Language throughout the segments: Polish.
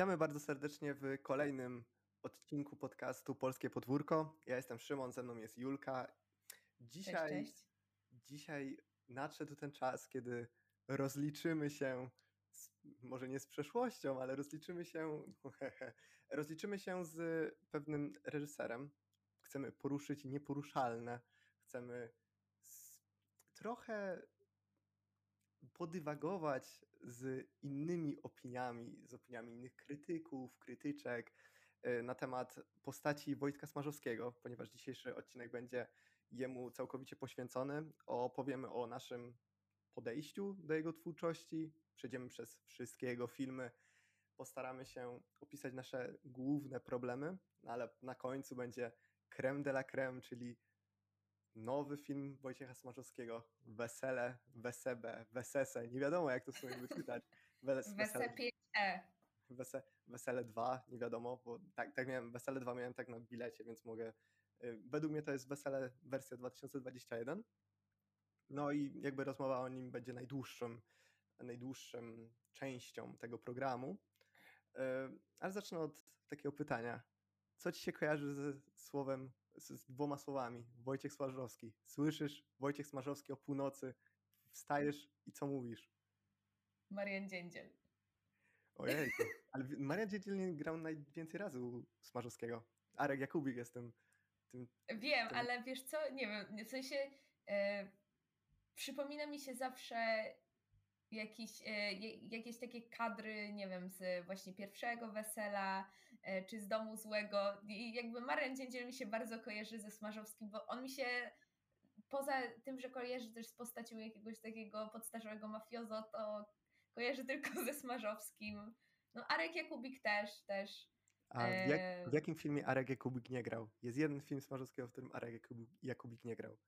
Witamy bardzo serdecznie w kolejnym odcinku podcastu Polskie Podwórko. Ja jestem Szymon, ze mną jest Julka. Dzisiaj, cześć, cześć. dzisiaj nadszedł ten czas, kiedy rozliczymy się, z, może nie z przeszłością, ale rozliczymy się, rozliczymy się z pewnym reżyserem. Chcemy poruszyć nieporuszalne, chcemy trochę podywagować z innymi opiniami, z opiniami innych krytyków, krytyczek y, na temat postaci Wojtka Smarzowskiego, ponieważ dzisiejszy odcinek będzie jemu całkowicie poświęcony. Opowiemy o naszym podejściu do jego twórczości, przejdziemy przez wszystkie jego filmy, postaramy się opisać nasze główne problemy, no ale na końcu będzie creme de la creme, czyli nowy film Wojciecha Smarzowskiego, Wesele, Wesebe, Wesese, nie wiadomo jak to sobie wyczytać. Wes, Wesele 5E. Wese, Wesele 2, nie wiadomo, bo tak, tak miałem, Wesele 2 miałem tak na bilecie, więc mogę, y, według mnie to jest Wesele wersja 2021. No i jakby rozmowa o nim będzie najdłuższą, najdłuższą częścią tego programu. Y, ale zacznę od takiego pytania. Co ci się kojarzy ze słowem z dwoma słowami. Wojciech Smarzowski. Słyszysz Wojciech Smarzowski o północy, wstajesz i co mówisz? Marian Dziędziel. Ojej, ale Marian Dziędziel nie grał najwięcej razy u Smarzowskiego. Arek Jakubik jest tym... tym wiem, tym... ale wiesz co, nie wiem, w sensie e, przypomina mi się zawsze jakieś, e, jakieś takie kadry, nie wiem, z właśnie pierwszego wesela, czy z domu złego. I jakby Marian Dziędziel mi się bardzo kojarzy ze Smarzowskim, bo on mi się poza tym, że kojarzy też z postacią jakiegoś takiego podstarzałego mafiozo, to kojarzy tylko ze Smarzowskim. No Arek Jakubik też, też. A jak, w jakim filmie Arek Jakubik nie grał? Jest jeden film Smarzowskiego, w którym Arek Jakubik nie grał.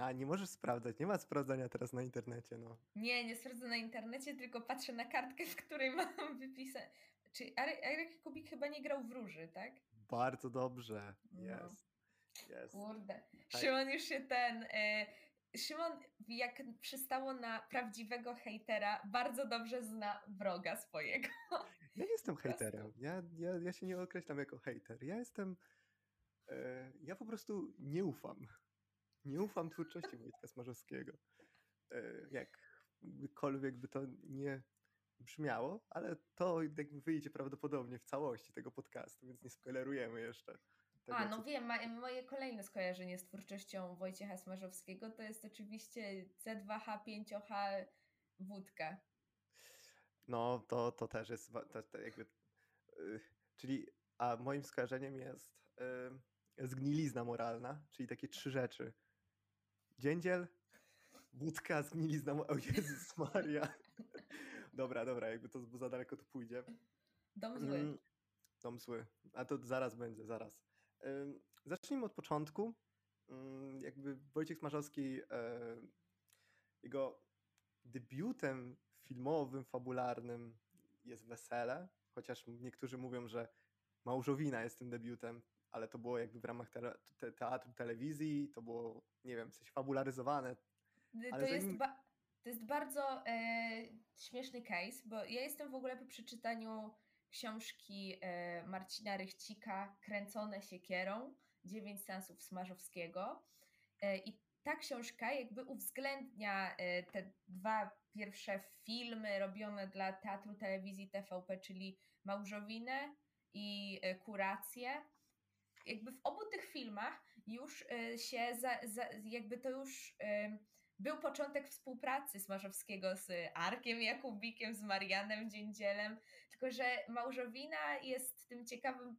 A, nie możesz sprawdzać, nie ma sprawdzania teraz na internecie, no. Nie, nie sprawdzę na internecie, tylko patrzę na kartkę, w której mam wypisane. Czy Arek Kubik chyba nie grał w róży, tak? Bardzo dobrze, jest. No. Yes. Kurde. Szymon już się ten... E, Szymon, jak przystało na prawdziwego hejtera, bardzo dobrze zna wroga swojego. Ja nie jestem hejterem. Ja, ja, ja się nie określam jako hejter. Ja jestem. E, ja po prostu nie ufam nie ufam twórczości Wojtka Smarzowskiego. E, jakkolwiek by to nie brzmiało, ale to jakby wyjdzie prawdopodobnie w całości tego podcastu, więc nie spoilerujemy jeszcze. Tego, A, no wiem, moje kolejne skojarzenie z twórczością Wojciecha Smarzowskiego to jest oczywiście C2H5H wódka. No, to, to też jest to, to jakby, yy, czyli, a moim skojarzeniem jest yy, zgnilizna moralna, czyli takie trzy rzeczy – Dziędziel, wódka, zgnilizna. O Jezus Maria. Dobra, dobra, jakby to za daleko tu pójdzie. Dom zły. Mm, dom zły. A to zaraz będzie, zaraz. Zacznijmy od początku. Jakby Wojciech Smarzowski, jego debiutem filmowym, fabularnym jest Wesele, chociaż niektórzy mówią, że Małżowina jest tym debiutem ale to było jakby w ramach te, te, teatru, telewizji, to było, nie wiem, coś fabularyzowane. To, jest, ba- to jest bardzo e, śmieszny case, bo ja jestem w ogóle po przeczytaniu książki e, Marcina Rychcika Kręcone siekierą, dziewięć sensów Smarzowskiego e, i ta książka jakby uwzględnia e, te dwa pierwsze filmy robione dla teatru, telewizji, TVP, czyli Małżowinę i e, Kurację jakby w obu tych filmach już e, się, za, za, jakby to już e, był początek współpracy Smarzowskiego z Arkiem Jakubikiem, z Marianem Dziędzielem, tylko że Małżowina jest tym ciekawym,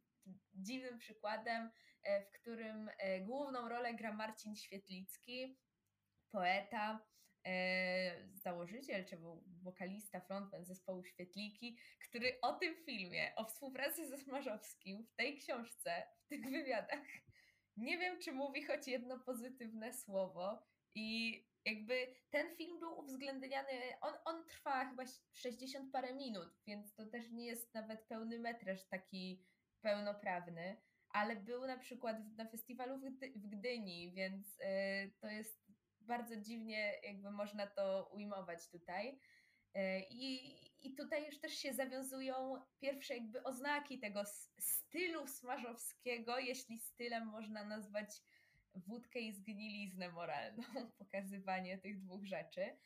dziwnym przykładem, e, w którym główną rolę gra Marcin Świetlicki, poeta, założyciel czy wokalista, frontman zespołu Świetliki, który o tym filmie, o współpracy ze Smarzowskim w tej książce, w tych wywiadach, nie wiem, czy mówi choć jedno pozytywne słowo i jakby ten film był uwzględniany, on, on trwa chyba 60 parę minut, więc to też nie jest nawet pełny metraż taki pełnoprawny, ale był na przykład na festiwalu w, Gdyni, więc y, to jest bardzo dziwnie jakby można to ujmować tutaj. I, I tutaj już też się zawiązują pierwsze jakby oznaki tego stylu smażowskiego, jeśli stylem można nazwać wódkę i zgniliznę moralną, pokazywanie tych dwóch rzeczy.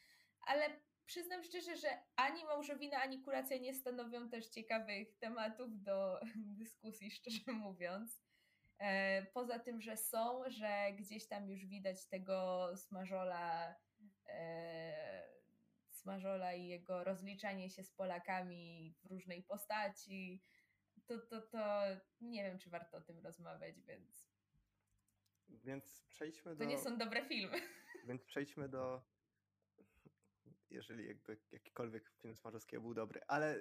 Ale przyznam szczerze, że ani małżowina, ani kuracja nie stanowią też ciekawych tematów do dyskusji, szczerze mówiąc. E, poza tym, że są, że gdzieś tam już widać tego smażola, e, smażola i jego rozliczanie się z Polakami w różnej postaci, to, to, to nie wiem, czy warto o tym rozmawiać, więc. Więc przejdźmy do. To nie są dobre filmy. Więc przejdźmy do jeżeli jakby jakikolwiek film Smarzowskiego był dobry. Ale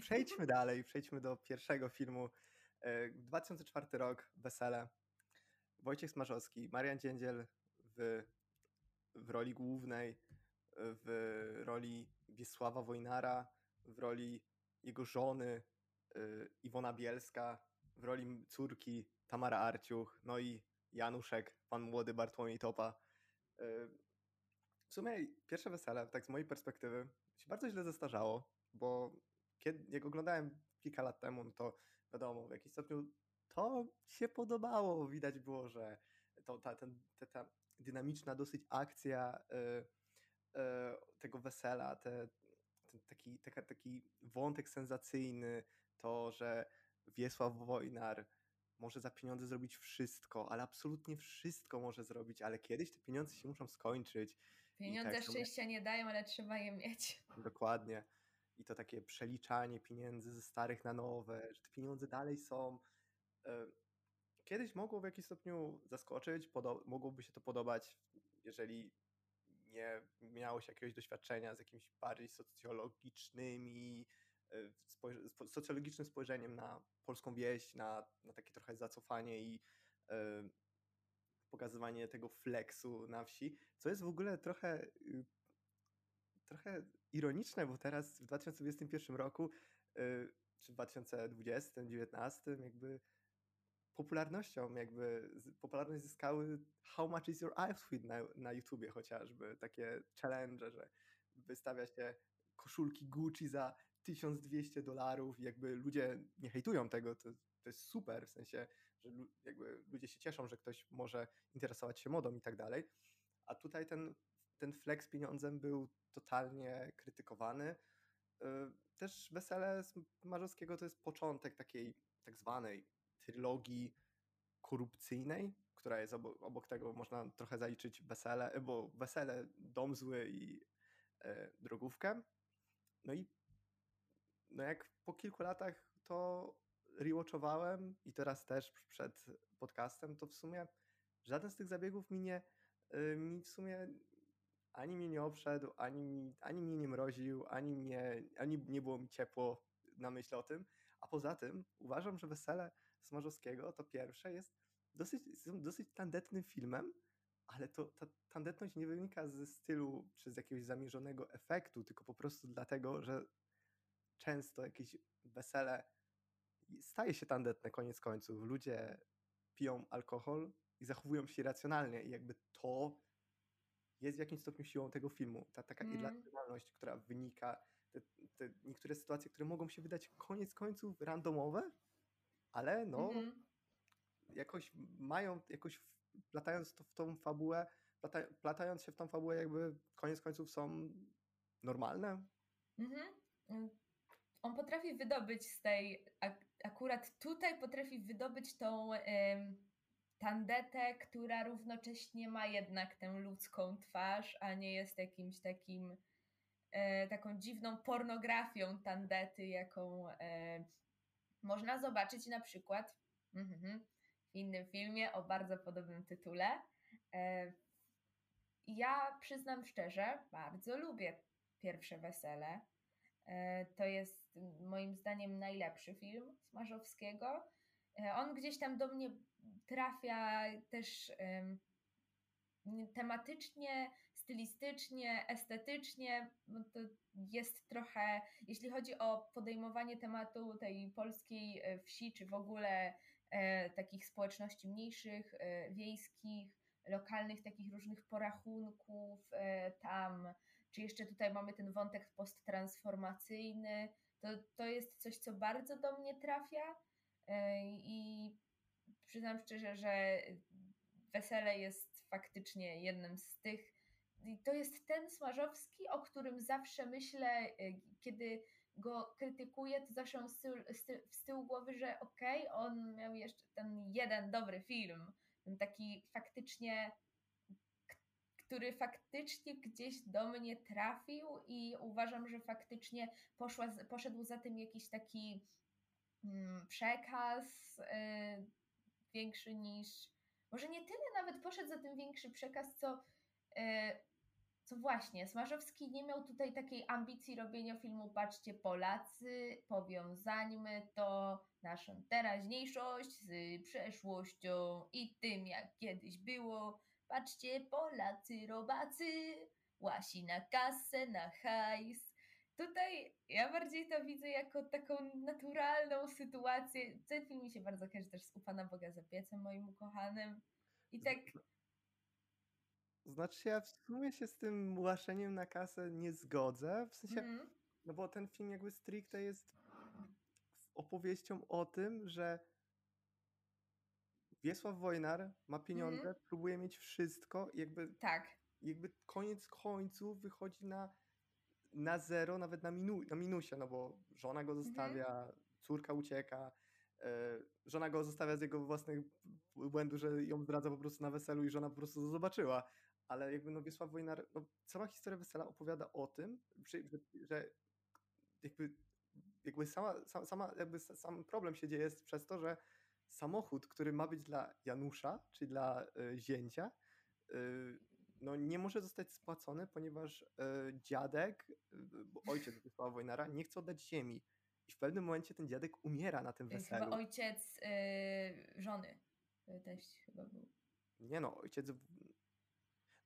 przejdźmy dalej, przejdźmy do pierwszego filmu. 2004 e, rok, Wesele. Wojciech Smarzowski, Marian Dziędziel w, w roli głównej, w roli Wiesława Wojnara, w roli jego żony y, Iwona Bielska, w roli córki Tamara Arciuch, no i Januszek, pan młody Bartłomiej Topa. E, w sumie pierwsze wesele, tak z mojej perspektywy, się bardzo źle zestarzało, bo kiedy, jak oglądałem kilka lat temu, no to wiadomo, w jakimś stopniu to się podobało. Widać było, że to, ta, ten, ta, ta dynamiczna dosyć akcja y, y, tego wesela, te, ten taki, taka, taki wątek sensacyjny, to, że Wiesław Wojnar może za pieniądze zrobić wszystko, ale absolutnie wszystko może zrobić, ale kiedyś te pieniądze się muszą skończyć Pieniądze tak, szczęścia nie dają, ale trzeba je mieć. Dokładnie. I to takie przeliczanie pieniędzy ze starych na nowe, że te pieniądze dalej są. Kiedyś mogło w jakimś stopniu zaskoczyć, mogłoby się to podobać, jeżeli nie miało się jakiegoś doświadczenia z jakimiś bardziej socjologicznymi, e, socjologicznym spojrzeniem na polską wieś, na, na takie trochę zacofanie i e, pokazywanie tego flexu na wsi, co jest w ogóle trochę, y, trochę ironiczne, bo teraz w 2021 roku y, czy 2020, 2019 jakby popularnością, jakby popularność zyskały How much is your outfit na, na YouTubie chociażby, takie challenge, że wystawia się koszulki Gucci za 1200 dolarów jakby ludzie nie hejtują tego, to, to jest super, w sensie że jakby ludzie się cieszą, że ktoś może interesować się modą i tak dalej. A tutaj ten, ten flex pieniądzem był totalnie krytykowany. Y, też Wesele Marzowskiego to jest początek takiej tak zwanej trylogii korupcyjnej, która jest obok, obok tego, można trochę zaliczyć Wesele, bo Wesele, Dom Zły i e, Drogówkę. No i no jak po kilku latach to rewatchowałem i teraz też przed podcastem, to w sumie żaden z tych zabiegów mi nie, y, mi w sumie ani mnie nie obszedł, ani, mi, ani mnie nie mroził, ani, mnie, ani nie było mi ciepło na myśl o tym. A poza tym uważam, że Wesele Smarzowskiego to pierwsze jest dosyć, dosyć tandetnym filmem, ale to, ta tandetność nie wynika ze stylu czy z jakiegoś zamierzonego efektu, tylko po prostu dlatego, że często jakieś wesele staje się tandetne koniec końców. Ludzie piją alkohol i zachowują się racjonalnie i jakby to jest w jakimś stopniu siłą tego filmu. Ta taka mm. irracjonalność, która wynika, te, te, niektóre sytuacje, które mogą się wydać koniec końców randomowe, ale no mm -hmm. jakoś mają, jakoś platając to w tą fabułę, plata, platając się w tą fabułę jakby koniec końców są normalne. Mhm. On potrafi wydobyć z tej, akurat tutaj potrafi wydobyć tą tandetę, która równocześnie ma jednak tę ludzką twarz, a nie jest jakimś takim e, taką dziwną pornografią tandety, jaką e, można zobaczyć na przykład mhm, w innym filmie o bardzo podobnym tytule. E, ja przyznam szczerze, bardzo lubię pierwsze wesele. To jest moim zdaniem najlepszy film Smarzowskiego. On gdzieś tam do mnie trafia też tematycznie, stylistycznie, estetycznie. No to jest trochę, jeśli chodzi o podejmowanie tematu tej polskiej e, wsi, czy w ogóle takich społeczności mniejszych, wiejskich, lokalnych, takich różnych porachunków, tam czy jeszcze tutaj mamy ten wątek posttransformacyjny, to, to jest coś, co bardzo do mnie trafia e, i przyznam szczerze, że Wesele jest faktycznie jednym z tych. To jest ten Smarzowski, o którym zawsze myślę, e, kiedy go krytykuję, to zawsze z tyłu, z tyłu głowy, że okej, okay, on miał jeszcze ten jeden dobry film, ten taki faktycznie, który faktycznie gdzieś do mnie trafił i uważam, że faktycznie poszła, poszedł za tym jakiś taki mm, przekaz yy, większy niż, może nie tyle nawet poszedł za tym większy przekaz, co yy, co właśnie, Smarzowski nie miał tutaj takiej ambicji robienia filmu Patrzcie Polacy, powiązańmy to naszą teraźniejszość z przeszłością i tym jak kiedyś było. Patrzcie Polacy, robacy, łasi na kasę, na hajs. Tutaj ja bardziej to widzę jako taką naturalną sytuację. Ten film mi się bardzo kojarzy też z U Pana Boga za piecem, moim ukochanym. I tak znaczy ja w sumie się z tym łaszeniem na kasę nie zgodzę. W sensie, mm. no bo ten film jakby stricte jest opowieścią o tym, że Wiesław Wojnar ma pieniądze, mm. próbuje mieć wszystko i jakby, tak. jakby koniec końców wychodzi na, na zero, nawet na, minu, na minusie, no bo żona go mhm. zostawia, mm. córka ucieka, y, żona go zostawia z jego własnych błędów, że ją zdradza po prostu na weselu i żona po prostu to zobaczyła ale jakby no Wiesław Wojnar, no cała historia Wesela opowiada o tym, że, że jakby, jakby sama, sama, jakby sam problem się dzieje przez to, że samochód, który ma być dla Janusza, czyli dla y, zięcia, y, no nie może zostać spłacony, ponieważ y, dziadek, ojciec Wiesława Wojnara, nie chce oddać ziemi. I w pewnym momencie ten dziadek umiera na tym weselu. Chyba ojciec żony. Teść chyba był. Nie no, ojciec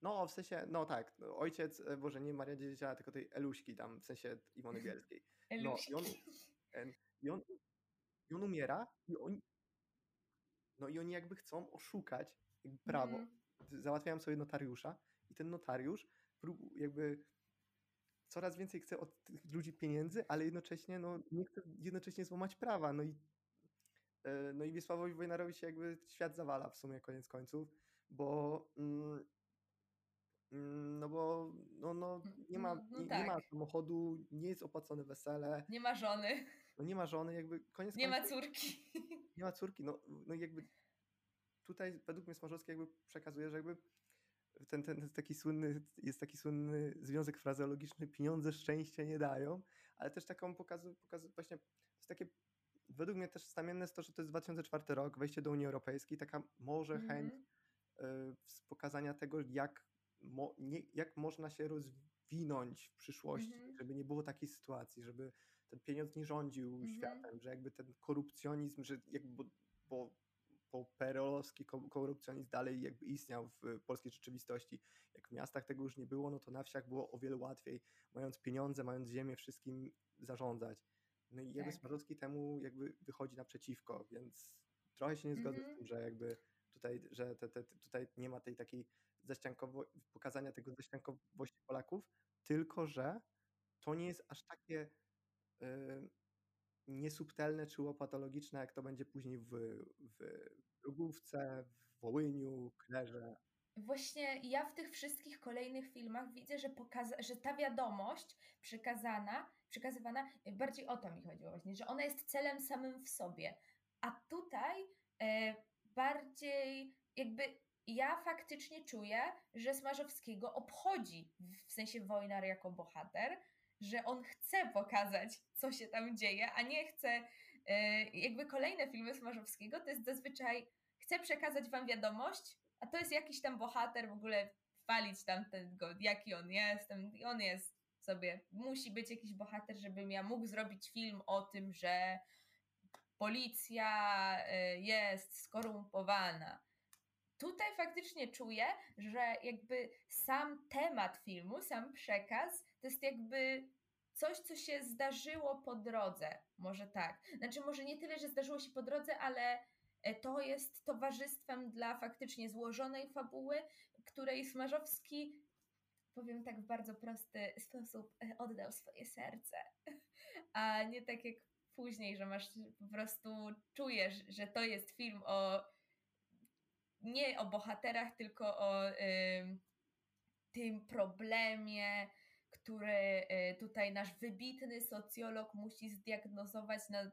no, w sensie, no tak, no, ojciec, e, Boże, nie Maria Dziedzia, tylko tej Eluśki tam, w sensie Iwony Bielskiej. No, i on, i on, i on umiera i oni, no i oni jakby chcą oszukać prawo. Mm. Załatwiają sobie notariusza i ten notariusz jakby coraz więcej chce od tych ludzi pieniędzy, ale jednocześnie no, nie chce jednocześnie złamać prawa. No i, e, no i Wiesławowi Wojnarowi się jakby świat zawala w sumie koniec końców, bo mm, Mm, no bo no, no, nie, ma, no, no nie, tak. nie, ma samochodu, nie jest opłacone wesele. Nie ma żony. No nie ma żony, jakby koniec Nie końców, ma córki. Nie ma córki, no, no jakby tutaj według mnie Smarzowski jakby przekazuje, że jakby ten, ten taki słynny, jest taki słynny związek frazeologiczny, pieniądze szczęścia nie dają, ale też taką pokazuje, pokazuje właśnie, to jest takie, według mnie też znamienne jest to, że to jest 2004 rok, wejście do Unii Europejskiej, taka może mm -hmm. chęć y, pokazania tego, jak mo, nie, jak można się rozwinąć w przyszłości, mhm. żeby nie było takiej sytuacji, żeby ten pieniądz nie rządził mhm. światem, że jakby ten korupcjonizm, że jakby, bo, bo, bo perolowski korupcjonizm dalej jakby istniał w polskiej rzeczywistości. Jak w miastach tego już nie było, no to na wsiach było o wiele łatwiej, mając pieniądze, mając ziemię, wszystkim zarządzać. No i jakby tak. Smarzowski temu jakby wychodzi naprzeciwko, więc trochę się nie zgodzę z mhm. tym, że jakby tutaj, że te, te, tutaj nie ma tej takiej zaściankowo, pokazania tego zaściankowości Polaków, tylko że to nie jest aż takie y, niesubtelne czy łopatologiczne, jak to będzie później w, w w Wołyniu, Klerze. Właśnie ja w tych wszystkich kolejnych filmach widzę, że, pokaza- że ta wiadomość przekazana, przekazywana, bardziej o to mi chodziło właśnie, że ona jest celem samym w sobie. A tutaj e, bardziej jakby ja faktycznie czuję, że Smarzowskiego obchodzi, w sensie Wojnar jako bohater, że on chce pokazać, co się tam dzieje, a nie chce, e, jakby kolejne filmy Smarzowskiego to jest zazwyczaj, chce przekazać wam wiadomość, a to jest jakiś tam bohater, w ogóle chwalić tam tego, jaki on jest, i on jest sobie, musi być jakiś bohater, żebym ja mógł zrobić film o tym, że policja e, jest skorumpowana tutaj faktycznie czuję, że jakby sam temat filmu, sam przekaz to jest jakby coś, co się zdarzyło po drodze. Może tak. Znaczy, może nie tyle, że zdarzyło się po drodze, ale e, to jest towarzystwem dla faktycznie złożonej fabuły, której Smarzowski powiem tak w bardzo prosty sposób, e, oddał swoje serce. A nie tak jak później, że masz po prostu czujesz, że to jest film o nie o bohaterach, tylko o tym problemie, który y, tutaj nasz wybitny socjolog musi zdiagnozować na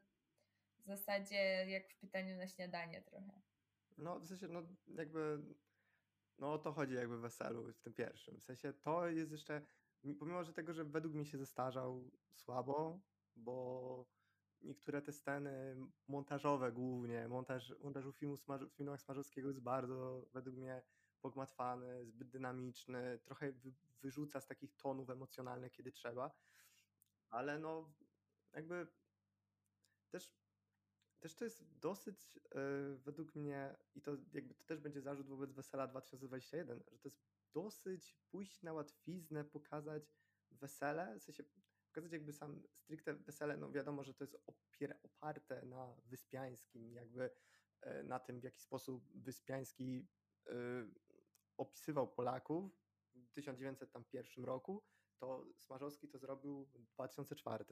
zasadzie jak w pytaniu na śniadanie trochę. No, w sensie, no jakby, no o to chodzi jakby w weselu, w tym pierwszym. W sensie to jest jeszcze, pomimo że tego, że według mnie się zestarzał słabo, bo niektóre te sceny montażowe głównie, montaż, montażu filmu Smaż, w filmach Smarzowskiego jest bardzo według mnie pogmatwany, zbyt dynamiczny, trochę wy, wyrzuca z takich tonów emocjonalnych, kiedy trzeba, ale no jakby też też to jest dosyć yy, według mnie, i to jakby to też będzie zarzut wobec Wesela 2021, że to jest dosyć pójść na łatwiznę, pokazać wesele, w sensie pokazać jakby sam stricte wesele, no wiadomo, że to jest opier- oparte na Wyspiańskim, jakby yy, na tym, w jaki sposób Wyspiański yy, opisywał Polaków w 1901 roku, to Smarzowski to zrobił w 2004.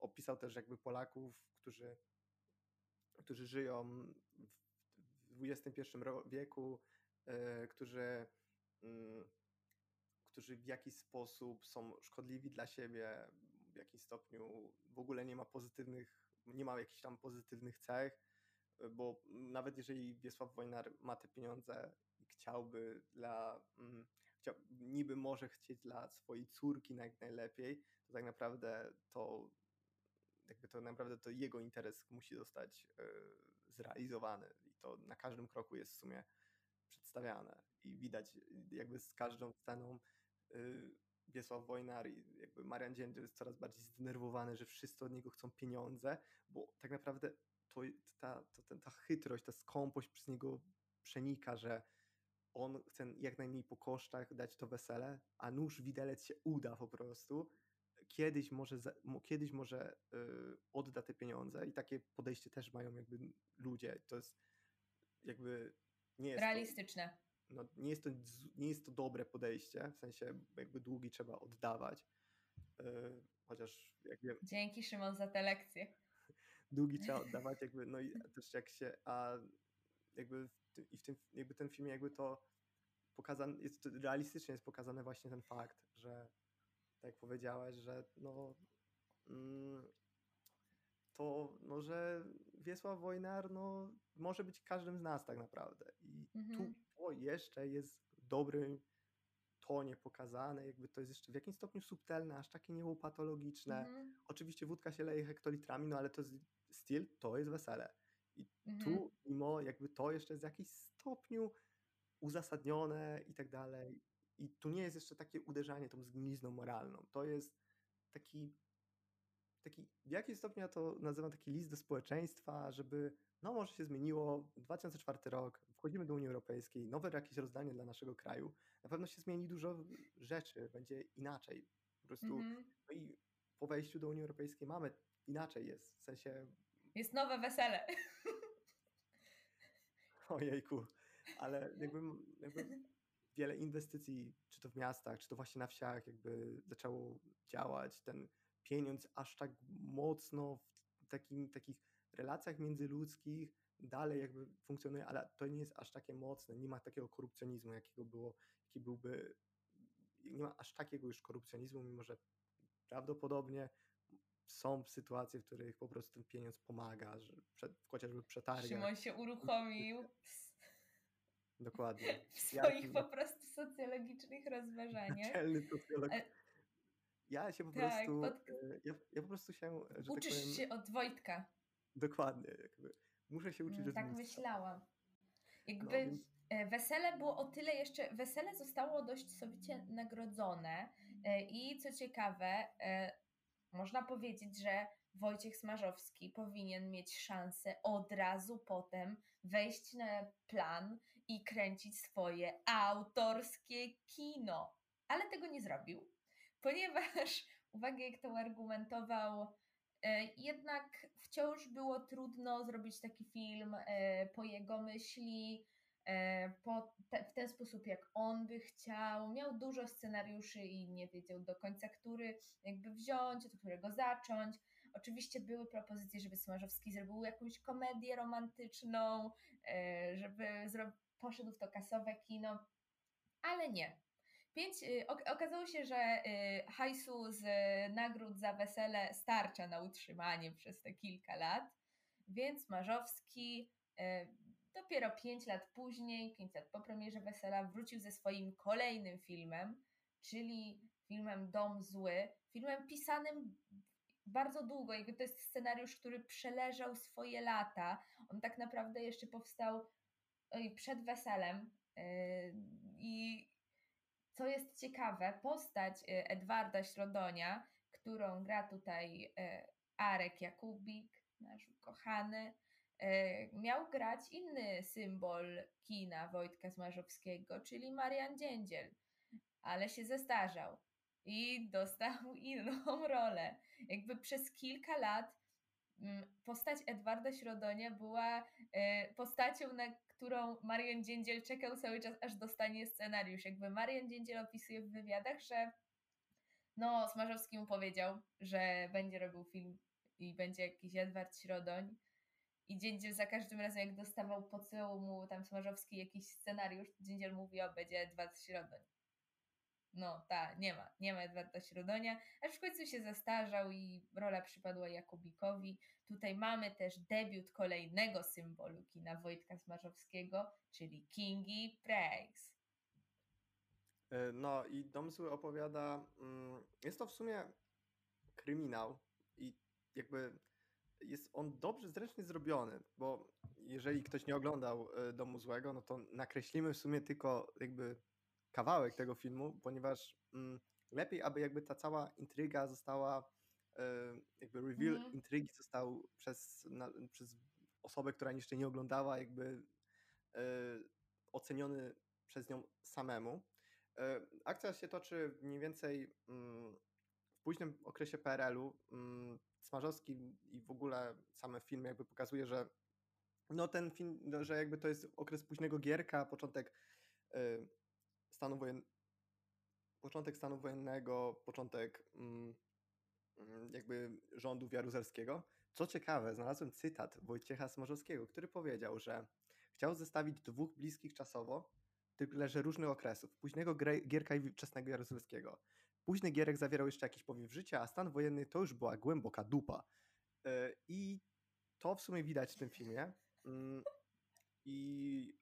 Opisał też jakby Polaków, którzy którzy żyją w XXI wieku, e, którzy, mm, którzy w jakiś sposób są szkodliwi dla siebie, w jakimś stopniu w ogóle nie ma pozytywnych, nie ma jakichś tam pozytywnych cech, bo nawet jeżeli Wiesław Wojnar ma te pieniądze i chciałby dla, mm, chciał, niby może chcieć dla swojej córki jak najlepiej, to tak naprawdę to jakby to naprawdę to jego interes musi zostać e, zrealizowany i to na każdym kroku jest w sumie przedstawiane i widać jakby z każdą sceną e, Wiesław Wojnar i jakby Marian Dzień jest coraz bardziej zdenerwowany, że wszyscy od niego chcą pieniądze, bo tak naprawdę to, ta, to, ta, ta chytrość, ta skąpość przez niego przenika, że on chce jak najmniej po kosztach dać to wesele, a nóż widelec się uda po prostu kiedyś może, kiedyś może yy, odda te pieniądze i takie podejście też mają jakby ludzie. To jest jakby nie jest realistyczne. To, no, nie, jest to, nie jest to dobre podejście, w sensie jakby długi trzeba oddawać. Yy, chociaż jak wiem. Dzięki Szymon za tę lekcję. Długi trzeba oddawać, jakby, no i też jak się, a jakby w tym, i w tym, jakby ten film jakby to pokazane, jest realistycznie jest pokazany właśnie ten fakt, że tak jak powiedziałeś, że no, mm, to no, że Wiesław Wojnar no, może być każdym z nas tak naprawdę. I mhm. tu to jeszcze jest w dobrym tonie pokazane, jakby to jest jeszcze w jakimś stopniu subtelne, aż takie nieupatologiczne. Mhm. Oczywiście wódka się leje hektolitrami, no ale to styl, to jest wesele. I mhm. tu mimo jakby to jeszcze jest w jakimś stopniu uzasadnione i tak dalej. I tu nie jest jeszcze takie uderzanie tą zgnilizną moralną. To jest taki, taki, w jakim stopniu ja to nazywam taki list do społeczeństwa, żeby, no może się zmieniło, 2004 rok, wchodzimy do Unii Europejskiej, nowe jakieś rozdanie dla naszego kraju, na pewno się zmieni dużo rzeczy, będzie inaczej. Po prostu, mm-hmm. no i po wejściu do Unii Europejskiej mamy, inaczej jest, w sensie... Jest nowe wesele. Ojejku, ale jakby, jakby wiele inwestycji, czy to w miastach, czy to właśnie na wsiach, jakby zaczęło działać. Ten pieniądz aż tak mocno w takim, takich relacjach międzyludzkich dalej jakby funkcjonuje, ale to nie jest aż takie mocne. Nie ma takiego korupcjonizmu, jakiego było, jaki byłby. Nie ma aż takiego już korupcjonizmu, mimo że prawdopodobnie są sytuacje, w których po prostu ten pieniądz pomaga, że przed, chociażby przetargach. Szymon się uruchomił. Dokładnie. W swoich ja, po prostu socjologicznych rozważaniach. Naczelny socjolog. Ja się po tak, prostu. Pod... E, ja, ja, po prostu się. Że tak Uczysz tak powiem, się od Wojtka. Dokładnie. Jakby. Muszę się uczyć no, Tak myślałam. Jakby no, więc... E, wesele było o tyle jeszcze. Wesele zostało dość sowicie nagrodzone. E, I co ciekawe, można powiedzieć, że Wojciech Smarzowski powinien mieć szansę od razu potem wejść na plan i kręcić swoje autorskie kino. Ale tego nie zrobił, ponieważ, uwaga, jak to argumentował, e, jednak wciąż było trudno zrobić taki film e, po jego myśli. e, po te, w ten sposób, jak on by chciał. Miał dużo scenariuszy i nie wiedział do końca, który jakby wziąć, od którego zacząć. Oczywiście były propozycje, żeby Smarzowski zrobił jakąś komedię romantyczną, żeby poszedł w to kasowe kino, ale nie. Pięć, y, okazało się, że y, hajsu z nagród za wesele starcza na utrzymanie przez te kilka lat, więc Marzowski y, dopiero pięć lat później, pięć lat po premierze wesela, wrócił ze swoim kolejnym filmem, czyli filmem Dom Zły, filmem pisanym bardzo długo. Jakby to jest scenariusz, który przeleżał swoje lata. On tak naprawdę jeszcze powstał przed weselem. I co jest ciekawe, postać y, Edwarda Środonia, którą gra tutaj y, Arek Jakubik, nasz ukochany, y, miał grać inny symbol kina Wojtka Smarzowskiego, czyli Marian Dziędziel, ale się zestarzał i dostał inną rolę. Jakby przez kilka lat mm, postać Edwarda Środonia była postacią, na którą Marian Dziędziel czekał cały czas, aż dostanie scenariusz. Jakby Marian Dziędziel opisuje w wywiadach, że no, Smarzowski mu powiedział, że będzie robił film i będzie jakiś Edward Środoń. I Dziędziel za każdym razem, jak dostawał po mu tam Smarzowski jakiś scenariusz, Dziędziel mówi, o, będzie Edward Środoń. No, ta, nie ma, nie ma Edwarda Środonia, aż w końcu się zastarzał i rola przypadła Jakubikowi. Tutaj mamy też debiut kolejnego symbolu kina Wojtka Smarzowskiego, czyli Kingi Praise. E, no i Dom Zły opowiada, mm, jest to w sumie kryminał i jakby jest on dobrze zręcznie zrobiony, bo jeżeli ktoś nie oglądał e, Domu Złego, no to nakreślimy w sumie tylko jakby kawałek tego filmu, ponieważ mm, lepiej, aby jakby ta cała intryga została, e, jakby reveal mm. intrygi został przez, na, przez osobę, która jeszcze nie oglądała, jakby e, oceniony przez nią samemu. E, akcja się toczy mniej więcej mm, w późnym okresie PRL-u. Mm, Smarzowski i w ogóle same film jakby pokazuje, że no ten film, że jakby to jest okres późnego Gierka, początek stanu wojen... początek stanu wojennego, początek mm, mm, jakby rządów Jaruzelskiego. Co ciekawe, znalazłem cytat Wojciecha Smorzowskiego, który powiedział, że chciał zestawić dwóch bliskich czasowo, tyle że różnych okresów, późnego Gierka i wczesnego Jaruzelskiego. Późny Gierek zawierał jeszcze jakiś powiew życia, a stan wojenny to już była głęboka dupa. E, I to w sumie widać w tym filmie. Mm, I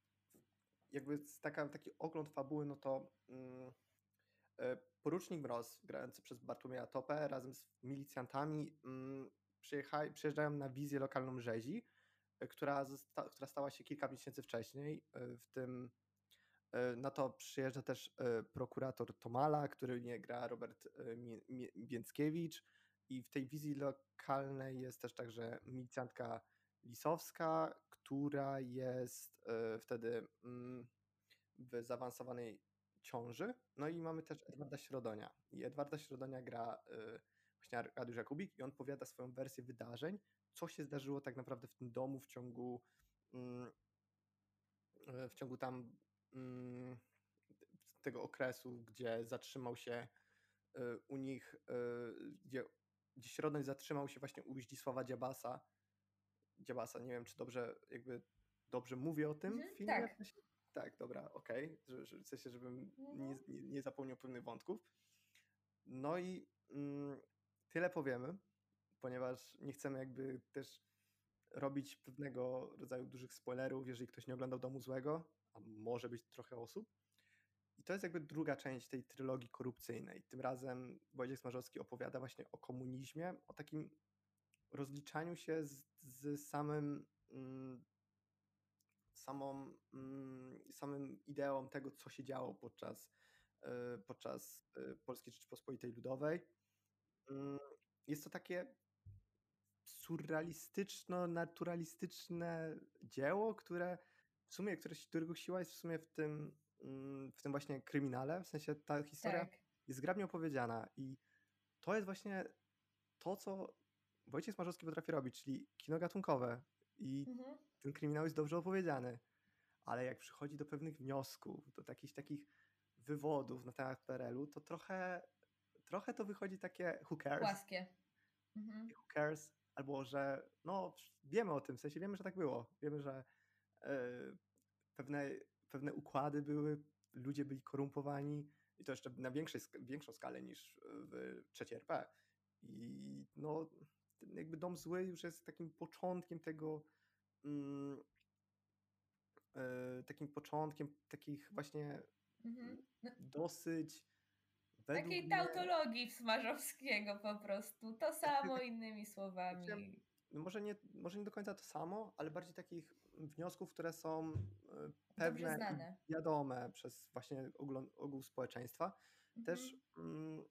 jakby taka, taki ogląd fabuły, no to mm, e, porucznik Mroz, grający przez Bartłomieja Topę, razem z milicjantami mm, przyjeżdżają na wizję lokalną rzezi, e, która, zosta, która stała się kilka miesięcy wcześniej. E, w tym na to przyjeżdża też prokurator Tomala, który nie gra Robert Więckiewicz i w tej wizji lokalnej jest też także milicjantka Lisowska, która jest e, wtedy mm, w zaawansowanej ciąży. No i mamy też Edwarda Środonia. I Edwarda Środonia gra e, właśnie Arkadiusz Jakubik i on powiada swoją wersję wydarzeń, co się zdarzyło tak naprawdę w tym domu w ciągu mm, e, w ciągu tam mm, tego okresu, gdzie zatrzymał się u nich, gdzie, gdzie Środoń zatrzymał się właśnie u Zdzisława Dziabasa, Dziabasa. Nie wiem, czy dobrze jakby dobrze mówię o tym mhm, filmie. Tak. Tak, dobra, okej. Okay. W sensie, żebym nie, mhm. nie, nie zapomniał pewnych wątków. No i mm, tyle powiemy, ponieważ nie chcemy jakby też robić pewnego rodzaju dużych spoilerów, jeżeli ktoś nie oglądał Domu Złego, a może być trochę osób. I to jest jakby druga część tej trylogii korupcyjnej. Tym razem Wojciech Smarzowski opowiada właśnie o komunizmie, o takim rozliczaniu się z, z samym mm, samą, mm, samym ideą tego, co się działo podczas, e, podczas e, Polskiej Rzeczypospolitej Ludowej. Mm, jest to takie surrealistyczno-naturalistyczne dzieło, które w sumie, które, którego siła jest w sumie w tym, w tym właśnie kryminale, w sensie ta historia tak. jest zgrabnie opowiedziana i to jest właśnie to, co Wojciech Smarzowski potrafi robić, czyli kino gatunkowe i mhm. ten kryminał jest dobrze opowiedziany. ale jak przychodzi do pewnych wniosków, do jakichś takich wywodów na temat PRL-u, to trochę, trochę to wychodzi takie who cares? Płaskie. Mhm. Who cares? Albo, że no wiemy o tym, w sensie wiemy, że tak było. Wiemy, że e, pewne, pewne układy były, ludzie byli korumpowani i to jeszcze na większej, większą skalę niż w trzeciej RP. I no jakby Dom Zły już jest takim początkiem tego mm, e, takim początkiem takich właśnie Mhm. Dosyć takiej mnie, tautologii Smarzowskiego po prostu. To samo innymi słowami. Znaczy, no może, nie, może nie do końca to samo, ale bardziej takich wniosków, które są e, pewne i wiadome przez właśnie ogół, ogół społeczeństwa. Też Mhm. mm, e,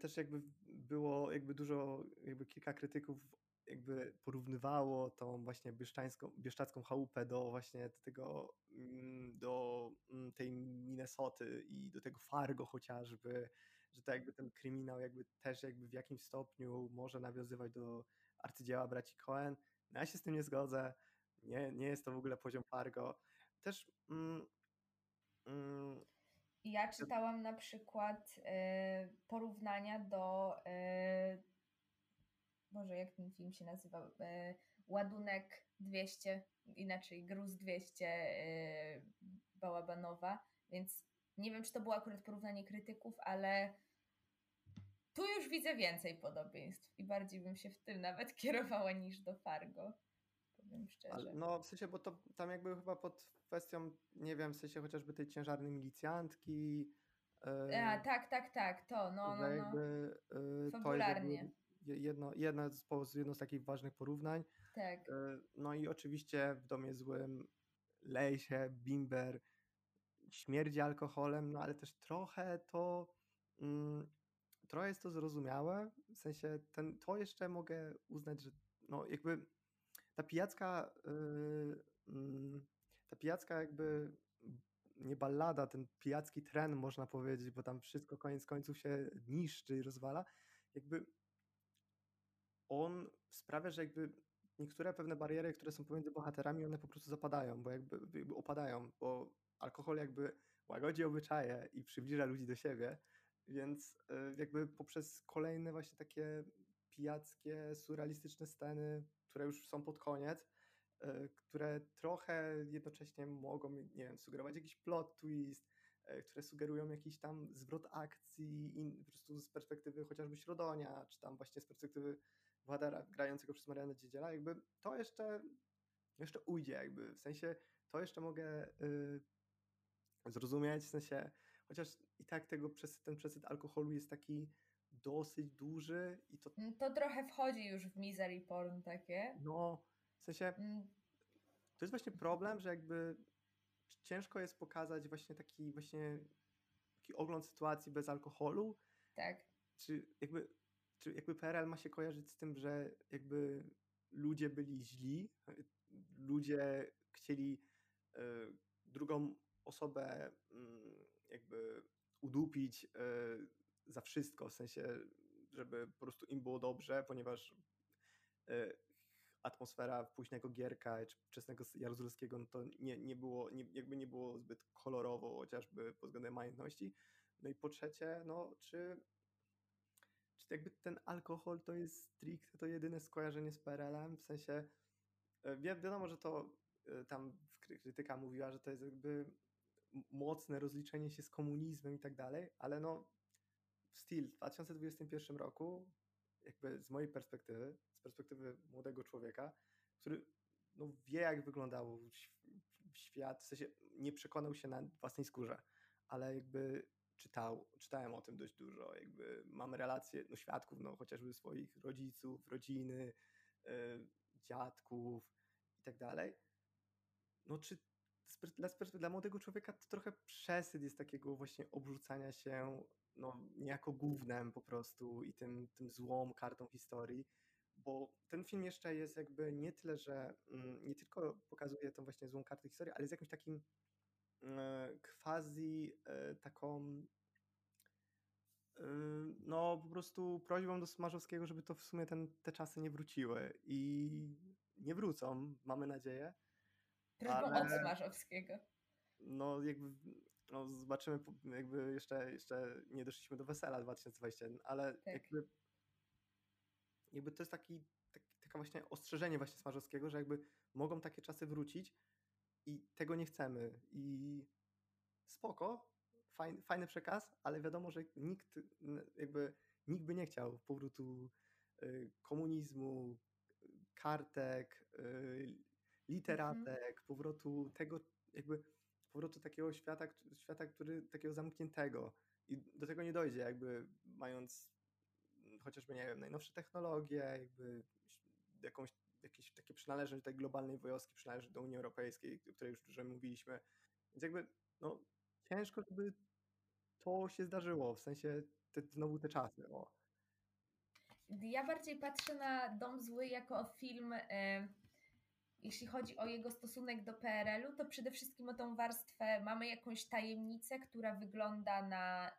też jakby było jakby dużo, jakby kilka krytyków jakby porównywało tą właśnie bieszczańską, bieszczacką chałupę do właśnie tego, mm, do mm, tej Minnesoty i do tego Fargo chociażby, że to jakby ten kryminał jakby też jakby w jakimś stopniu może nawiązywać do arcydzieła braci Cohen. No ja się z tym nie zgodzę. Nie, nie jest to w ogóle poziom Fargo. Też mm, mm, Ja czytałam na przykład e, porównania do. E, Boże, jak ten film się nazywał? E, Ładunek 200, inaczej Gruz 200 e, Bałabanowa, więc nie wiem, czy to było akurat porównanie krytyków, ale tu już widzę więcej podobieństw i bardziej bym się w tym nawet kierowała niż do Fargo. Powiem szczerze. No w sensie, bo to tam jakby chyba pod kwestią, nie wiem, w sensie chociażby tej ciężarnej milicjantki. e, A, tak, tak, tak, to, no, no, no. jakby e, to jest jakby Fabularnie. je- jedno, jedno, z, jedno z takich ważnych porównań. Tak. E, No i oczywiście w Domie Złym leje się bimber, śmierdzi alkoholem, no ale też trochę to mm, trochę jest to zrozumiałe, w sensie ten, to jeszcze mogę uznać, że no jakby ta pijacka yy, mm, ta pijacka jakby nie ballada, ten pijacki tren można powiedzieć, bo tam wszystko koniec końców się niszczy i rozwala, jakby on sprawia, że jakby niektóre pewne bariery, które są pomiędzy bohaterami, one po prostu zapadają, bo jakby, jakby opadają, bo alkohol jakby łagodzi obyczaje i przybliża ludzi do siebie, więc y, jakby poprzez kolejne właśnie takie pijackie, surrealistyczne sceny, które już są pod koniec, które trochę jednocześnie mogą, nie wiem, sugerować jakiś plot twist, y, które sugerują jakiś tam zwrot akcji in, po prostu z perspektywy chociażby Środonia, czy tam właśnie z perspektywy bohatera grającego przez Marianę Dziedziela, jakby to jeszcze, jeszcze ujdzie, jakby w sensie to jeszcze mogę y, zrozumieć, w sensie chociaż i tak tego przez, ten przesyt alkoholu jest taki dosyć duży i to Mm, To trochę wchodzi już w misery porn takie. no, w sensie Mm, to jest właśnie problem, że jakby ciężko jest pokazać właśnie taki właśnie taki ogląd sytuacji bez alkoholu, Tak. czy jakby, czy jakby PRL ma się kojarzyć z tym, że jakby ludzie byli źli, ludzie chcieli e, drugą osobę mm, jakby udupić e, za wszystko, w sensie, żeby po prostu im było dobrze, ponieważ e, atmosfera późnego Gierka czy wczesnego Jaruzelskiego, no to nie, nie było, nie, jakby nie było zbyt kolorowo, chociażby pod względem majętności. No i po trzecie, no czy czy jakby ten alkohol to jest stricte to jedyne skojarzenie z PRL-em, w sensie e, wi wiadomo, że to e, tam krytyka mówiła, że to jest jakby mocne rozliczenie się z komunizmem i tak dalej, ale no still w 2021 roku jakby z mojej perspektywy, perspektywy młodego człowieka, który no wie jak wyglądał świat, w sensie nie przekonał się na własnej skórze, ale jakby czytał, czytałem o tym dość dużo, jakby mamy relacje, no świadków, no chociażby swoich rodziców, rodziny, y, dziadków i tak dalej. No czy dla, dla młodego człowieka to trochę przesyt jest takiego właśnie obrzucania się no niejako gównem po prostu i tym, tym złą kartą historii, bo ten film jeszcze jest jakby nie tyle, że mm, nie tylko pokazuje tą właśnie złą kartę historii, ale jest jakimś takim e, quasi e, taką e, no po prostu prośbą do Smarzowskiego, żeby to w sumie ten, te czasy nie wróciły i nie wrócą, mamy nadzieję. Ale... od Smarzowskiego. No jakby no zobaczymy, jakby jeszcze, jeszcze nie doszliśmy do wesela 2021, ale tak. jakby, jakby to jest taki, taki, taka właśnie ostrzeżenie właśnie Smarzowskiego, że jakby mogą takie czasy wrócić i tego nie chcemy i spoko, fajny, fajny przekaz, ale wiadomo, że nikt jakby nikt by nie chciał powrotu y, komunizmu, kartek, y, literatek, mhm. powrotu tego jakby powrotu takiego świata, świata, który takiego zamkniętego i do tego nie dojdzie jakby mając chociażby, nie wiem, najnowsze technologie, jakby jakąś, jakieś takie przynależność tej globalnej wioski, przynależność do Unii Europejskiej, o której już dużo mówiliśmy. Więc jakby, no, ciężko, żeby to się zdarzyło, w sensie te, znowu te czasy. O. Ja bardziej patrzę na Dom Zły jako film, e, jeśli chodzi o jego stosunek do PRL-u, to przede wszystkim o tą warstwę mamy jakąś tajemnicę, która wygląda na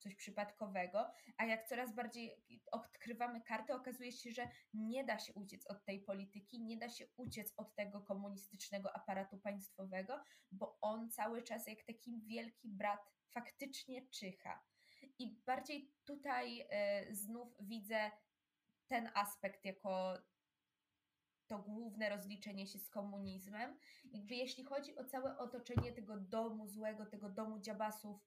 coś przypadkowego, a jak coraz bardziej odkrywamy karty, okazuje się, że nie da się uciec od tej polityki, nie da się uciec od tego komunistycznego aparatu państwowego, bo on cały czas jak taki wielki brat faktycznie czyha. I bardziej tutaj y, znów widzę ten aspekt jako to główne rozliczenie się z komunizmem. Jakby jeśli chodzi o całe otoczenie tego domu złego, tego domu dziabasów,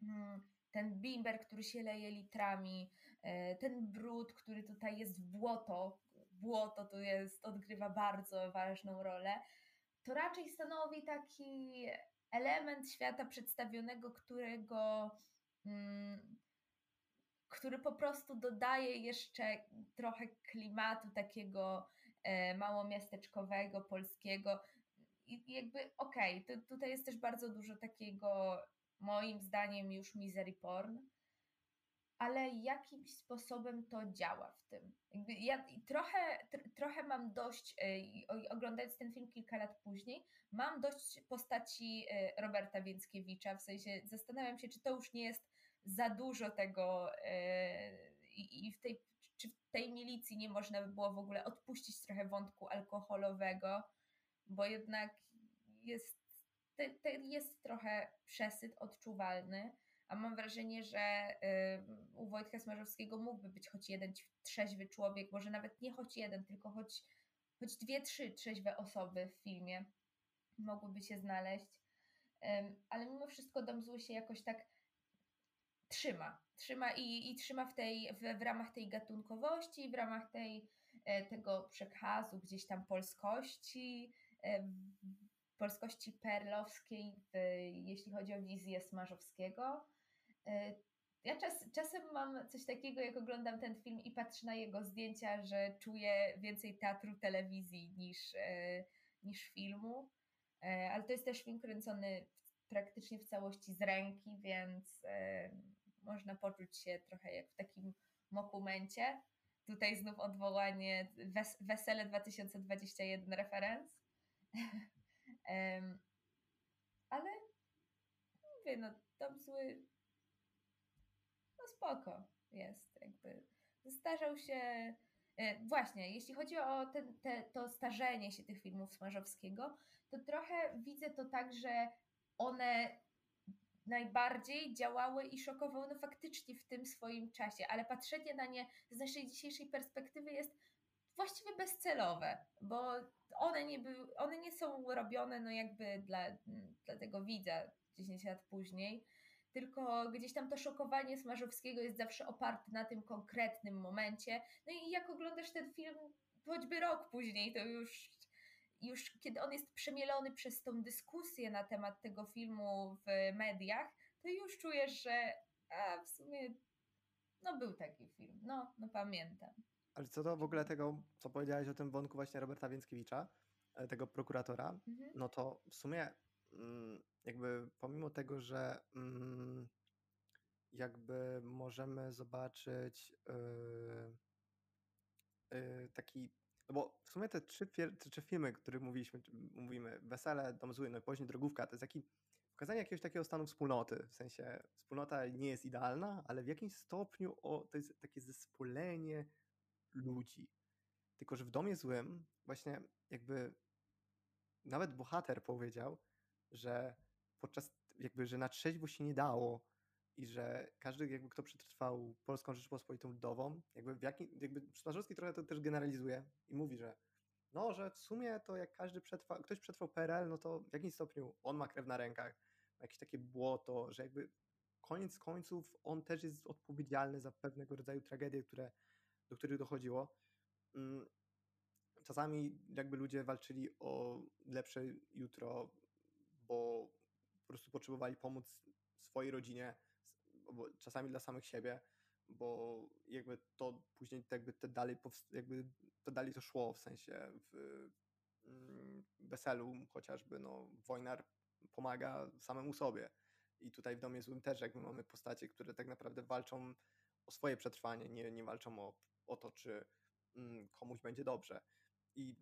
hmm, ten bimber, który się leje litrami, e, ten brud, który tutaj jest w błoto, błoto tu jest, odgrywa bardzo ważną rolę, to raczej stanowi taki element świata przedstawionego, którego mm, który po prostu dodaje jeszcze trochę klimatu takiego e, małomiasteczkowego, polskiego. I jakby okej, okay, tutaj jest też bardzo dużo takiego moim zdaniem już misery porn, ale jakimś sposobem to działa w tym. Jakby ja trochę, trochę mam dość, e, oglądając ten film kilka lat później, mam dość postaci e, Roberta Więckiewicza, w sensie zastanawiam się, czy to już nie jest za dużo tego e, i w tej, czy w tej milicji nie można by było w ogóle odpuścić trochę wątku alkoholowego, bo jednak jest te, te jest trochę przesyt odczuwalny, a mam wrażenie, że y, u Wojtka Smarzowskiego mógłby być choć jeden trzeźwy człowiek, może nawet nie choć jeden, tylko choć, choć dwie, trzy trzeźwe osoby w filmie mogłyby się znaleźć. Ale mimo wszystko Dom Zły się jakoś tak trzyma. Trzyma i, i trzyma w, tej, w, w ramach tej gatunkowości, w ramach tej, e, tego przekazu gdzieś tam polskości, e, polskości perlowskiej, w, jeśli chodzi o wizję Smarzowskiego. E, ja czas, czasem mam coś takiego, jak oglądam ten film i patrzę na jego zdjęcia, że czuję więcej teatru telewizji niż, e, niż filmu. E, ale to jest też film kręcony praktycznie w całości z ręki, więc można poczuć się trochę jak w takim mokumencie. Tutaj znów odwołanie Wes Wesele 2021 referenc. Ale mówię, no dom zły no spoko jest jakby. Zestarzał się e, Właśnie, jeśli chodzi o ten, te, to starzenie się tych filmów Smarzowskiego, to trochę widzę to tak, że one najbardziej działały i szokowały no faktycznie w tym swoim czasie, ale patrzenie na nie z naszej dzisiejszej perspektywy jest właściwie bezcelowe, bo one nie, były, one nie są robione no jakby dla, dla tego widza 10 lat później, tylko gdzieś tam to szokowanie Smarzowskiego jest zawsze oparte na tym konkretnym momencie. No i jak oglądasz ten film choćby rok później, to już, już kiedy on jest przemielony przez tą dyskusję na temat tego filmu w mediach, to już czujesz, że a w sumie no był taki film, no, no pamiętam. Ale co do w ogóle tego, co powiedziałeś o tym wątku właśnie Roberta Więckiewicza, e, tego prokuratora, mhm. no to w sumie mm, jakby pomimo tego, że mm, jakby możemy zobaczyć yy, yy, taki, no bo w sumie te trzy, te trzy filmy, o których mówiliśmy, mówimy, Wesele, Dom Zły, no i później Drogówka, to jest taki pokazanie jakiegoś takiego stanu wspólnoty, w sensie wspólnota nie jest idealna, ale w jakimś stopniu o, to jest takie zespolenie ludzi. Tylko, że w domie złym właśnie jakby nawet bohater powiedział, że podczas jakby, że na trzeźwo się nie dało i że każdy jakby kto przetrwał Polską Rzeczpospolitą Ludową, jakby w jakim, jakby Smarzowski trochę to też generalizuje i mówi, że no, że w sumie to jak każdy przetrwa, ktoś przetrwał PRL, no to w jakimś stopniu on ma krew na rękach, ma jakieś takie błoto, że jakby koniec końców on też jest odpowiedzialny za pewnego rodzaju tragedie, które, do których dochodziło. Mm, czasami jakby ludzie walczyli o lepsze jutro, bo po prostu potrzebowali pomóc swojej rodzinie, czasami dla samych siebie, bo jakby to później jakby te dalej, jakby to dalej to szło, w sensie w mm, weselu chociażby, no Wojnar pomaga samemu sobie i tutaj w Domie Złym też jakby mamy postacie, które tak naprawdę walczą o swoje przetrwanie, nie, nie walczą o, o to, czy mm, komuś będzie dobrze. I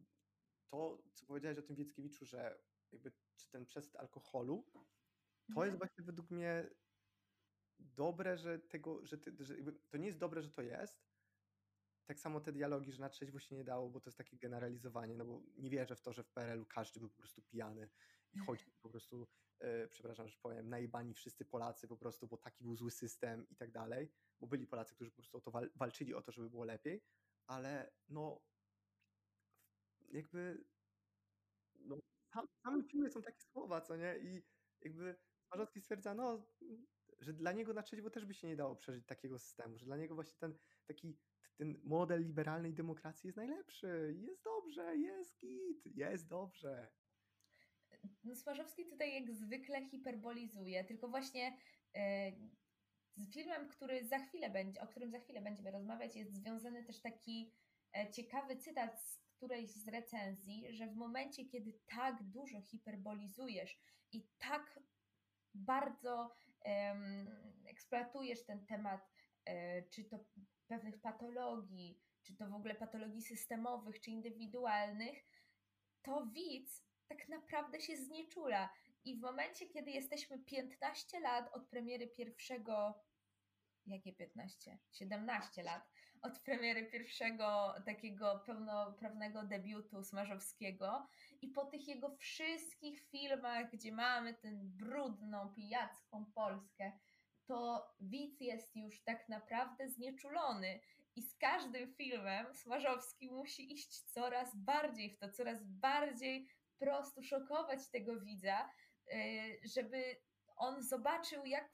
to, co powiedziałeś o tym Wieckiewiczu, że jakby czy ten przesyt alkoholu, to jest mhm. właśnie według mnie dobre, że tego, że, ty, że to nie jest dobre, że to jest. Tak samo te dialogi, że na trzeźwo się nie dało, bo to jest takie generalizowanie, no bo nie wierzę w to, że w PRL-u każdy był po prostu pijany chodzi po prostu, e, przepraszam, że powiem, najebani wszyscy Polacy po prostu, bo taki był zły system i tak dalej, bo byli Polacy, którzy po prostu o to wal, walczyli o to, żeby było lepiej, ale no jakby no, sam, w samym filmie są takie słowa, co nie? I jakby Smarzowski stwierdza, no, że dla niego na trzeźwo też by się nie dało przeżyć takiego systemu, że dla niego właśnie ten taki ten model liberalnej demokracji jest najlepszy, jest dobrze, jest git, jest dobrze. No, Smarzowski tutaj jak zwykle hiperbolizuje, tylko właśnie e, z filmem, który za chwilę będzie, o którym za chwilę będziemy rozmawiać, jest związany też taki e, ciekawy cytat z którejś z recenzji, że w momencie, kiedy tak dużo hiperbolizujesz i tak bardzo um, eksploatujesz ten temat, e, czy to pewnych patologii, czy to w ogóle patologii systemowych, czy indywidualnych, to widz tak naprawdę się znieczula. I w momencie, kiedy jesteśmy 15 lat od premiery pierwszego, jakie 15? 17 lat od premiery pierwszego takiego pełnoprawnego debiutu Smarzowskiego i po tych jego wszystkich filmach, gdzie mamy tę brudną, pijacką Polskę, to widz jest już tak naprawdę znieczulony i z każdym filmem Smarzowski musi iść coraz bardziej w to, coraz bardziej po prostu szokować tego widza, y, żeby on zobaczył, jak,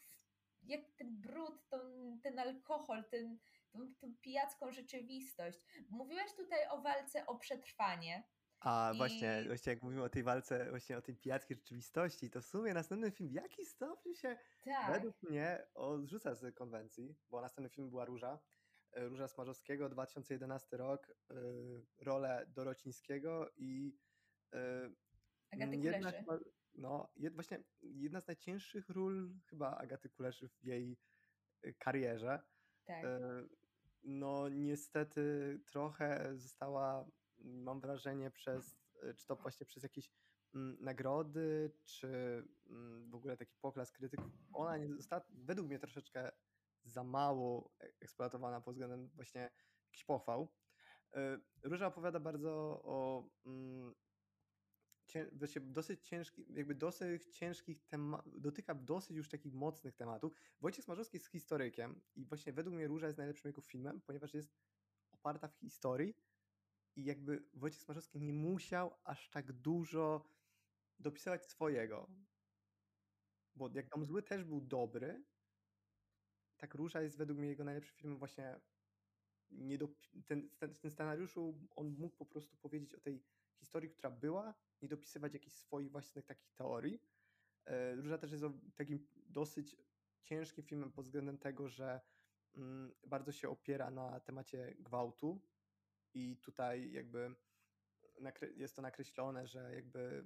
jak ten brud, ten, ten alkohol, ten, tą, tą pijacką rzeczywistość. Mówiłeś tutaj o walce o przetrwanie. A I... właśnie, właśnie jak mówimy o tej walce, właśnie o tej pijackiej rzeczywistości, to w sumie następny film w jaki stopniu się tak. według mnie odrzuca z konwencji, bo następny film była Róża, e, Róża Smarzowskiego, 2011 rok, yy, rolę Dorocińskiego i Agaty jedna, no, jed, właśnie jedna z najcięższych ról chyba Agaty Kuleszy w jej karierze. Tak. No niestety trochę została, mam wrażenie, przez, czy to właśnie przez jakieś mm, nagrody, czy mm, w ogóle taki poklask krytyków, ona nie została według mnie troszeczkę za mało e, eksploatowana pod względem właśnie jakichś pochwał. Róża opowiada bardzo o mm, dosyć ciężki, jakby dosyć ciężkich tematów, dotyka dosyć już takich mocnych tematów. Wojciech Smarzowski jest historykiem i właśnie według mnie Róża jest najlepszym jego filmem, ponieważ jest oparta w historii i jakby Wojciech Smarzowski nie musiał aż tak dużo dopisywać swojego. Bo jak Dom Zły też był dobry, tak Róża jest według mnie jego najlepszym filmem właśnie nie do, ten, ten scenariuszu on mógł po prostu powiedzieć o tej historii, która była, nie dopisywać jakichś swoich własnych takich teorii. E, Róża też jest takim dosyć ciężkim filmem pod względem tego, że mm, bardzo się opiera na temacie gwałtu i tutaj jakby jest to nakreślone, że jakby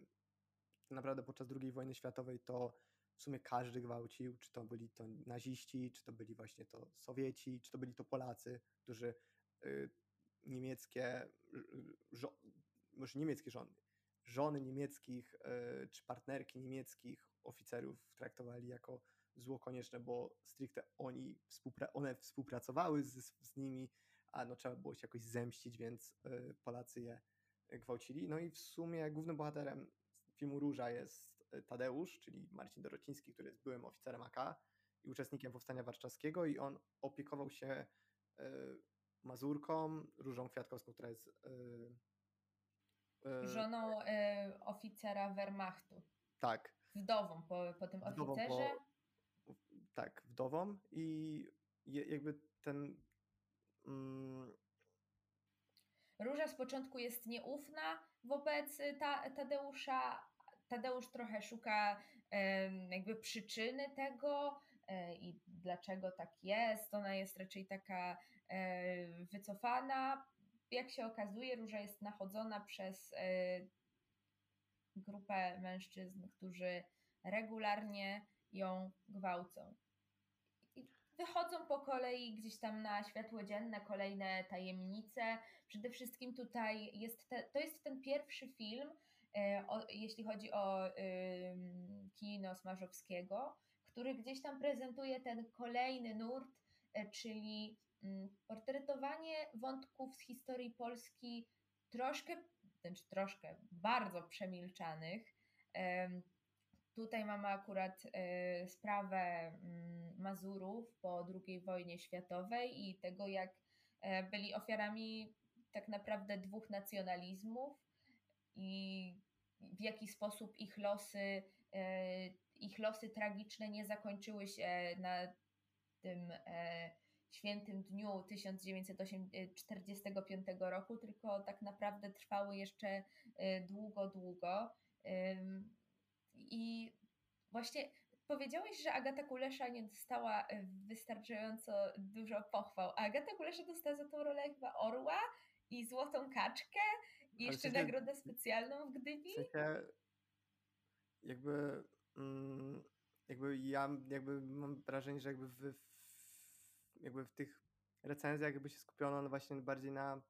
naprawdę podczas II wojny światowej to w sumie każdy gwałcił, czy to byli to naziści, czy to byli właśnie to Sowieci, czy to byli to Polacy, którzy y, niemieckie, może niemieckie rządy, żony niemieckich e, czy partnerki niemieckich oficerów traktowali jako zło konieczne, bo stricte oni współpra one współpracowały z, z nimi, a no trzeba było się jakoś zemścić, więc e, Polacy je gwałcili. No i w sumie głównym bohaterem filmu Róża jest Tadeusz, czyli Marcin Dorociński, który jest byłym oficerem AK i uczestnikiem Powstania Warszawskiego i on opiekował się e, Mazurką, Różą Kwiatkowską, która jest żoną oficera Wehrmachtu. Tak. Wdową po, po tym wdową oficerze. Po, tak, wdową i jakby ten mm, Róża z początku jest nieufna wobec ta, Tadeusza. Tadeusz trochę szuka jakby przyczyny tego e, i dlaczego tak jest. Ona jest raczej taka e, wycofana. Jak się okazuje, Róża jest nachodzona przez e, grupę mężczyzn, którzy regularnie ją gwałcą wychodzą po kolei gdzieś tam na światło dzienne kolejne tajemnice. Przede wszystkim tutaj jest te, to jest ten pierwszy film, e, o, jeśli chodzi o kino Smarzowskiego, który gdzieś tam prezentuje ten kolejny nurt, y, czyli portretowanie wątków z historii Polski troszkę, znaczy troszkę, bardzo przemilczanych. Tutaj mamy akurat y, sprawę mm, Mazurów po II wojnie światowej i tego, jak e, byli ofiarami tak naprawdę dwóch nacjonalizmów i w jaki sposób ich losy, e, ich losy tragiczne nie zakończyły się na tym e, świętym dniu 1945 roku, tylko tak naprawdę trwały jeszcze długo, długo. I właśnie powiedziałeś, że Agata Kulesza nie dostała e, wystarczająco dużo pochwał, a Agata Kulesza dostała za tą rolę chyba Orła i Złotą Kaczkę i jeszcze sensie, nagrodę specjalną w Gdyni. W sensie jakby, mm, jakby ja jakby mam wrażenie, że jakby w, jakby w tych recenzjach jakby się skupiono właśnie bardziej na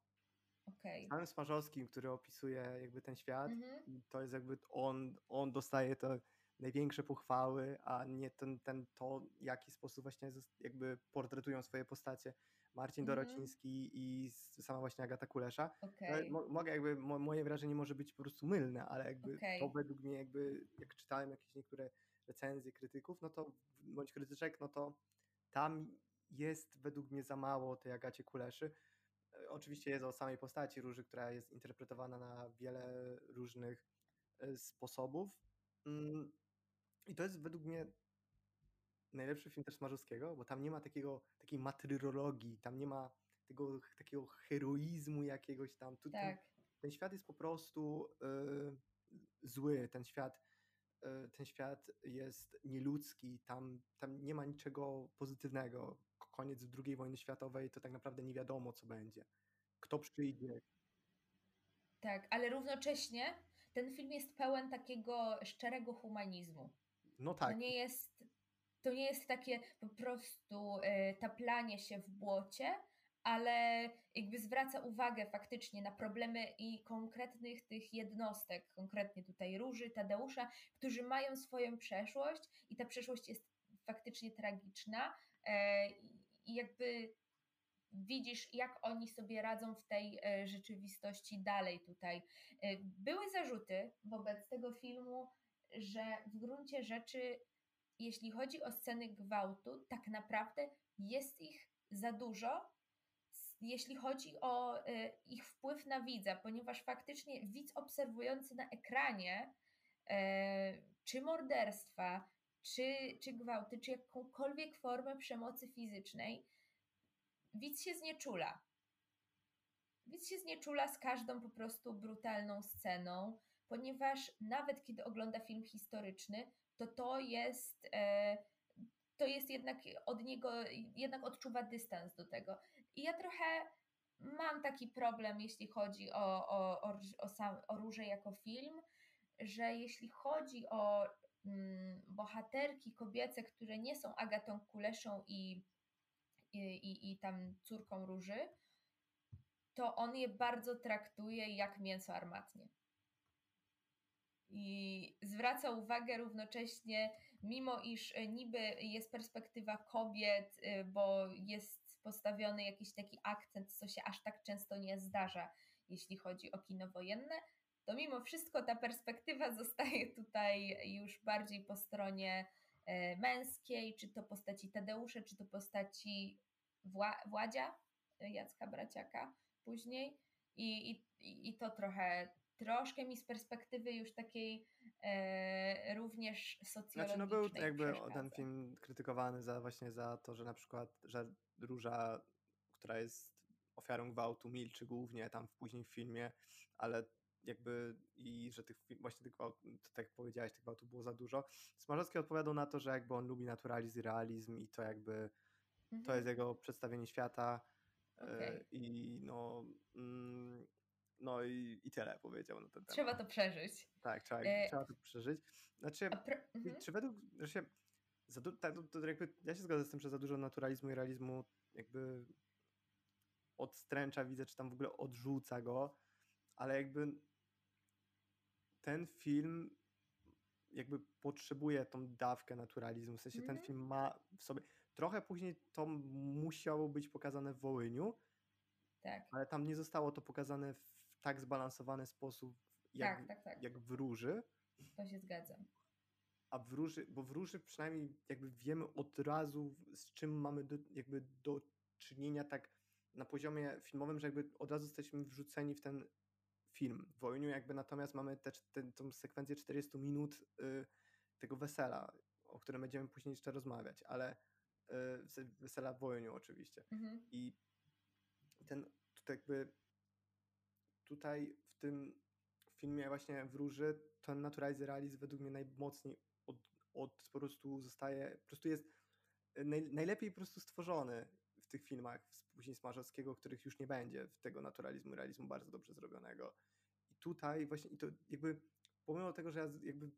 okay. samym Smarzowskim, który opisuje jakby ten świat mhm. i to jest jakby on, on dostaje to największe pochwały, a nie ten, ten to, w jaki sposób właśnie jakby portretują swoje postacie Marcin mhm. Dorociński i sama właśnie Agata Kulesza. Okay. mogę jakby, moje wrażenie może być po prostu mylne, ale jakby okay. to według mnie jakby, jak czytałem jakieś niektóre recenzje krytyków, no to, bądź krytyczek, no to tam jest według mnie za mało tej Agacie Kuleszy. E, oczywiście jest o samej postaci Róży, która jest interpretowana na wiele różnych e, sposobów. Mm, I to jest według mnie najlepszy film też Smarzowskiego, bo tam nie ma takiego, takiej matryrologii, tam nie ma tego takiego heroizmu jakiegoś tam. Tu, tak. ten, ten, świat jest po prostu y, zły, ten świat, ten świat jest nieludzki, tam, tam nie ma niczego pozytywnego. Koniec II wojny światowej to tak naprawdę nie wiadomo, co będzie. Kto przyjdzie. Tak, ale równocześnie ten film jest pełen takiego szczerego humanizmu. No tak. To nie jest, to nie jest takie po prostu y, taplanie się w błocie, ale jakby zwraca uwagę faktycznie na problemy i konkretnych tych jednostek, konkretnie tutaj Róży, Tadeusza, którzy mają swoją przeszłość i ta przeszłość jest faktycznie tragiczna e, i jakby widzisz, jak oni sobie radzą w tej e, rzeczywistości dalej tutaj. E, były zarzuty wobec tego filmu, że w gruncie rzeczy, jeśli chodzi o sceny gwałtu, tak naprawdę jest ich za dużo, jeśli chodzi o e, ich wpływ na widza, ponieważ faktycznie widz obserwujący na ekranie czy morderstwa, czy, czy gwałty, czy jakąkolwiek formę przemocy fizycznej, widz się znieczula. Widz się znieczula z każdą po prostu brutalną sceną, ponieważ nawet kiedy ogląda film historyczny, to to jest, e, to jest jednak od niego, jednak odczuwa dystans do tego. I ja trochę mam taki problem, jeśli chodzi o, o, o, o, sam, o Róże jako film, że jeśli chodzi o bohaterki kobiece, które nie są Agatą Kuleszą i i, i, tam córką Róży, to on je bardzo traktuje jak mięso armatnie. I zwraca uwagę równocześnie, mimo iż niby jest perspektywa kobiet, y, bo jest postawiony jakiś taki akcent, co się aż tak często nie zdarza, jeśli chodzi o kino wojenne, to mimo wszystko ta perspektywa zostaje tutaj już bardziej po stronie e, męskiej, czy to postaci Tadeusza, czy to postaci Wła Władzia, e, Jacka Braciaka później. I, i, I to trochę, troszkę mi z perspektywy już takiej e, również socjologicznej Znaczy no był jakby ten film krytykowany za właśnie za to, że na przykład, że Róża, która jest ofiarą gwałtu, milczy głównie tam później w filmie, ale jakby i że tych właśnie tych gwałtów, tak jak powiedziałeś, tych gwałtów było za dużo. Smarzowski odpowiadał na to, że jakby on lubi naturalizm i realizm i to jakby mhm. to jest jego przedstawienie świata okay. i no mm, no i, i tyle powiedział na ten temat. Trzeba to przeżyć. Tak, trzeba, e... trzeba to przeżyć. Znaczy, mhm. czy według, że się za du- tak, to, to jakby, ja się zgadzam z tym, że za dużo naturalizmu i realizmu jakby odstręcza, widzę, czy tam w ogóle odrzuca go, ale jakby ten film jakby potrzebuje tą dawkę naturalizmu, w sensie mm. ten mhm. film ma w sobie, trochę później to musiało być pokazane w Wołyniu, tak. ale tam nie zostało to pokazane w tak zbalansowany sposób jak, tak, tak, tak. jak w Róży. To się zgadzam. A w Róży, bo w Róży przynajmniej jakby wiemy od razu z czym mamy do, jakby do czynienia tak na poziomie filmowym, że jakby od razu jesteśmy wrzuceni w ten film. W Wojniu jakby natomiast mamy tę sekwencję 40 minut y, tego wesela, o którym będziemy później jeszcze rozmawiać, ale y, wesela w Wojniu oczywiście. Mhm. I ten tutaj jakby tutaj w tym filmie właśnie w Róży ten naturalizm realizm według mnie najmocniej od, od po prostu zostaje, po prostu jest naj, najlepiej po prostu stworzony tych filmach później Smarzowskiego, których już nie będzie, tego naturalizmu, realizmu bardzo dobrze zrobionego. I tutaj właśnie, i to jakby pomimo tego, że ja jakby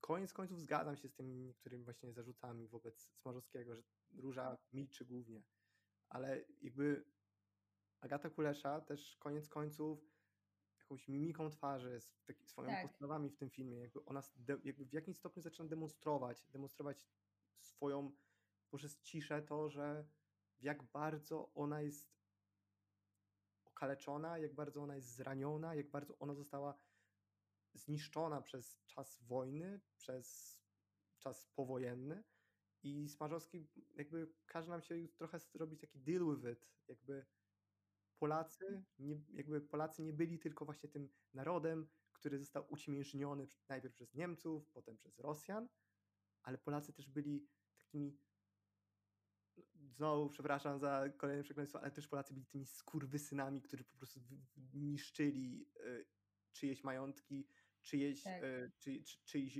koniec końców zgadzam się z tymi niektórymi właśnie zarzutami wobec Smarzowskiego, że Róża milczy głównie, ale jakby Agata Kulesza też koniec końców jakąś mimiką twarzy, z taki, swoimi tak. postawami w tym filmie, jakby ona jakby w jakimś stopniu zaczyna demonstrować, demonstrować swoją poprzez ciszę to, że jak bardzo ona jest okaleczona, jak bardzo ona jest zraniona, jak bardzo ona została zniszczona przez czas wojny, przez czas powojenny. I Smarzowski jakby każe nam się trochę zrobić taki deal with it, jakby Polacy, nie, jakby Polacy nie byli tylko właśnie tym narodem, który został uciemiężniony najpierw przez Niemców, potem przez Rosjan, ale Polacy też byli takimi znowu przepraszam za kolejne przekleństwo, ale też Polacy byli tymi skurwysynami, którzy po prostu niszczyli y, czyjeś majątki, czyjeś, tak. y, czy, czy, czyjś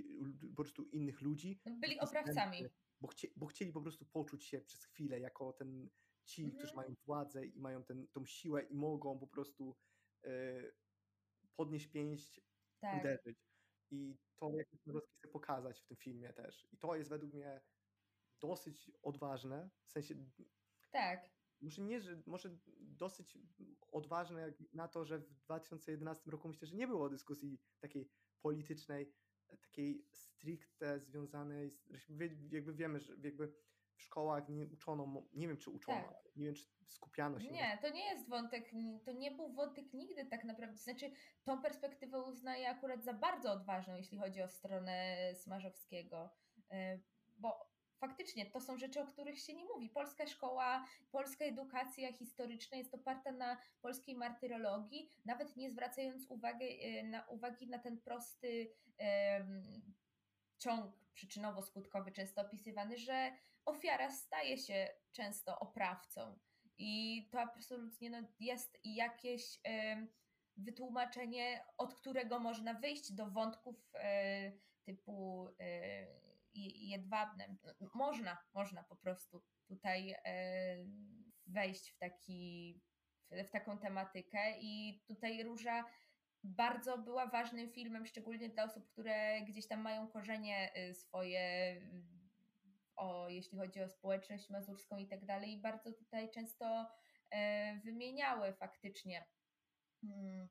po prostu innych ludzi. No, byli oprawcami. Bo, chcie, bo chcieli po prostu poczuć się przez chwilę jako ten ci, mhm. którzy mają władzę i mają ten, tą siłę i mogą po prostu y, podnieść pięść, tak. uderzyć. I to jak Kowalski chce pokazać w tym filmie też. I to jest według mnie dosyć odważne, w sensie. Tak. Może nie, że może dosyć odważne jak na to, że w 2011 roku myślę, że nie było dyskusji takiej politycznej, takiej stricte związanej, z, jakby wiemy, że jakby w szkołach nie uczono, nie wiem czy uczono, tak. nie wiem czy skupiano się. Nie, to nie jest wątek, to nie był wątek nigdy tak naprawdę, znaczy tą perspektywę uznaję akurat za bardzo odważną, jeśli chodzi o stronę Smarzowskiego, y, bo faktycznie to są rzeczy, o których się nie mówi. Polska szkoła, polska edukacja historyczna jest oparta na polskiej martyrologii, nawet nie zwracając uwagi e, na, uwagi na ten prosty um, ciąg przyczynowo-skutkowy, często opisywany, że ofiara staje się często oprawcą. I to absolutnie no, jest jakieś um, wytłumaczenie, od którego można wyjść do wątków e, typu e, jedwabnym. Można, można po prostu tutaj e, wejść w, taki, w taką tematykę i tutaj Róża bardzo była ważnym filmem, szczególnie dla osób, które gdzieś tam mają korzenie e, swoje, o, jeśli chodzi o społeczność mazurską i tak dalej, i bardzo tutaj często e, wymieniały faktycznie mm,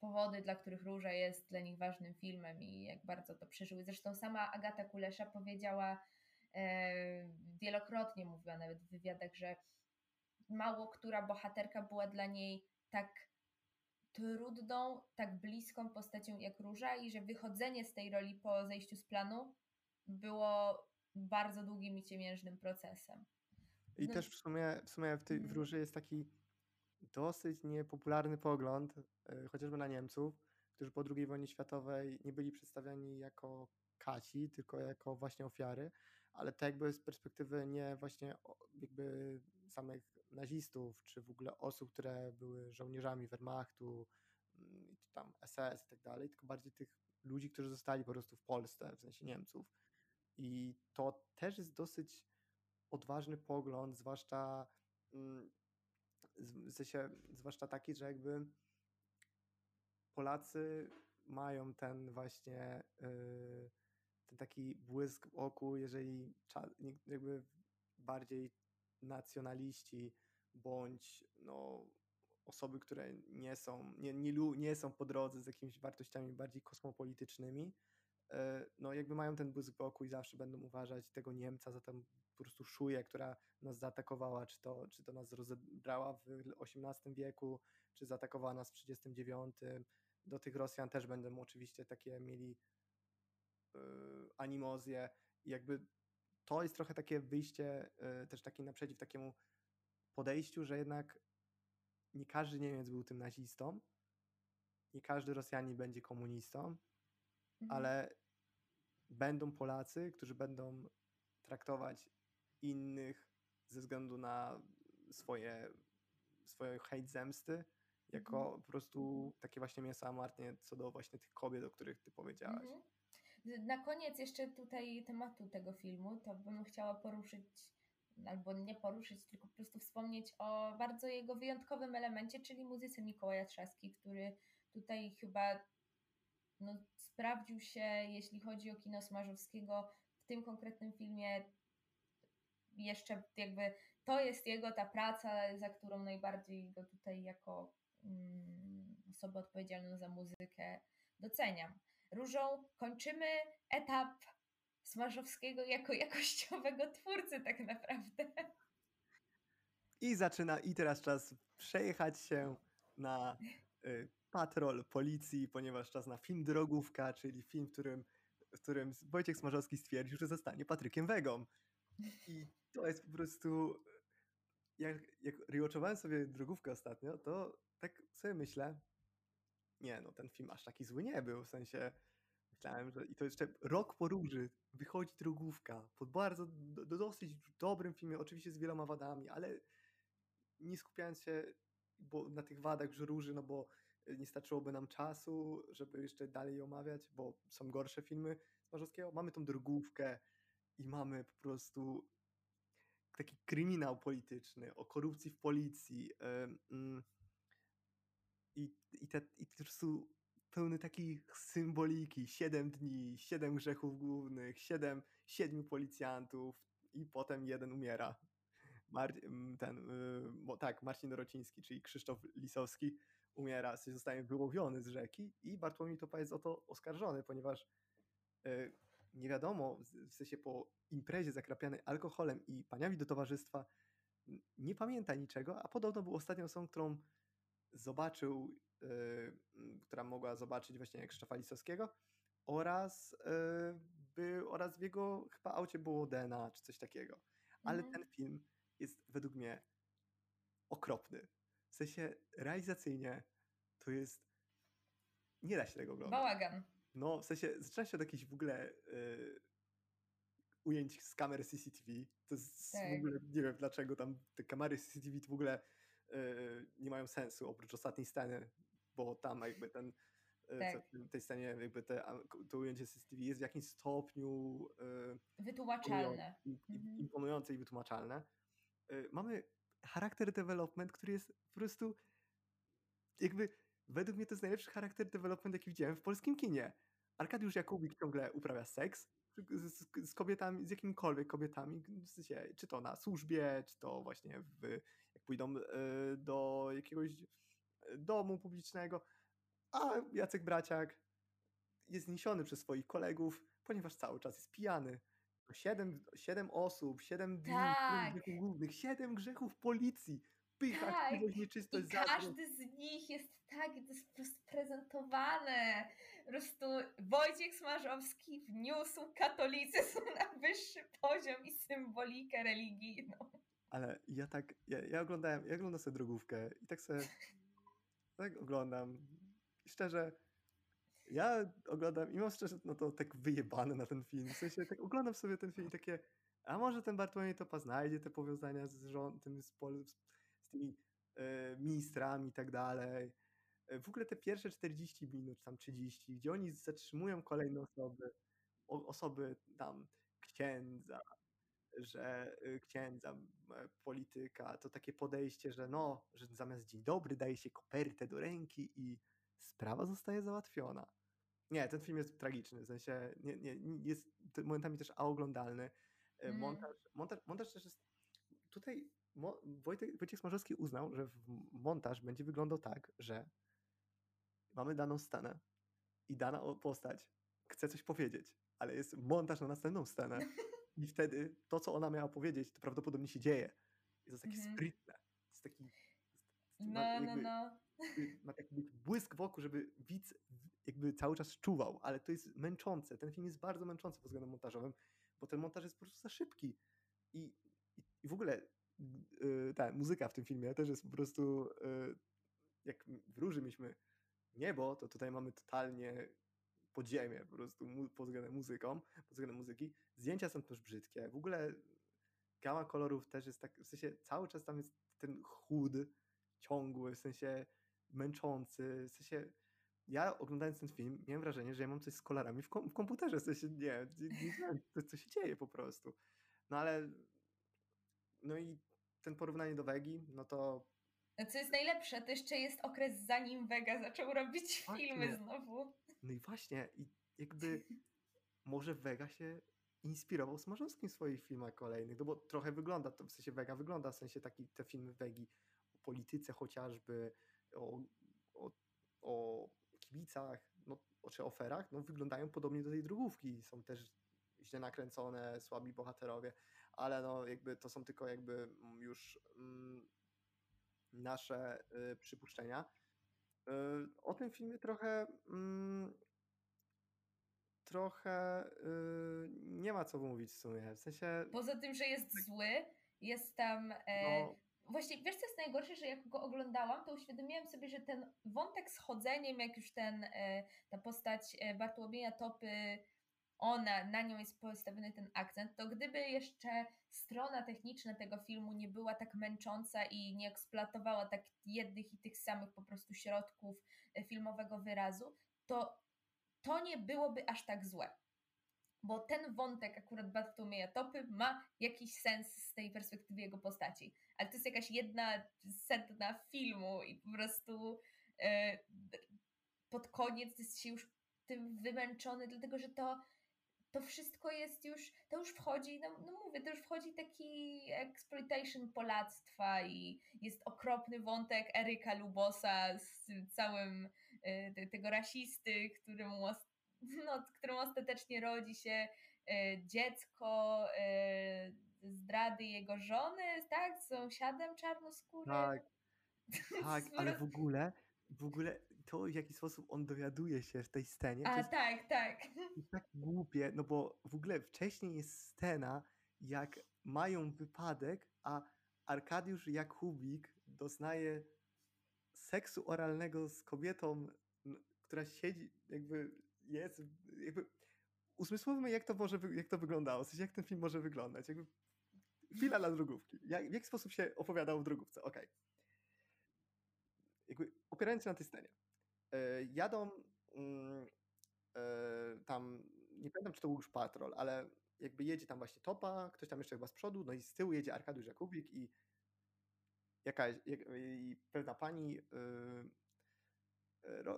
powody, dla których Róża jest dla nich ważnym filmem i jak bardzo to przeżyły. Zresztą sama Agata Kulesza powiedziała, e, wielokrotnie mówiła nawet w wywiadach, że mało która bohaterka była dla niej tak trudną, tak bliską postacią jak Róża i że wychodzenie z tej roli po zejściu z planu było bardzo długim i ciemiężnym procesem. I no. też w sumie, w sumie w tej w mhm. Róży jest taki dosyć niepopularny pogląd, e, chociażby na Niemców, którzy po II wojnie światowej nie byli przedstawiani jako kaci, tylko jako właśnie ofiary, ale to jakby z perspektywy nie właśnie jakby samych nazistów, czy w ogóle osób, które były żołnierzami Wehrmachtu, mm, tam SS i tak dalej, tylko bardziej tych ludzi, którzy zostali po prostu w Polsce, w sensie Niemców. I to też jest dosyć odważny pogląd, zwłaszcza mm, w sensie, zwłaszcza taki, że jakby Polacy mają ten właśnie yy, ten taki błysk w oku, jeżeli jakby bardziej nacjonaliści bądź no, osoby, które nie są, nie, nie, nie są po drodze z jakimiś wartościami bardziej kosmopolitycznymi, e, no jakby mają ten błysk w oku i zawsze będą uważać tego Niemca za tę po prostu szuję, która nas zaatakowała, czy to, czy to nas rozebrała w XVIII wieku, czy zaatakowała nas w 1939. Do tych Rosjan też będą oczywiście takie mieli yy, animozje i jakby to jest trochę takie wyjście yy, też takie naprzeciw takiemu podejściu, że jednak nie każdy Niemiec był tym nazistą, nie każdy Rosjanin będzie komunistą, mhm. ale będą Polacy, którzy będą traktować innych ze względu na swoje, swoje hejt zemsty, jako mhm. po prostu takie właśnie mięso amartnie co do właśnie tych kobiet, o których ty powiedziałaś. Mhm. Na koniec jeszcze tutaj tematu tego filmu, to bym chciała poruszyć, albo nie poruszyć, tylko po prostu wspomnieć o bardzo jego wyjątkowym elemencie, czyli muzyce Mikołaja Trzaski, który tutaj chyba no, sprawdził się, jeśli chodzi o kino Smarzowskiego, w tym konkretnym filmie jeszcze jakby to jest jego ta praca, za którą najbardziej go tutaj jako mm, osobę odpowiedzialną za muzykę doceniam. Różą kończymy etap Smarzowskiego jako jakościowego twórcy tak naprawdę. I zaczyna, i teraz czas przejechać się na y, patrol policji, ponieważ czas na film Drogówka, czyli film, w którym, w którym Wojciech Smarzowski stwierdził, że zostanie Patrykiem Wegą. I to jest po prostu. Jak, jak rewatchowałem sobie drogówkę ostatnio, to tak sobie myślę, nie, no ten film aż taki zły nie był, w sensie myślałem, że i to jeszcze rok po róży wychodzi drogówka, po bardzo, do, dosyć dobrym filmie, oczywiście z wieloma wadami, ale nie skupiając się bo na tych wadach róży, no bo nie starczyłoby nam czasu, żeby jeszcze dalej omawiać, bo są gorsze filmy Marzowskiego. Mamy tą drogówkę i mamy po prostu taki kryminał polityczny, o korupcji w policji. Mm, I, i, te, i po prostu pełny takiej symboliki. Siedem dni, siedem grzechów głównych, siedem, siedmiu policjantów i potem jeden umiera. Mar mm, ten, y, tak, Marcin Dorociński, czyli Krzysztof Lisowski umiera, zostaje wyłowiony z rzeki i Bartłomiej Topa jest o to oskarżony, ponieważ y, nie wiadomo, w sensie po imprezie zakrapianej alkoholem i paniami do towarzystwa nie pamięta niczego, a podobno był ostatnią osobą, którą zobaczył, yy, która mogła zobaczyć właśnie Krzysztofa Lisowskiego oraz, yy, by, oraz w jego chyba aucie było DNA czy coś takiego. Ale mhm. ten film jest według mnie okropny. W sensie realizacyjnie to jest nie da się tego oglądać. Bałagan. No, w sensie zaczyna się od jakichś w ogóle y, ujęć z kamery CCTV. To jest tak. w ogóle, nie wiem dlaczego tam te kamery CCTV w ogóle y, nie mają sensu, oprócz ostatniej sceny, bo tam jakby ten y, tak. w tej scenie jakby te, to ujęcie CCTV jest w jakimś stopniu wytłumaczalne. Mhm. Imponujące i wytłumaczalne. Mamy charakter development, który jest po prostu jakby według mnie to jest najlepszy charakter development, jaki widziałem w polskim kinie. Arkadiusz Jakubik ciągle uprawia seks z, z kobietami, z jakimikolwiek kobietami, w sensie, czy to na służbie, czy to właśnie w, jak pójdą y, do jakiegoś e, domu publicznego, a Jacek Braciak jest zniesiony przez swoich kolegów, ponieważ cały czas jest pijany. Siedem, siedem osób, siedem dni, tak. głównych, siedem grzechów policji tak. nieczystość, I każdy z nich jest tak, to jest po prezentowane. Po prostu Wojciech Smarzowski wniósł katolicyzm na wyższy poziom i symbolikę religijną. Ale ja tak, ja, ja oglądałem, ja oglądam sobie drogówkę i tak sobie, tak oglądam. I szczerze, ja oglądam i mam szczerze, no to tak wyjebane na ten film. W sensie tak oglądam sobie ten film i takie, a może ten Bartłomiej Topa znajdzie te powiązania z rządem, z, pol, z tymi e, ministrami i tak dalej. E, w ogóle te pierwsze 40 minut, tam 30, gdzie oni zatrzymują kolejne osoby, osoby tam księdza, że y, księdza, polityka, to takie podejście, że no, że zamiast dzień dobry daje się kopertę do ręki i sprawa zostaje załatwiona. Nie, ten film jest tragiczny, w sensie nie, nie, jest momentami też aoglądalny. Mm. Montaż, montaż, montaż też jest. Tutaj Wojtek, Wojciech Smarzowski uznał, że montaż będzie wyglądał tak, że mamy daną scenę i dana postać chce coś powiedzieć, ale jest montaż na następną scenę i wtedy to, co ona miała powiedzieć, to prawdopodobnie się dzieje. I to jest takie mhm. sprytne. To jest taki. No, ma, no, jakby, no, no. Ma taki błysk w oku, żeby widz jakby cały czas czuwał, ale to jest męczące. Ten film jest bardzo męczący pod względem montażowym, bo ten montaż jest po prostu za szybki. I, i, i w ogóle ta muzyka w tym filmie też jest po prostu. Yy, jak w Róży mieliśmy niebo, to tutaj mamy totalnie podziemie po prostu pod względem muzyką, pod względem muzyki. Zdjęcia są też brzydkie. W ogóle gama kolorów też jest tak, w sensie cały czas tam jest ten chłód ciągły, w sensie męczący, w sensie ja oglądając ten film miałem wrażenie, że ja mam coś z kolorami w, kom w komputerze, w sensie nie, nie, nie wiem, co się dzieje po prostu. No ale no i ten porównanie do Wegi, no to co jest najlepsze, to jeszcze jest okres zanim Vega zaczął robić Właśnie. filmy znowu. No i właśnie, i jakby może Vega się inspirował Smarzowskim w swoich filmach kolejnych, no bo trochę wygląda to, w sensie Vega wygląda, w sensie taki te filmy Wegi o polityce chociażby, o, o, o kibicach, no, czy oferach, no wyglądają podobnie do tej drugówki, są też źle nakręcone, słabi bohaterowie, ale no jakby to są tylko jakby już mm, nasze y, przypuszczenia. Y, o tym filmie trochę mm, trochę y, nie ma co mówić w sumie. W sensie. Poza tym, że jest tak. zły, jest tam. E, no. Właśnie, wiesz co jest najgorsze, że jak go oglądałam, to uświadomiłam sobie, że ten wątek z chodzeniem, jak już ten, e, ta postać e, Bartłomieja Topy ona, na nią jest postawiony ten akcent, to gdyby jeszcze strona techniczna tego filmu nie była tak męcząca i nie eksploatowała tak jednych i tych samych po prostu środków e, filmowego wyrazu, to to nie byłoby aż tak złe. Bo ten wątek akurat Bartłomieja Topy ma jakiś sens z tej perspektywy jego postaci. Ale to jest jakaś jedna setna filmu i po prostu e, pod koniec jest się już tym wymęczony, dlatego że to to wszystko jest już, to już wchodzi, no, no mówię, to już wchodzi taki exploitation polactwa i jest okropny wątek Eryka Lubosa z całym y, tego rasisty, któremu, no, któremu ostatecznie rodzi się y, dziecko y, zdrady jego żony, tak, z sąsiadem czarnoskórym. Tak, tak ale w ogóle, w ogóle to, w jaki sposób on dowiaduje się w tej scenie. A, jest, tak, tak. Jest tak głupie, no bo w ogóle wcześniej jest scena, jak mają wypadek, a Arkadiusz Jakubik doznaje seksu oralnego z kobietą, która siedzi, jakby jest, jakby usmysłowmy, jak to może, jak to wyglądało, w sensie, jak ten film może wyglądać, jakby chwila dla drogówki. Jak, w jaki sposób się opowiadało w drogówce? Okej. Okay. Jakby opierając się na tej scenie. E, jadą mm, e, tam, nie pamiętam czy to był już patrol, ale jakby jedzie tam właśnie topa, ktoś tam jeszcze chyba z przodu, no i z tyłu jedzie Arkadiusz Jakubik i jakaś i pewna pani e,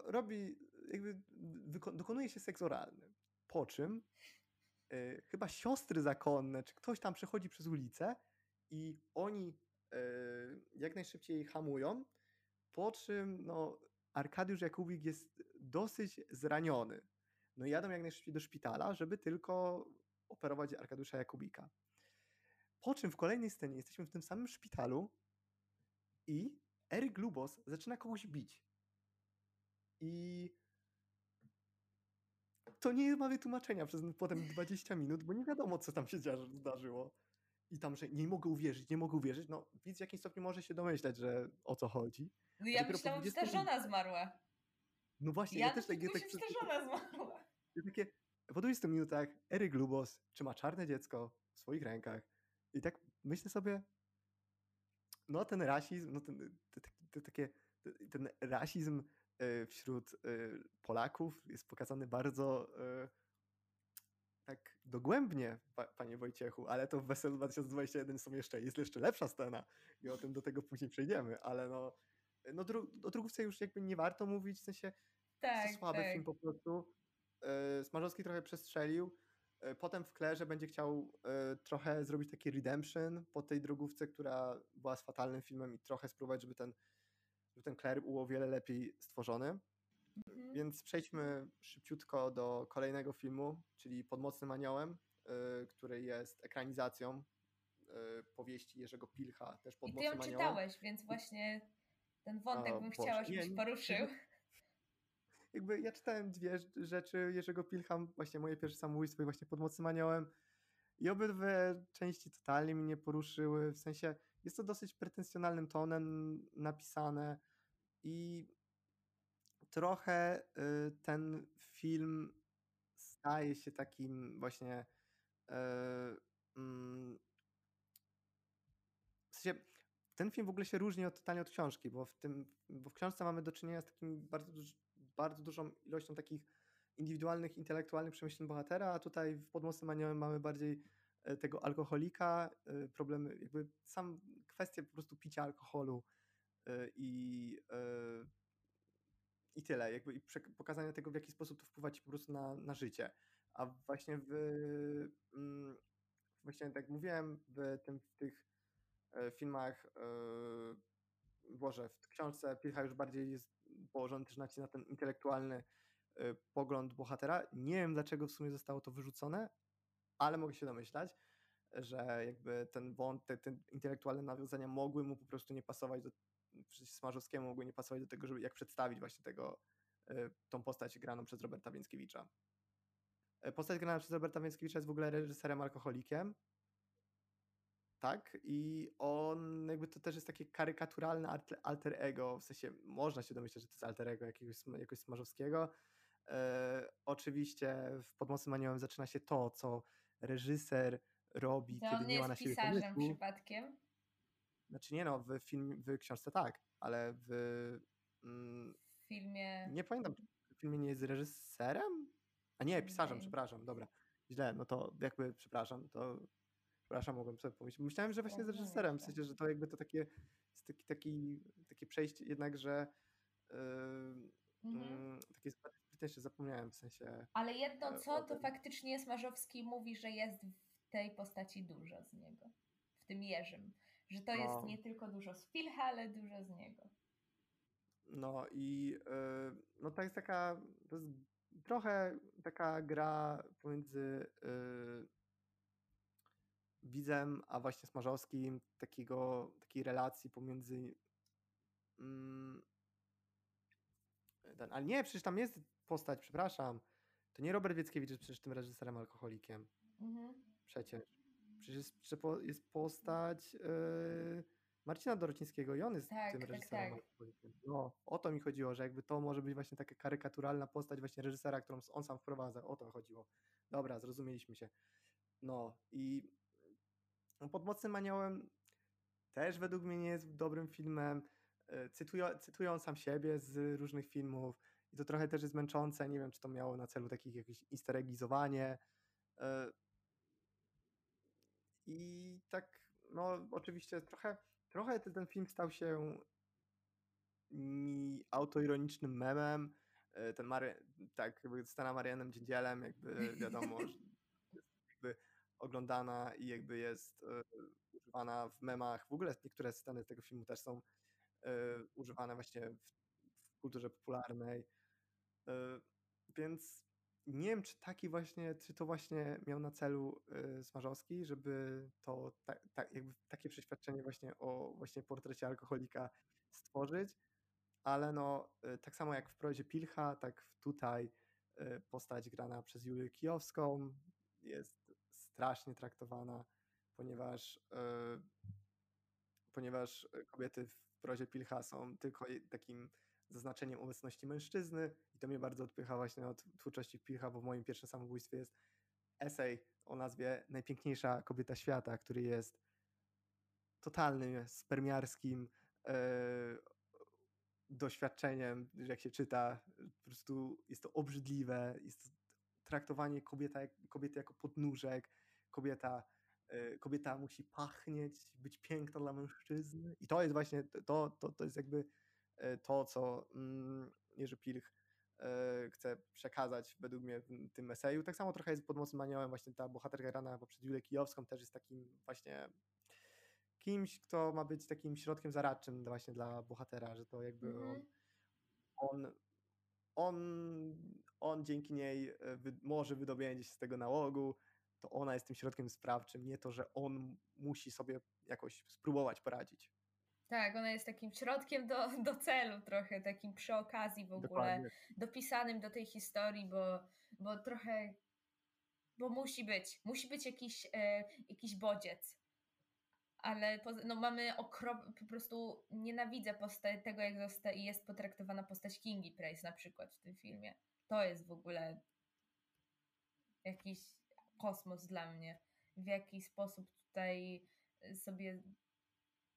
robi, jakby dokonuje się seks oralny. Po czym chyba siostry zakonne, czy ktoś tam przechodzi przez ulicę i oni jak najszybciej hamują, po czym no, Arkadiusz Jakubik jest dosyć zraniony. No i jadą jak najszybciej do szpitala, żeby tylko operować Arkadiusza Jakubika. Po czym w kolejnej scenie jesteśmy w tym samym szpitalu i Eryk Lubos zaczyna kogoś bić. i to nie ma wytłumaczenia przez potem 20 minut, bo nie wiadomo, co tam się zdarzyło. I tam, że nie mogę uwierzyć, nie mogę uwierzyć. No, widz w jakimś stopniu może się domyśleć, że o co chodzi. No ja myślałam, że ta żona zmarła. No właśnie, ja, ja też tak... Ja tak że ta żona zmarła. Ja takie, po 20 minutach Eryk Lubos trzyma czarne dziecko w swoich rękach i tak myślę sobie, no ten rasizm, no ten, te, te, te, takie, ten rasizm e, wśród e, Polaków jest pokazany bardzo e, tak dogłębnie, panie Wojciechu, ale to w Weselu 2021 są jeszcze, jest jeszcze lepsza scena i o tym do tego później przejdziemy, ale no, no dru, o drugówce już jakby nie warto mówić, w sensie tak, to słaby tak. film po prostu. Smarzowski trochę przestrzelił, Potem w Klerze będzie chciał trochę zrobić taki redemption po tej drogówce, która była z fatalnym filmem i trochę spróbować, żeby ten, żeby ten Claire był o wiele lepiej stworzony. Mhm. Więc przejdźmy szybciutko do kolejnego filmu, czyli Pod mocnym aniołem, który jest ekranizacją powieści Jerzego Pilcha, też Pod I ty ją aniołem. czytałeś, więc właśnie ten wątek o, bym Boże. chciała, żebyś nie, poruszył. jakby ja czytałem dwie rzeczy Jerzego Pilcha, właśnie moje pierwsze samobójstwo i właśnie Pod mocnym aniołem i obydwie części totalnie mnie poruszyły, w sensie jest to dosyć pretensjonalnym tonem napisane i trochę y, ten film staje się takim właśnie y, mm, w sensie ten film w ogóle się różni od, totalnie od książki, bo w, tym, bo w książce mamy do czynienia z takim bardzo, bardzo dużą ilością takich indywidualnych, intelektualnych przemyśleń bohatera, a tutaj w Podmocnym Aniołem mamy bardziej e, tego alkoholika, e, problemy, jakby sam kwestie po prostu picia alkoholu e, i, i tyle, jakby i pokazania tego, w jaki sposób to wpływa ci po prostu na, na życie. A właśnie w, mm, właśnie tak jak mówiłem, w, tym, w tych filmach Boże, w książce Pilcha już bardziej jest położony też nacisk na ten intelektualny y, pogląd bohatera. Nie wiem, dlaczego w sumie zostało to wyrzucone, ale mogę się domyślać, że jakby ten wątek, te intelektualne nawiązania mogły mu po prostu nie pasować do, Smarzowskiemu mogły nie pasować do tego, żeby jak przedstawić właśnie tego, y, tą postać graną przez Roberta Więckiewicza. Y, postać grana przez Roberta Więckiewicza jest w ogóle reżyserem alkoholikiem, tak? I on jakby to też jest takie karykaturalne alter ego, w sensie można się domyśleć, że to jest alter ego jakiegoś, jakiegoś Smarzowskiego. E, oczywiście w Podmocnym Aniołem zaczyna się to, co reżyser robi, to kiedy nie ma na siebie pomysłu. przypadkiem? Znaczy nie no, w, film, w książce tak, ale w... Mm, w filmie... Nie pamiętam, w filmie nie jest reżyserem? A nie, pisarzem, okay. przepraszam, dobra. Źle, no to jakby, przepraszam, to Przepraszam, mogłem sobie pomyśleć. Myślałem, że właśnie z reżyserem, w sensie, że to jakby to takie jest taki, taki, takie przejście jednak, że yy, mhm. yy, takie też zapomniałem w sensie. Ale jedno co, to faktycznie Smarzowski mówi, że jest w tej postaci dużo z niego. W tym Jerzym. Że to jest no. nie tylko dużo z Filcha, ale dużo z niego. No i yy, no to jest taka, to jest trochę taka gra pomiędzy yy, widzem, a właśnie Smarzowskim takiego, takiej relacji pomiędzy mm, ten, ale nie, przecież tam jest postać, przepraszam, to nie Robert Wieckiewicz jest przecież tym reżyserem alkoholikiem. Mhm. Przecież. Przecież jest, jest postać yy, Marcina Dorocińskiego i on jest tak, tym tak, reżyserem tak. No, o to mi chodziło, że jakby to może być właśnie taka karykaturalna postać właśnie reżysera, którą on sam wprowadza. O to chodziło. Dobra, zrozumieliśmy się. No i no, Pod mocnym aniołem też według mnie nie jest dobrym filmem. E, cytują, cytują sam siebie z różnych filmów i to trochę też jest męczące. Nie wiem, czy to miało na celu takich jakieś easter eggizowanie. I tak, no oczywiście trochę, trochę ten film stał się autoironicznym memem. E, ten Mary, tak, jakby scena Marianem Dziędzielem, jakby wiadomo, jakby oglądana i jakby jest e, używana w memach. W ogóle niektóre sceny tego filmu też są e, używane właśnie w, w kulturze popularnej. Więc nie wiem, czy taki właśnie, czy to właśnie miał na celu Smarzowski, żeby to ta, ta, jakby takie przeświadczenie właśnie o właśnie portrecie alkoholika stworzyć, ale no y, tak samo jak w prozie Pilcha, tak tutaj y, postać grana przez Julię Kijowską jest strasznie traktowana, ponieważ y, ponieważ kobiety w prozie Pilcha są tylko takim zaznaczeniem obecności mężczyzny i to mnie bardzo odpycha właśnie od twórczości Pilcha, bo w moim pierwszym samobójstwie jest esej o nazwie Najpiękniejsza kobieta świata, który jest totalnym spermiarskim e, doświadczeniem, jak się czyta, po prostu jest to obrzydliwe, jest to traktowanie kobieta, kobiety jako podnóżek, kobieta, e, kobieta musi pachnieć, być piękna dla mężczyzny i to jest właśnie, to, to, to jest jakby to, co mm, Jerzy Pilch chce przekazać według mnie w tym eseju. Tak samo trochę jest pod mocnym aniołem właśnie ta bohaterka grana poprzez Julię Kijowską też jest takim właśnie kimś, kto ma być takim środkiem zaradczym właśnie dla bohatera, że to jakby mhm. on, on, on, on dzięki niej e, wy, może wydobędzie się z tego nałogu, to ona jest tym środkiem sprawczym, nie to, że on musi sobie jakoś spróbować poradzić. Tak, ona jest takim środkiem do, do celu trochę, takim przy okazji w ogóle, Dokładnie. dopisanym do tej historii, bo, bo trochę, bo musi być, musi być jakiś, e, jakiś bodziec ale no mamy okrop, po prostu nienawidzę posta- tego, jak zosta- jest potraktowana postać Kingi Price na przykład w tym filmie. To jest w ogóle jakiś kosmos dla mnie. W jaki sposób tutaj sobie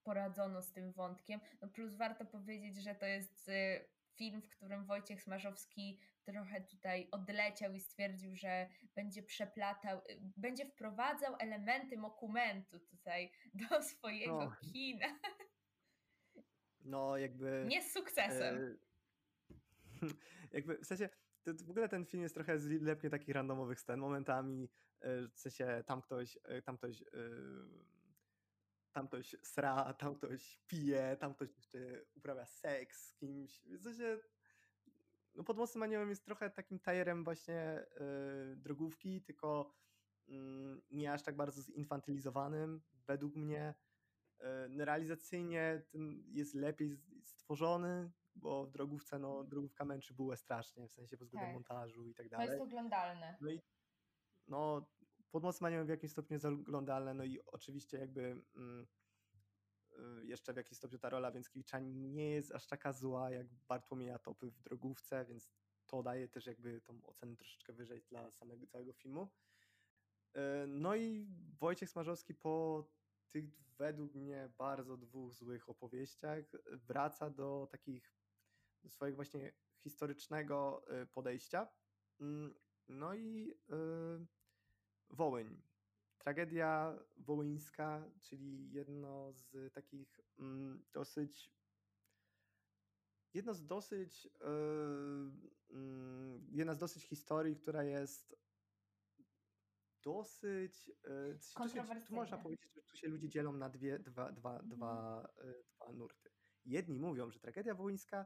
poradzono z tym wątkiem. No plus warto powiedzieć, że to jest y, film, w którym Wojciech Smarzowski trochę tutaj odleciał i stwierdził, że będzie przeplatał, y, będzie wprowadzał elementy dokumentu tutaj do swojego no. kina. No, jakby. Nie z sukcesem. E, jakby w sensie. To w ogóle ten film jest trochę zlepnie takich randomowych scen. Momentami e, w sensie tam ktoś, e, tam ktoś tam ktoś sra, tam ktoś pije, tam ktoś jeszcze uprawia seks z kimś. W sensie no pod mocnym aniołem jest trochę takim tajerem właśnie yy, drogówki, tylko yy, nie aż tak bardzo zinfantylizowanym według mnie. Yy, realizacyjnie ten jest lepiej stworzony, bo w drogówce, no drogówka męczy bułę strasznie, w sensie pod względem tak. montażu i tak dalej. To jest oglądalne. No i no, pod mocnym aniołem w jakimś stopniu jest oglądalne, no i oczywiście jakby... Mm, Y, jeszcze w jakiś stopniu ta rola Więckiewicza nie jest aż taka zła jak Bartłomieja Topy w Drogówce, więc to daje też jakby tą ocenę troszeczkę wyżej dla samego całego filmu. Y, no i Wojciech Smarzowski po tych według mnie bardzo dwóch złych opowieściach wraca do takich do swojego właśnie historycznego y, podejścia. Mm, no i Wołyń. Tragedia wołyńska, czyli jedno z takich mm, dosyć jedno z dosyć yy, yy, jedna z dosyć historii, która jest dosyć yy, tu, się, tu można powiedzieć, że tu się ludzie dzielą na dwie, dwa, dwa, mhm. dwa, yy, dwa nurty. Jedni mówią, że tragedia wołyńska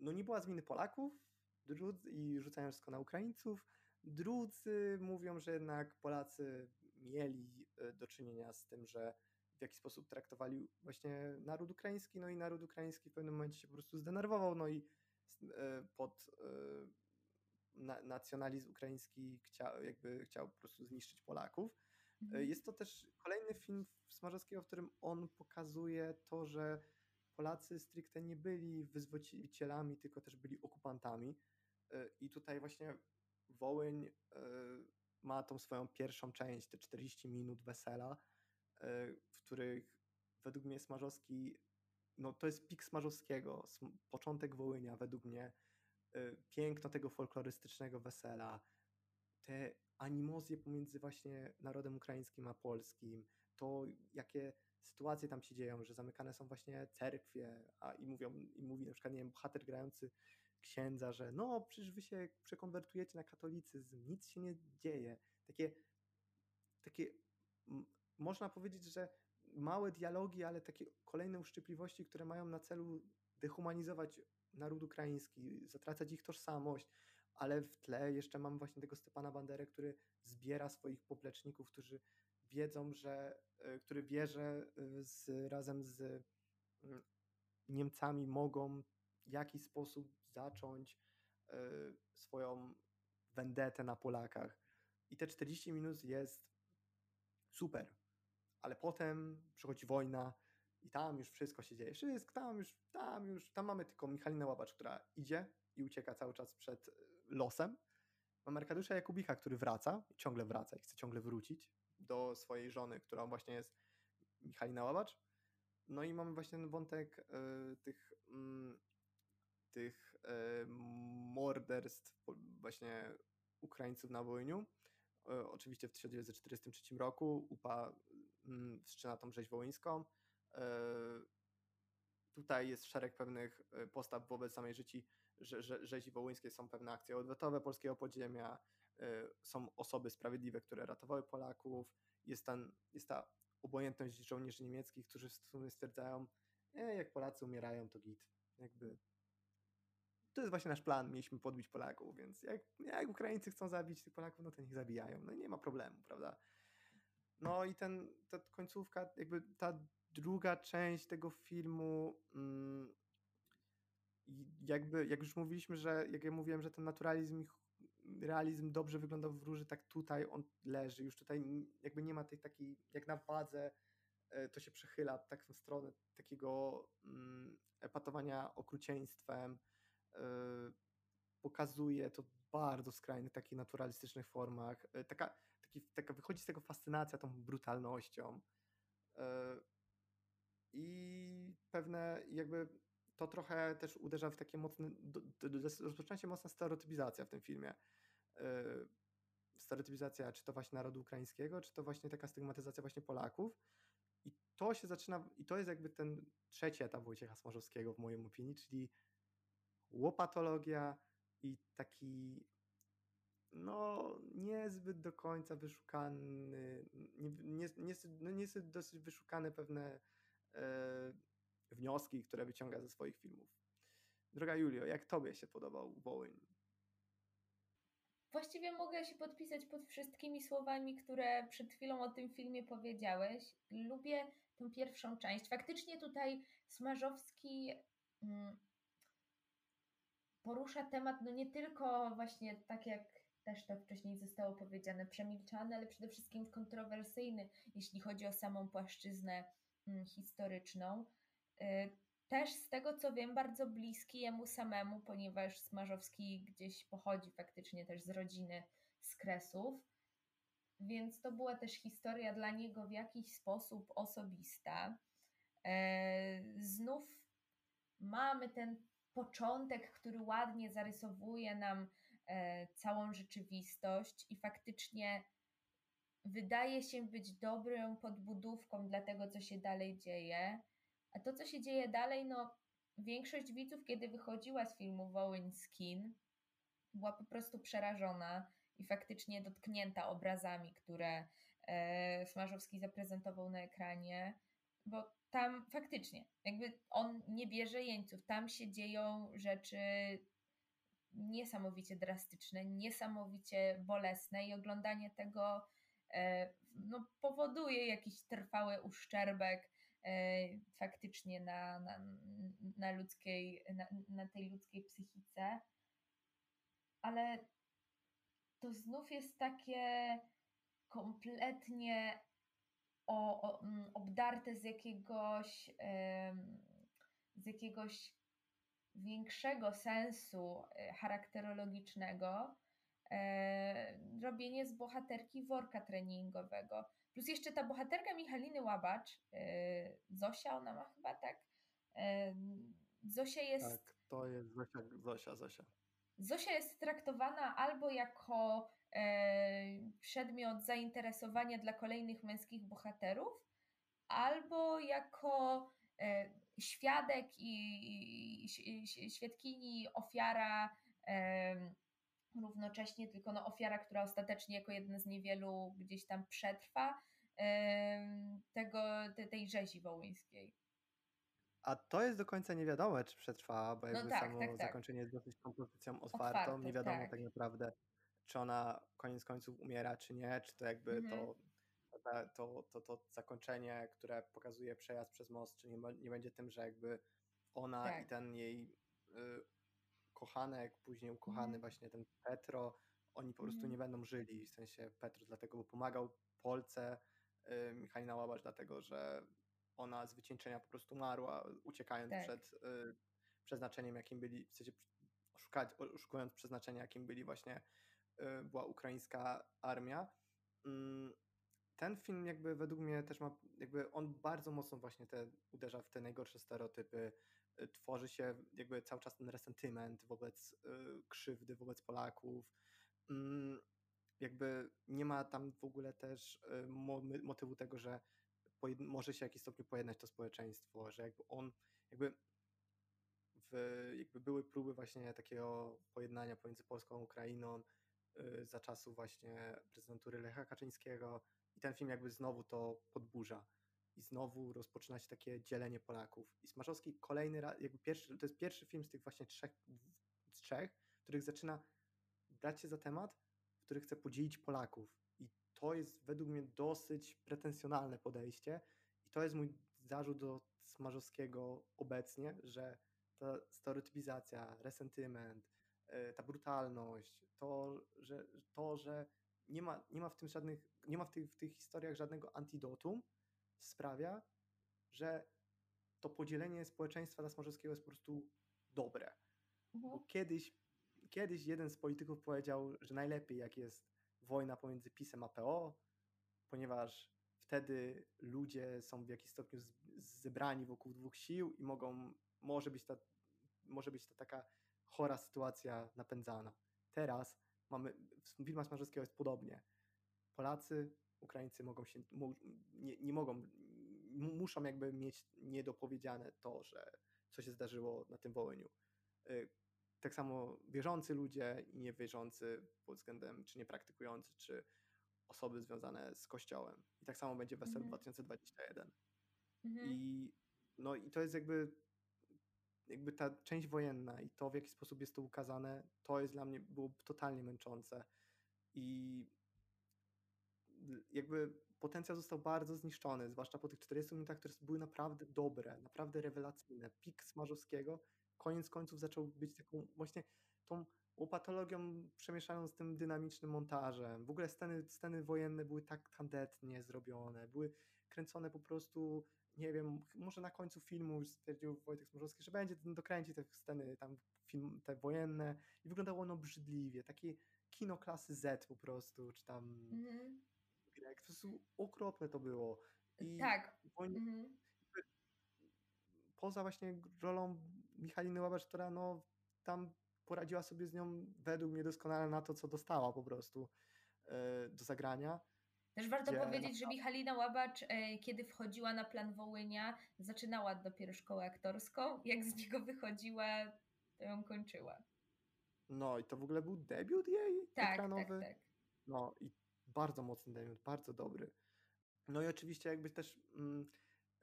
no nie była z winy Polaków i rzucają wszystko na Ukraińców, Drudzy mówią, że jednak Polacy mieli e, do czynienia z tym, że w jaki sposób traktowali właśnie naród ukraiński, no i naród ukraiński w pewnym momencie się po prostu zdenerwował, no i e, pod e, nacjonalizm ukraiński chciał, jakby chciał po prostu zniszczyć Polaków. Mhm. Jest to też kolejny film Smarzowskiego, w którym on pokazuje to, że Polacy stricte nie byli wyzwolicielami, tylko też byli okupantami. I tutaj właśnie Wołyń ma tą swoją pierwszą część, te 40 minut wesela, e, w których według mnie Smarzowski, no to jest pik Smarzowskiego, początek Wołynia według mnie, e, piękno tego folklorystycznego wesela, te animozje pomiędzy właśnie narodem ukraińskim a polskim, to jakie sytuacje tam się dzieją, że zamykane są właśnie cerkwie, a i mówią, i mówi na przykład, nie wiem, bohater grający księdza, że no przecież wy się przekonwertujecie na katolicyzm, nic się nie dzieje. Takie, takie można powiedzieć, że małe dialogi, ale takie kolejne uszczypliwości, które mają na celu dehumanizować naród ukraiński, zatracać ich tożsamość, ale w tle jeszcze mam właśnie tego Stepana Banderę, który zbiera swoich popleczników, którzy wiedzą, że, e, który wie, że e, z, razem z mm, Niemcami mogą jaki sposób zacząć y, swoją vendetę na Polakach. I te 40 minut jest super, ale potem przychodzi wojna i tam już wszystko się dzieje. Wszystko, tam już, tam już, tam mamy tylko Michalinę Łabacz, która idzie i ucieka cały czas przed y, losem. Mamy Arkadiusza Jakubika, który wraca, ciągle wraca i chce ciągle wrócić do swojej żony, która właśnie jest Michalina Łabacz. No i mamy właśnie ten wątek y, tych, y, tych y, morderstw właśnie Ukraińców na Wołyniu. Y, oczywiście w 1943 roku UPA mm, wszczyna tą rzeź wołyńską. Y, tutaj jest szereg pewnych postaw wobec samej rzezi, że, że, rzezi wołyńskiej, są pewne akcje odwetowe polskiego podziemia, są osoby sprawiedliwe, które ratowały Polaków, jest, ten, jest ta obojętność żołnierzy niemieckich, którzy w sumie stwierdzają, e, jak Polacy umierają, to git. Jakby to jest właśnie nasz plan, mieliśmy podbić Polaków, więc jak, jak Ukraińcy chcą zabić tych Polaków, no to niech zabijają, no nie ma problemu, prawda? No i ten, ta końcówka, jakby ta druga część tego filmu, mm, jakby, jak już mówiliśmy, że jak ja mówiłem, że ten naturalizm realizm dobrze wyglądał w róży, tak tutaj on leży. Już tutaj jakby nie ma tej takiej, jak na wadze, e, to się przechyla tak w stronę takiego mm, epatowania okrucieństwem. E, pokazuje to bardzo skrajnych, takich naturalistycznych formach. E, taka, taki, taka wychodzi z tego fascynacja tą brutalnością. I pewne jakby to trochę też uderza w takie mocne, rozpoczyna się mocna stereotypizacja w tym filmie. Stereotypizacja czy to właśnie narodu ukraińskiego, czy to właśnie taka stygmatyzacja właśnie Polaków. I to się zaczyna, i to jest jakby ten trzeci etap Wojciecha Smarzowskiego w mojej opinii, czyli łopatologia i taki no niezbyt do końca wyszukany, nie, nie, nie, no dosyć wyszukane pewne e, wnioski, które wyciąga ze swoich filmów. Droga Julio, jak tobie się podobał Wołyń? Właściwie mogę się podpisać pod wszystkimi słowami, które przed chwilą o tym filmie powiedziałeś. Lubię tę pierwszą część. Faktycznie tutaj Smarzowski mm, porusza temat, no nie tylko właśnie tak jak też to wcześniej zostało powiedziane, przemilczany, ale przede wszystkim kontrowersyjny, jeśli chodzi o samą płaszczyznę mm, historyczną. Y, też z tego co wiem, bardzo bliski jemu samemu, ponieważ Smarzowski gdzieś pochodzi faktycznie też z rodziny z Kresów. Więc to była też historia dla niego w jakiś sposób osobista. E, znów mamy ten początek, który ładnie zarysowuje nam e, całą rzeczywistość i faktycznie wydaje się być dobrą podbudówką dla tego, co się dalej dzieje. A to, co się dzieje dalej, no większość widzów, kiedy wychodziła z filmu Wołyń Skin, była po prostu przerażona i faktycznie dotknięta obrazami, które e, Smarzowski zaprezentował na ekranie, bo tam faktycznie, jakby on nie bierze jeńców, tam się dzieją rzeczy niesamowicie drastyczne, niesamowicie bolesne i oglądanie tego e, no, powoduje jakiś trwały uszczerbek E, faktycznie na, na, na ludzkiej, na, na tej ludzkiej psychice. Ale to znów jest takie kompletnie o, o, mm, obdarte z jakiegoś, z jakiegoś większego sensu e, charakterologicznego e, robienie z bohaterki worka treningowego. Plus jeszcze ta bohaterka Michaliny Łabacz, yy, Zosia, ona ma chyba tak. Zosia jest. Tak, to jest Zosia, Zosia, Zosia. Zosia jest traktowana albo jako przedmiot zainteresowania dla kolejnych męskich bohaterów, albo jako świadek i, świadkini, ofiara równocześnie, tylko no ofiara, która ostatecznie jako jedna z niewielu gdzieś tam przetrwa tego, tej rzezi wołyńskiej. A to jest do końca nie wiadomo, czy przetrwała, bo no jakby no tak, samo tak, tak. zakończenie jest dosyć kompozycją otwartą. Otwarte, nie wiadomo tak. tak. naprawdę, czy ona koniec końców umiera, czy nie, czy to jakby mhm. to, to, to, to zakończenie, które pokazuje przejazd przez most, czy nie, nie będzie tym, że jakby ona i tak. ten jej y, kochanek, później ukochany Mhm. właśnie ten Petro, oni po prostu Mhm. nie będą żyli, w sensie Petro dlatego, bo pomagał Polce, y, Michalina Łabasz dlatego, że ona z wycieńczenia po prostu umarła, uciekając Tak. przed y, przeznaczeniem, jakim byli, w sensie oszukać, oszukując przeznaczenie, jakim byli właśnie, była ukraińska armia. Mm, ten film jakby według mnie też ma, jakby on bardzo mocno właśnie te, uderza w te najgorsze stereotypy, y, tworzy się jakby cały czas ten resentyment wobec y, krzywdy, wobec Polaków. Mm, jakby nie ma tam w ogóle też mo- motywu tego, że może się w jakiś stopniu pojednać to społeczeństwo, że jakby on, jakby w, jakby były próby właśnie takiego pojednania pomiędzy Polską a Ukrainą za czasów właśnie prezydentury Lecha Kaczyńskiego i ten film jakby znowu to podburza i znowu rozpoczyna się takie dzielenie Polaków. I Smarzowski kolejny raz, jakby pierwszy, to jest pierwszy film z tych właśnie trzech, z trzech, których zaczyna brać się za temat, w który chce podzielić Polaków. I to jest według mnie dosyć pretensjonalne podejście i to jest mój zarzut do Smarzowskiego obecnie, że ta stereotypizacja, resentyment, y, ta brutalność, to, że, to, że nie ma, nie ma w tym żadnych, nie ma w tych, w tych historiach żadnego antidotum, sprawia, że to podzielenie społeczeństwa dla Smarzowskiego jest po prostu dobre. Bo Mhm. kiedyś, kiedyś jeden z polityków powiedział, że najlepiej jak jest wojna pomiędzy PiSem a PO, ponieważ wtedy ludzie są w jakiś stopniu zebrani wokół dwóch sił i mogą, może być ta, może być to taka chora sytuacja napędzana. Teraz mamy, w filmach Smarzowskiego jest podobnie. Polacy, Ukraińcy mogą się, nie, nie mogą, mu- muszą jakby mieć niedopowiedziane to, że co się zdarzyło na tym Wołyniu. Y, Tak samo wierzący ludzie i niewierzący pod względem czy niepraktykujący, czy osoby związane z kościołem. I tak samo będzie w Weselu Mhm. 2021. Mhm. I, no, I to jest jakby, jakby ta część wojenna i to, w jaki sposób jest to ukazane, to jest dla mnie było totalnie męczące. I jakby potencjał został bardzo zniszczony, zwłaszcza po tych 40 minutach, które były naprawdę dobre, naprawdę rewelacyjne. Pik Smarzowskiego koniec końców zaczął być taką właśnie tą łopatologią przemieszaną z tym dynamicznym montażem. W ogóle sceny, sceny wojenne były tak tandetnie zrobione, były kręcone po prostu, nie wiem, może na końcu filmu stwierdził Wojtek Smarzowski, że będzie dokręci te sceny tam film, te wojenne i wyglądało ono obrzydliwie, takie kino klasy Z po prostu, czy tam Mhm. Y, po prostu okropne to było. I Tak. Mhm. poza właśnie rolą Michaliny Łabacz, która no tam poradziła sobie z nią według mnie doskonale na to, co dostała po prostu e, do zagrania. Też warto powiedzieć, że Michalina Łabacz, e, kiedy wchodziła na plan Wołynia, zaczynała dopiero szkołę aktorską. Jak z niego wychodziła, to ją kończyła. No i to w ogóle był debiut jej Tak, ekranowy. tak, tak. No i bardzo mocny debiut, bardzo dobry. No i oczywiście jakby też mm,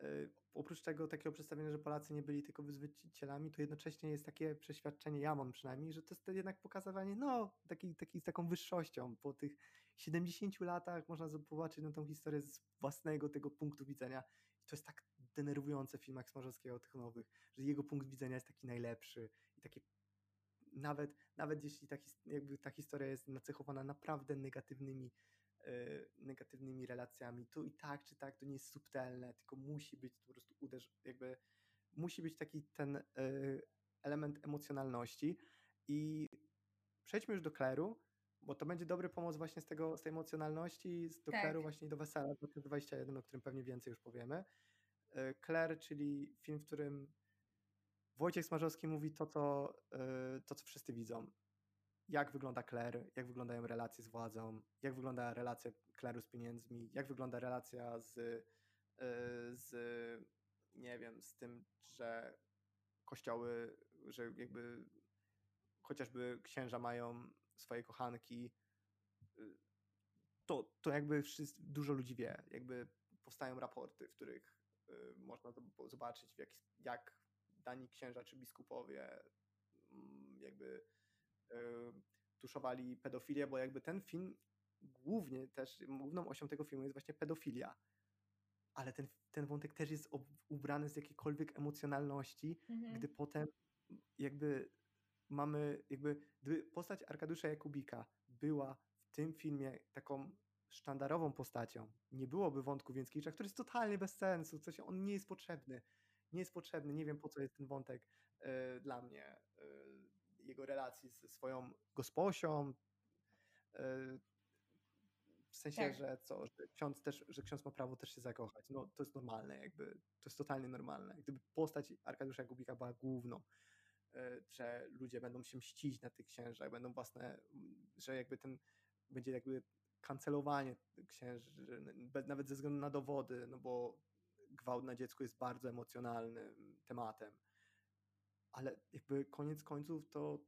y, oprócz tego takiego przedstawienia, że Polacy nie byli tylko wyzwycielami, to jednocześnie jest takie przeświadczenie, ja mam przynajmniej, że to jest jednak pokazywanie, no, taki, taki, z taką wyższością. Po tych 70 latach można zobaczyć na tą historię z własnego tego punktu widzenia. I to jest tak denerwujące w filmach Smarzowskiego, tych nowych, że jego punkt widzenia jest taki najlepszy i takie nawet, nawet jeśli ta, jakby ta historia jest nacechowana naprawdę negatywnymi, e, negatywnymi relacjami, to i tak czy tak to nie jest subtelne, tylko musi być po prostu uderz, jakby musi być taki ten e, element emocjonalności i przejdźmy już do Kleru, bo to będzie dobry pomoc właśnie z, tego, z tej emocjonalności, z- do Tak. Właśnie i do Wesela 2021, o którym pewnie więcej już powiemy. E, Kler, czyli film, w którym Wojciech Smarzowski mówi to, co, y, to, co wszyscy widzą. Jak wygląda Kler, jak wyglądają relacje z władzą, jak wygląda relacja Kleru z pieniędzmi, jak wygląda relacja z, y, z nie wiem, z tym, że kościoły, że jakby chociażby księża mają swoje kochanki, y, to, to jakby wszyscy, dużo ludzi wie. Jakby powstają raporty, w których y, można zobaczyć, jak, jak dani księża czy biskupowie mm, jakby y, tuszowali pedofilię, bo jakby ten film głównie też, główną osią tego filmu jest właśnie pedofilia. Ale ten, ten wątek też jest ubrany z jakiejkolwiek emocjonalności, Mhm. gdy potem jakby mamy, jakby gdyby postać Arkadiusza Jakubika była w tym filmie taką sztandarową postacią, nie byłoby wątku Więckiewicza, który jest totalnie bez sensu, coś, on nie jest potrzebny. Nie jest potrzebny, nie wiem po co jest ten wątek y, dla mnie. Y, jego relacji ze swoją gosposią. Y, w sensie, tak. że co, że ksiądz też, że ksiądz ma prawo też się zakochać. No to jest normalne, jakby to jest totalnie normalne. Gdyby postać Arkadiusza Gubika była główną, że ludzie będą się mścić na tych księżach, będą własne, że jakby ten będzie jakby kancelowanie księży, nawet ze względu na dowody, no bo gwałt na dziecku jest bardzo emocjonalnym tematem. Ale jakby koniec końców to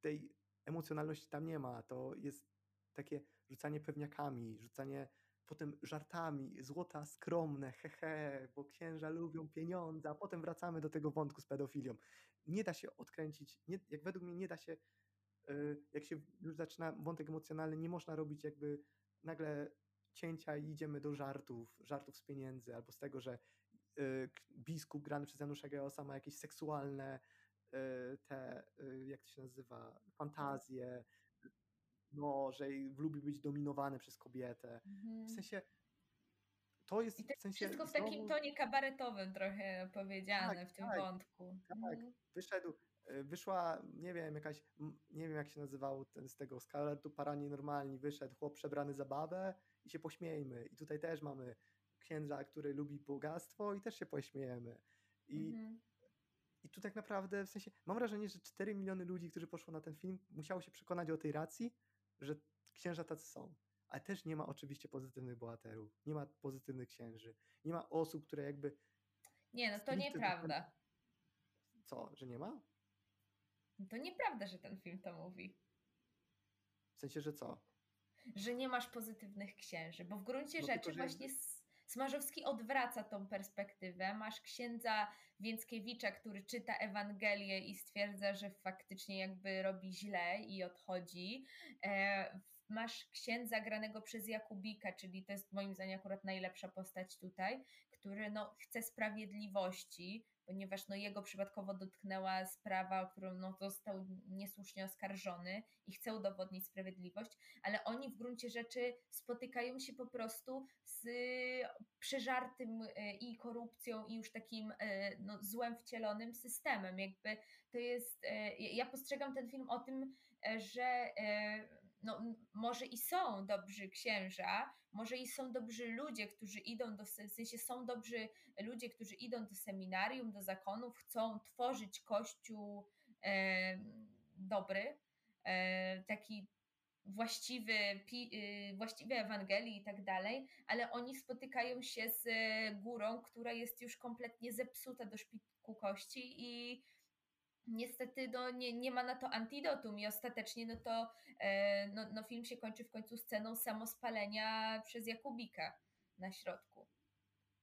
tej emocjonalności tam nie ma. To jest takie rzucanie pewniakami, rzucanie potem żartami, złota skromne, hehe, bo księża lubią pieniądze, a potem wracamy do tego wątku z pedofilią. Nie da się odkręcić, nie, jak według mnie nie da się Y, jak się już zaczyna wątek emocjonalny, nie można robić jakby nagle cięcia i idziemy do żartów, żartów z pieniędzy, albo z tego, że y, biskup grany przez Janusza Geosa ma jakieś seksualne y, te, jak to się nazywa, fantazje, no, że lubi być dominowany przez kobietę. Mhm. W sensie to jest I to w sensie. Wszystko w znowu... takim tonie kabaretowym trochę powiedziane tak, w tym tak, wątku. Tak, mhm. wyszedł, Y, wyszła, nie wiem, jakaś, nie wiem jak się nazywał ten z tego Scarletu Parani normalni, wyszedł chłop przebrany za babę i się pośmiejmy. I tutaj też mamy księdza, który lubi bogactwo i też się pośmiejemy. I, mhm. I tu tak naprawdę, w sensie, mam wrażenie, że 4 miliony ludzi, którzy poszło na ten film, musiało się przekonać o tej racji, że księża tacy są. Ale też nie ma oczywiście pozytywnych bohaterów, nie ma pozytywnych księży, nie ma osób, które jakby... Nie, no to nieprawda. Co, że nie ma? To nieprawda, że ten film to mówi. W sensie, że co? Że nie masz pozytywnych księży, bo w gruncie no, rzeczy tylko, właśnie Smarzowski odwraca tą perspektywę. Masz księdza Więckiewicza, który czyta Ewangelię i stwierdza, że faktycznie jakby robi źle i odchodzi. Masz księdza granego przez Jakubika, czyli to jest moim zdaniem akurat najlepsza postać tutaj, który no, chce sprawiedliwości, ponieważ no, jego przypadkowo dotknęła sprawa, o którą no, został niesłusznie oskarżony i chce udowodnić sprawiedliwość, ale oni w gruncie rzeczy spotykają się po prostu z przeżartym e, i korupcją i już takim e, no, złem wcielonym systemem. Jakby to jest, e, ja postrzegam ten film o tym, że no, może i są dobrzy księża, może i są dobrzy ludzie, którzy idą do, w sensie są dobrzy ludzie, którzy idą do seminarium, do zakonów, chcą tworzyć kościół e, dobry, e, taki właściwy, pi, y, właściwe Ewangelii i tak dalej, ale oni spotykają się z górą, która jest już kompletnie zepsuta do szpiku kości i niestety no, nie, nie ma na to antidotum i ostatecznie no to e, no, no film się kończy w końcu sceną samospalenia przez Jakubika na środku.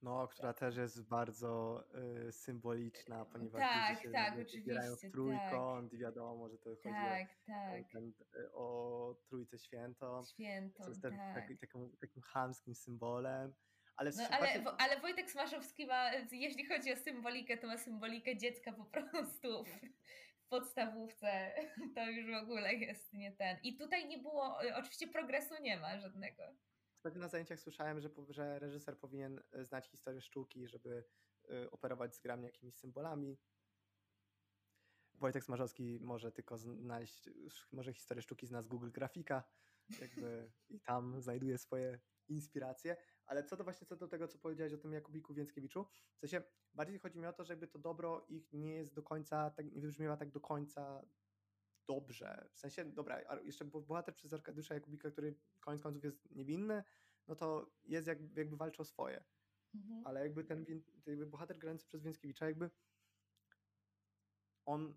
No, która też jest bardzo y, symboliczna, ponieważ tak, się tak, oczywiście, w trójkąt tak. i wiadomo, że to chodzi tak, o, tak. Ten, o Trójce Świętą. Świętą, co jest tak. tak, takim, takim chamskim symbolem. Ale, no, ale, ale Wojtek Smaszowski ma, jeśli chodzi o symbolikę, to ma symbolikę dziecka po prostu w, w podstawówce. To już w ogóle jest nie ten. I tutaj nie było, oczywiście progresu nie ma żadnego. Wtedy na zajęciach słyszałem, że, że reżyser powinien e, znać historię sztuki, żeby y, operować z grami jakimiś symbolami. Wojtek Smarzowski może tylko znaleźć, może historię sztuki zna z Google Grafika jakby i tam znajduje swoje inspiracje, ale co do właśnie co do tego, co powiedziałeś o tym Jakubiku Więckiewiczu, w sensie bardziej chodzi mi o to, że jakby to dobro ich nie jest do końca, tak, nie wybrzmiewa tak do końca dobrze. W sensie, dobra, jeszcze bohater przez Arkadiusza Jakubika, który koniec końców jest niewinny, no to jest jakby, jakby walczy o swoje. Mhm. Ale jakby ten jakby bohater grający przez Więckiewicza, jakby on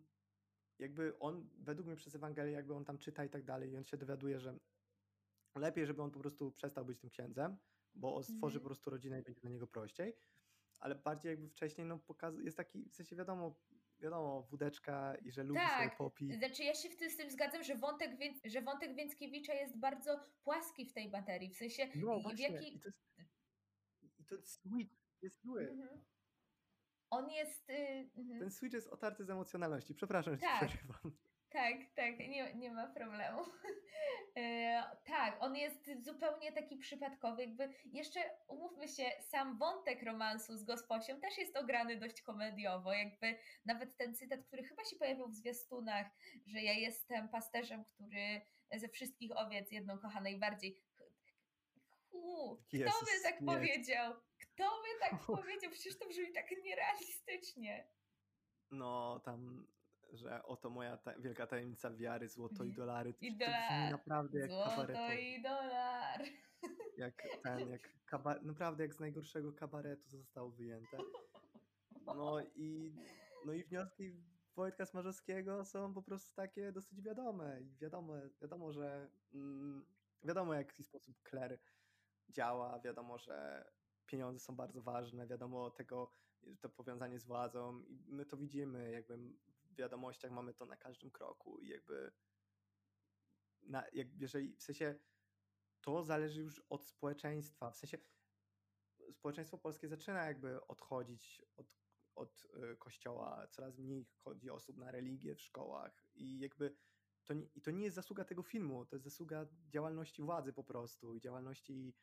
jakby on według mnie przez Ewangelię, jakby on tam czyta i tak dalej i on się dowiaduje, że lepiej, żeby on po prostu przestał być tym księdzem, bo stworzy po prostu rodzinę i będzie dla niego prościej, ale bardziej jakby wcześniej no pokaz jest taki, w sensie wiadomo, wiadomo, wódeczka i że lubi tak. sobie popić. Znaczy ja się w tym, z tym zgadzam, że wątek, że wątek Więckiewicza jest bardzo płaski w tej materii, w sensie no, właśnie. w jaki... I to jest, i to jest sweet, jest zły. Mhm. On jest... Y, mhm. Ten Switch jest otarty z emocjonalności. Przepraszam, że tak. przerywam. Tak, tak, nie, nie ma problemu. E, tak, on jest zupełnie taki przypadkowy. Jakby jeszcze umówmy się, sam wątek romansu z Gosposią też jest ograny dość komediowo. Jakby nawet ten cytat, który chyba się pojawił w zwiastunach, że ja jestem pasterzem, który ze wszystkich owiec jedną kocha najbardziej. kto Jezus, by tak nie. powiedział? Kto by tak powiedział? Przecież to brzmi tak nierealistycznie. No, tam że oto moja ta wielka tajemnica wiary, złoto i dolary. To, I dolar. to brzmi naprawdę jak Złoto kabaretu. i dolar. Jak ten, jak kabar... naprawdę jak z najgorszego kabaretu zostało wyjęte. No i, no i wnioski Wojtka Smarzowskiego są po prostu takie dosyć wiadome i wiadomo, wiadomo że mm, wiadomo jaki sposób Claire działa, wiadomo, że pieniądze są bardzo ważne, wiadomo tego, to powiązanie z władzą i my to widzimy jakby wiadomościach mamy to na każdym kroku i jakby na, jak, jeżeli w sensie to zależy już od społeczeństwa, w sensie społeczeństwo polskie zaczyna jakby odchodzić od, od y, kościoła, coraz mniej chodzi osób na religię w szkołach i jakby to nie, i to nie jest zasługa tego filmu, to jest zasługa działalności władzy po prostu i działalności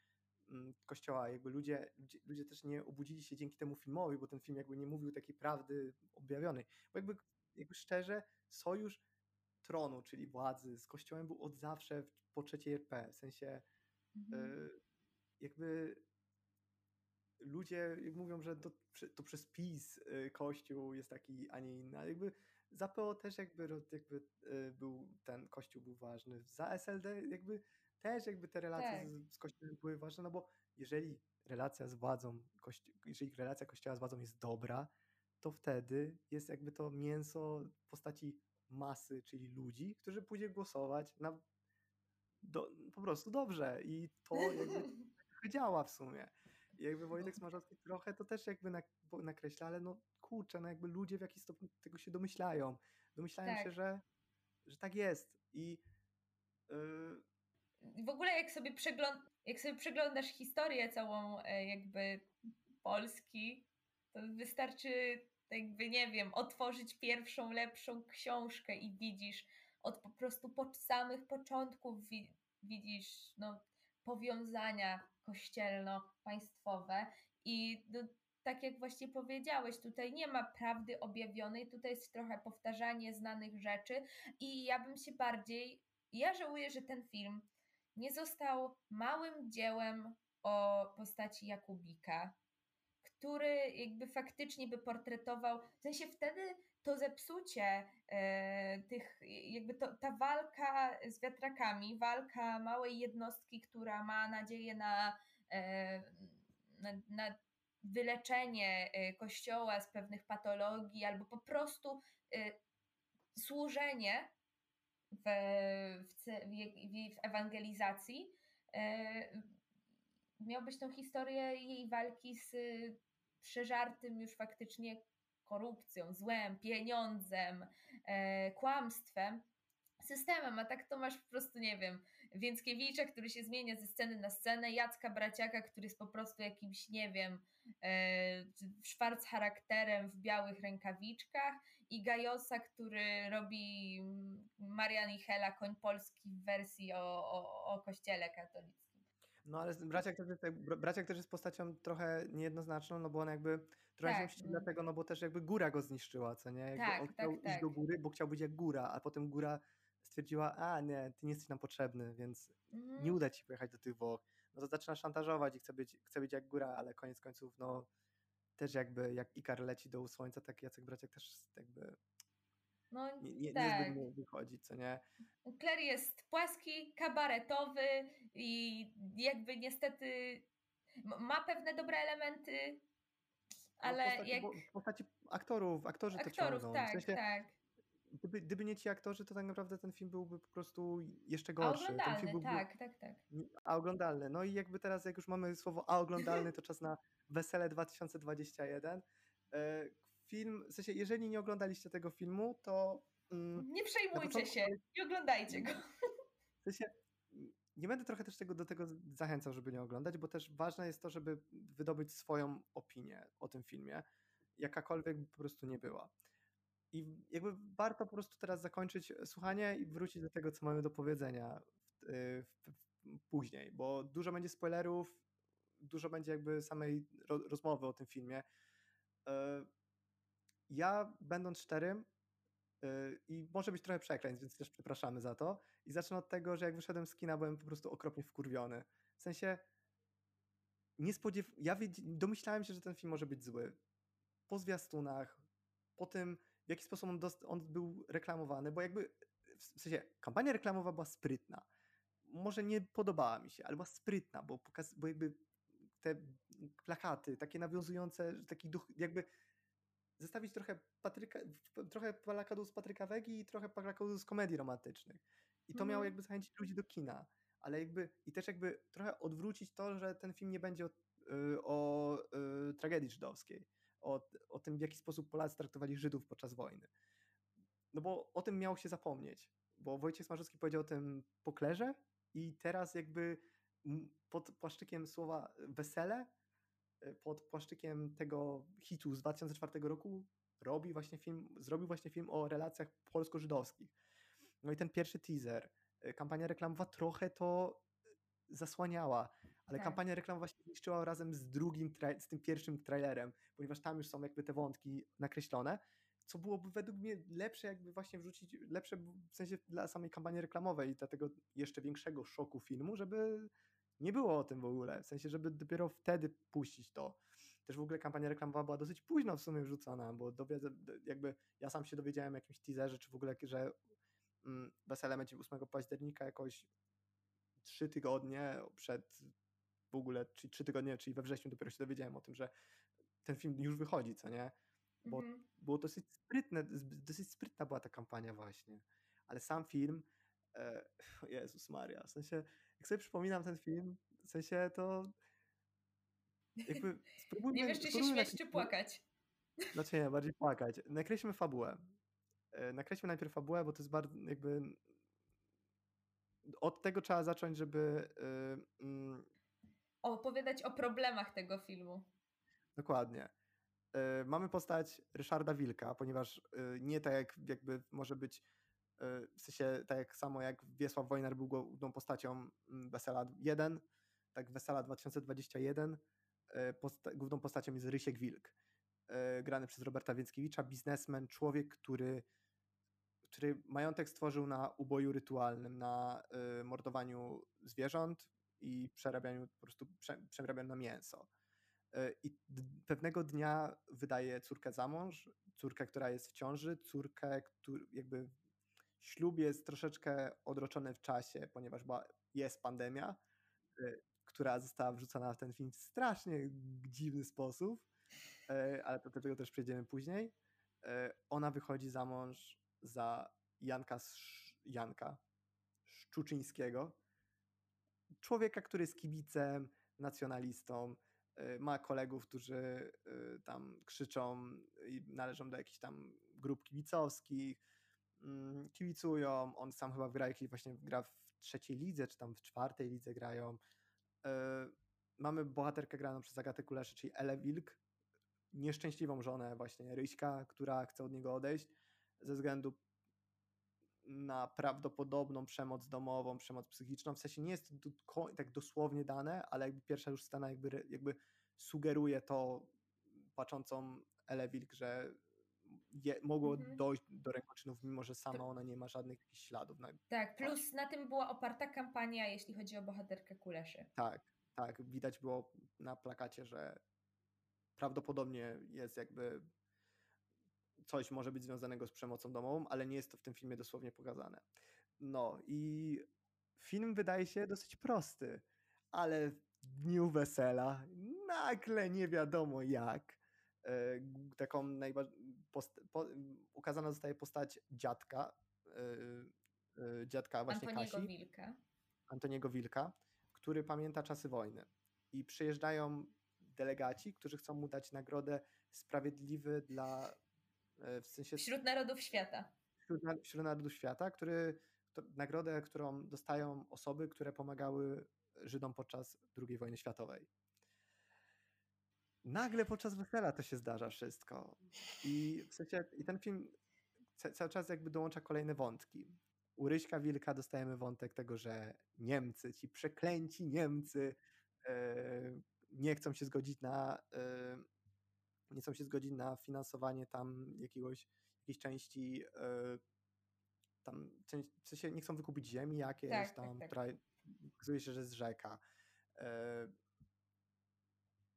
mm, kościoła. Jakby ludzie, ludzie, ludzie też nie obudzili się dzięki temu filmowi, bo ten film jakby nie mówił takiej prawdy objawionej. Bo jakby jakby szczerze, sojusz tronu, czyli władzy z kościołem był od zawsze po trzeciej RP. W sensie mhm. y, jakby ludzie mówią, że to, to przez PiS y, kościół jest taki, a nie inny. Jakby za PO też jakby, jakby y, był ten kościół był ważny. Za SLD jakby też jakby te relacje tak. z, z kościołem były ważne, no bo jeżeli relacja z władzą, jeżeli relacja kościoła z władzą jest dobra, to wtedy jest jakby to mięso w postaci masy, czyli ludzi, którzy pójdzie głosować na do, po prostu dobrze i to jakby działa w sumie. I jakby Wojtek Smarzowski trochę to też jakby nakreśla, ale no kurczę, no jakby ludzie w jakiś stopniu tego się domyślają. Domyślają tak. się, że, że tak jest i yy... w ogóle jak sobie, przegląd jak sobie przeglądasz historię całą e, jakby Polski, to wystarczy jakby nie wiem, otworzyć pierwszą, lepszą książkę i widzisz od po prostu po samych początków wi widzisz no, powiązania kościelno-państwowe. I no, tak jak właśnie powiedziałeś, tutaj nie ma prawdy objawionej, tutaj jest trochę powtarzanie znanych rzeczy. I ja bym się bardziej, ja żałuję, że ten film nie został małym dziełem o postaci Jakubika, który jakby faktycznie by portretował, w sensie wtedy to zepsucie e, tych, jakby to, ta walka z wiatrakami, walka małej jednostki, która ma nadzieję na, e, na, na wyleczenie e, kościoła z pewnych patologii, albo po prostu e, służenie w, w, w, w ewangelizacji, e, miał być tą historię jej walki z przeżartym już faktycznie korupcją, złem, pieniądzem, e, kłamstwem, systemem, a tak to masz po prostu, nie wiem, Więckiewicza, który się zmienia ze sceny na scenę, Jacka Braciaka, który jest po prostu jakimś, nie wiem, e, szwarc charakterem w białych rękawiczkach i Gajosa, który robi Marian i Hela, koń polski w wersji o, o, o kościele katolickim. No ale Braciak też, jest, Braciak też jest postacią trochę niejednoznaczną, no bo on jakby trochę tak. się dlatego, no bo też jakby góra go zniszczyła, co nie? Jakby tak, on tak, chciał tak, iść do góry, bo chciał być jak góra, a potem góra stwierdziła, a nie, ty nie jesteś nam potrzebny, więc mhm. nie uda ci pojechać do tych Włoch. No to zaczyna szantażować i chce być, chce być jak góra, ale koniec końców, no też jakby jak Ikar leci do słońca, tak Jacek Braciak też jakby no, nie, nie, tak. niezbyt mu wychodzi, co nie? Claire jest płaski, kabaretowy i jakby niestety ma pewne dobre elementy, ale no, w postaci, jak... W postaci aktorów, aktorzy aktorów, to ciągną. Tak, w sensie, tak. Gdyby, gdyby nie ci aktorzy, to tak naprawdę ten film byłby po prostu jeszcze gorszy. A oglądalny, ten film byłby, tak, tak, tak. A oglądalny. No i jakby teraz, jak już mamy słowo a oglądalny, to czas na Wesele 2021 film, w sensie, jeżeli nie oglądaliście tego filmu, to. Mm, nie przejmujcie początku, się i oglądajcie go. W sensie, nie będę trochę też tego, do tego zachęcał, żeby nie oglądać, bo też ważne jest to, żeby wydobyć swoją opinię o tym filmie. jakakolwiek po prostu nie była. I jakby warto po prostu teraz zakończyć słuchanie i wrócić do tego, co mamy do powiedzenia w, w, w, później, bo dużo będzie spoilerów, dużo będzie jakby samej ro, rozmowy o tym filmie. Ja, będąc szczerym, e, i może być trochę przekleństw, więc też przepraszamy za to. I zacznę od tego, że jak wyszedłem z kina, byłem po prostu okropnie wkurwiony. W sensie, nie spodziew... ja domyślałem się, że ten film może być zły. Po zwiastunach, po tym, w jaki sposób on, on był reklamowany, bo jakby, w sensie, kampania reklamowa była sprytna. Może nie podobała mi się, ale była sprytna, bo, pokaz... bo jakby te plakaty, takie nawiązujące, taki duch, jakby zestawić trochę Patryka, trochę plakatów z Patryka Wegi i trochę plakatów z komedii romantycznych. I to miało mhm. jakby zachęcić ludzi do kina. Ale jakby, i też jakby trochę odwrócić to, że ten film nie będzie o, y, o, o y, tragedii żydowskiej, o, o tym, w jaki sposób Polacy traktowali Żydów podczas wojny. No bo o tym miało się zapomnieć, bo Wojciech Smarzowski powiedział o tym poklerze i teraz jakby pod płaszczykiem słowa wesele, pod płaszczykiem tego hitu z 2004 roku robi właśnie film, zrobił właśnie film o relacjach polsko-żydowskich. No i ten pierwszy teaser, e, kampania reklamowa trochę to zasłaniała, ale tak. kampania reklamowa się zniszczyła razem z drugim, z tym pierwszym trailerem, ponieważ tam już są jakby te wątki nakreślone, co byłoby według mnie lepsze jakby właśnie wrzucić, lepsze w sensie dla samej kampanii reklamowej i dlatego jeszcze większego szoku filmu, żeby nie było o tym w ogóle, w sensie, żeby dopiero wtedy puścić to. Też w ogóle kampania reklamowa była dosyć późno w sumie wrzucona, bo dowiedzę, jakby ja sam się dowiedziałem o jakimś teaserze, czy w ogóle, że mm, wesele będzie 8 października jakoś trzy tygodnie przed w ogóle, czyli trzy tygodnie, czyli we wrześniu dopiero się dowiedziałem o tym, że ten film już wychodzi, co nie? Bo mhm. było dosyć sprytne, dosyć sprytna była ta kampania właśnie. Ale sam film, e, Jezus Maria, w sensie jak sobie przypominam ten film, w sensie to jakby spróbujmy... Nie wiesz, czy się śmiać, czy płakać. Znaczy nie, bardziej płakać. Nakreślmy fabułę. E, nakreślmy najpierw fabułę, bo to jest bardzo jakby... Od tego trzeba zacząć, żeby... Yy, yy... Opowiadać o problemach tego filmu. Dokładnie. Yy, mamy postać Ryszarda Wilka, ponieważ yy, nie tak jak jakby może być w sensie tak samo jak Wiesław Wojnar był główną postacią mm, Wesela 1, tak Wesela 2021 e, posta główną postacią jest Rysiek Wilk, e, grany przez Roberta Więckiewicza, biznesmen, człowiek, który, który majątek stworzył na uboju rytualnym, na e, mordowaniu zwierząt i przerabianiu po prostu przerabianiu na mięso. I pewnego dnia wydaje córkę za mąż, córkę, która jest w ciąży, córkę, jakby Ślub jest troszeczkę odroczony w czasie, ponieważ jest pandemia, y, która została wrzucona w ten film w strasznie dziwny sposób, e, ale do tego też przejdziemy później. E, ona wychodzi za mąż za Janka, Janka Szczuczyńskiego, człowieka, który jest kibicem, nacjonalistą, ma kolegów, którzy tam krzyczą i należą do jakichś tam grup kibicowskich, kibicują, on sam chyba gra, jakiś właśnie gra w trzeciej lidze, czy tam w czwartej lidze grają. E, mamy bohaterkę graną przez Agatę Kuleszy, czyli Ele Wilk, nieszczęśliwą żonę właśnie Ryśka, która chce od niego odejść ze względu na prawdopodobną przemoc domową, przemoc psychiczną. W sensie nie jest to tak dosłownie dane, ale jakby pierwsza już scena jakby, jakby sugeruje to patrzącą Ele Wilk, że je, mogło mhm. dojść do rękoczynów, mimo że sama ona nie ma żadnych śladów. Tak, plus na tym była oparta kampania, jeśli chodzi o bohaterkę Kuleszy. Tak, tak. Widać było na plakacie, że prawdopodobnie jest jakby coś może być związanego z przemocą domową, ale nie jest to w tym filmie dosłownie pokazane. No i film wydaje się dosyć prosty, ale w dniu wesela nagle nie wiadomo jak E, taką najbardziej po, ukazana zostaje postać dziadka, yy, dziadka właśnie Antoniego Kasi. Wilka. Antoniego Wilka, który pamięta czasy wojny. I przyjeżdżają delegaci, którzy chcą mu dać nagrodę sprawiedliwy dla w sensie. Wśród narodów świata. Wśród, wśród narodów świata, który, to, nagrodę, którą dostają osoby, które pomagały Żydom podczas II wojny światowej. Nagle podczas wesela to się zdarza wszystko. I w sensie, i ten film cały czas jakby dołącza kolejne wątki. U Ryśka Wilka dostajemy wątek tego, że Niemcy, ci przeklęci Niemcy yy, nie chcą się zgodzić na yy, nie chcą się zgodzić na finansowanie tam jakiegoś, jakiejś części yy, tam, w sensie nie chcą wykupić ziemi jakiejś tak, tam, tak, tak. która okazuje się, że jest rzeka.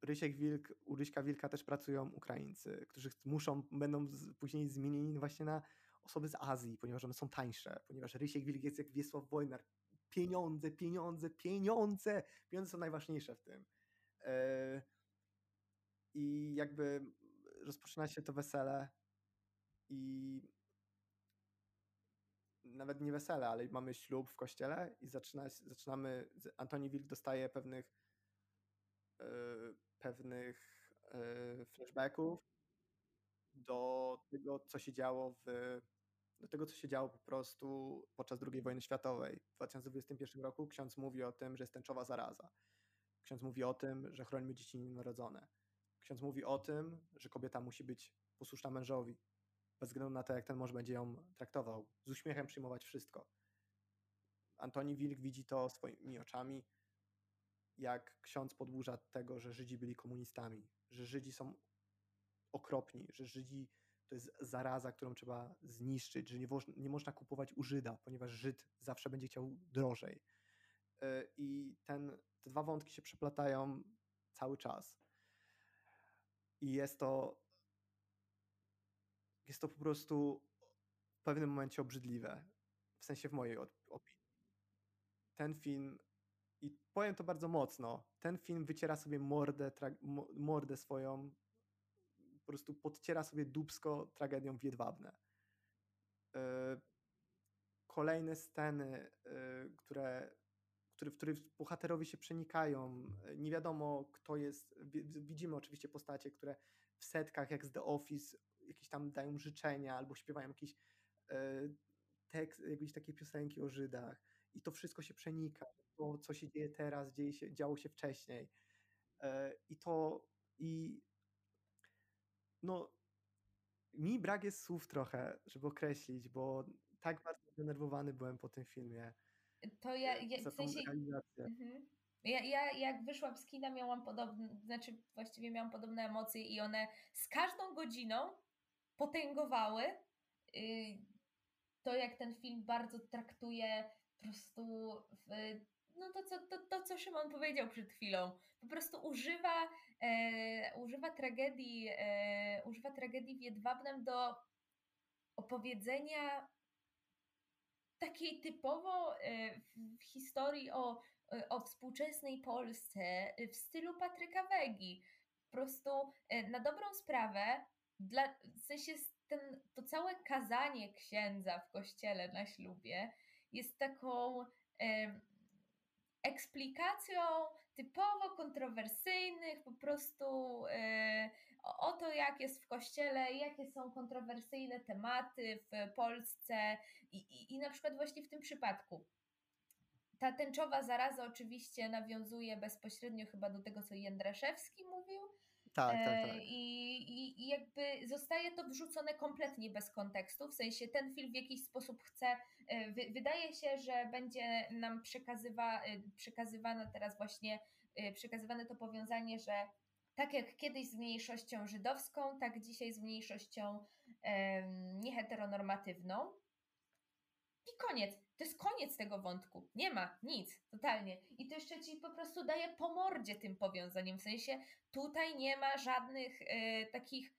Rysiek Wilk, u Ryśka Wilka też pracują Ukraińcy, którzy muszą, będą później zmienieni właśnie na osoby z Azji, ponieważ one są tańsze, ponieważ Rysiek Wilk jest jak Wiesław Wojnar. Pieniądze, pieniądze, pieniądze! Pieniądze są najważniejsze w tym. E, I jakby rozpoczyna się to wesele i nawet nie wesele, ale mamy ślub w kościele i zaczyna, zaczynamy, Antoni Wilk dostaje pewnych e, pewnych e, flashbacków do tego, co się działo w do tego, co się działo po prostu podczas II wojny światowej. W 2021 roku ksiądz mówi o tym, że jest tęczowa zaraza. Ksiądz mówi o tym, że chronimy dzieci nienarodzone. Ksiądz mówi o tym, że kobieta musi być posłuszna mężowi, bez względu na to, jak ten mąż będzie ją traktował. Z uśmiechem przyjmować wszystko. Antoni Wilk widzi to swoimi oczami, jak ksiądz podburza tego, że Żydzi byli komunistami, że Żydzi są okropni, że Żydzi to jest zaraza, którą trzeba zniszczyć, że nie, nie można kupować u Żyda, ponieważ Żyd zawsze będzie chciał drożej. E, I ten, te dwa wątki się przeplatają cały czas. I jest to jest to po prostu w pewnym momencie obrzydliwe. W sensie w mojej opinii. Ten film i powiem to bardzo mocno, ten film wyciera sobie mordę, mordę swoją, po prostu podciera sobie dubsko tragedią Wiedwabne. E, kolejne sceny, e, które, które, w których bohaterowie się przenikają, nie wiadomo kto jest, widzimy oczywiście postacie, które w setkach jak z The Office jakieś tam dają życzenia albo śpiewają jakiś e, tekst, jakieś takie piosenki o Żydach i to wszystko się przenika to, co się dzieje teraz, dzieje się, działo się wcześniej. E, I to i no mi brak jest słów trochę, żeby określić, bo tak bardzo zdenerwowany byłem po tym filmie. To ja, ja w sensie, mhm. ja, ja jak wyszłam z kina miałam podobne, znaczy właściwie miałam podobne emocje i one z każdą godziną potęgowały y, to, jak ten film bardzo traktuje po prostu no to co, to, to, co Szymon powiedział przed chwilą. Po prostu używa, e, używa tragedii, e, używa tragedii Wiedwabnem do opowiedzenia takiej typowo e, w historii o, o współczesnej Polsce w stylu Patryka Wegi. Po prostu e, na dobrą sprawę, dla, w sensie ten, to całe kazanie księdza w kościele na ślubie jest taką eksplikacją typowo kontrowersyjnych, po prostu yy, o to, jak jest w kościele, jakie są kontrowersyjne tematy w Polsce i, i, i na przykład właśnie w tym przypadku. Ta tęczowa zaraza oczywiście nawiązuje bezpośrednio chyba do tego, co Jędraszewski mówił, tak, tak, e, tak. I, i, I jakby zostaje to wrzucone kompletnie bez kontekstu, w sensie ten film w jakiś sposób chce, e, wydaje się, że będzie nam przekazywa, e, przekazywane teraz właśnie, przekazywane to powiązanie, że tak jak kiedyś z mniejszością żydowską, tak dzisiaj z mniejszością nieheteronormatywną. I koniec. To jest koniec tego wątku. Nie ma nic, totalnie. I to jeszcze ci po prostu daje po mordzie tym powiązaniem. W sensie tutaj nie ma żadnych y, takich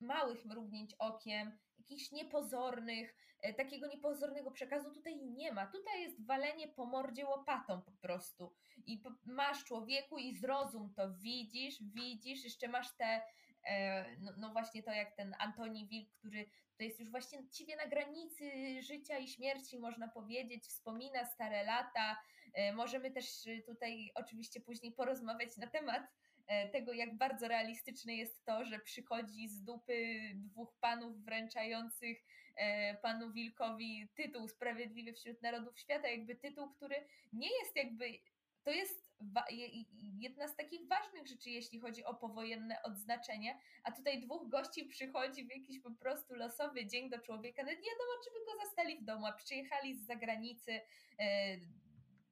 małych mrugnięć okiem, jakichś niepozornych, y, takiego niepozornego przekazu tutaj nie ma. Tutaj jest walenie po mordzie łopatą po prostu. I masz człowieku i zrozum to, widzisz, widzisz, jeszcze masz te E, no, no, właśnie to jak ten Antoni Wilk, który to jest już właściwie na granicy życia i śmierci, można powiedzieć, wspomina stare lata. E, możemy też tutaj oczywiście później porozmawiać na temat e, tego, jak bardzo realistyczne jest to, że przychodzi z dupy dwóch panów wręczających panu Wilkowi tytuł Sprawiedliwy wśród Narodów Świata, jakby tytuł, który nie jest jakby to jest jedna z takich ważnych rzeczy, jeśli chodzi o powojenne odznaczenie, a tutaj dwóch gości przychodzi w jakiś po prostu losowy dzień do człowieka, no nie wiadomo, czy by go zastali w domu, a przyjechali z zagranicy, e,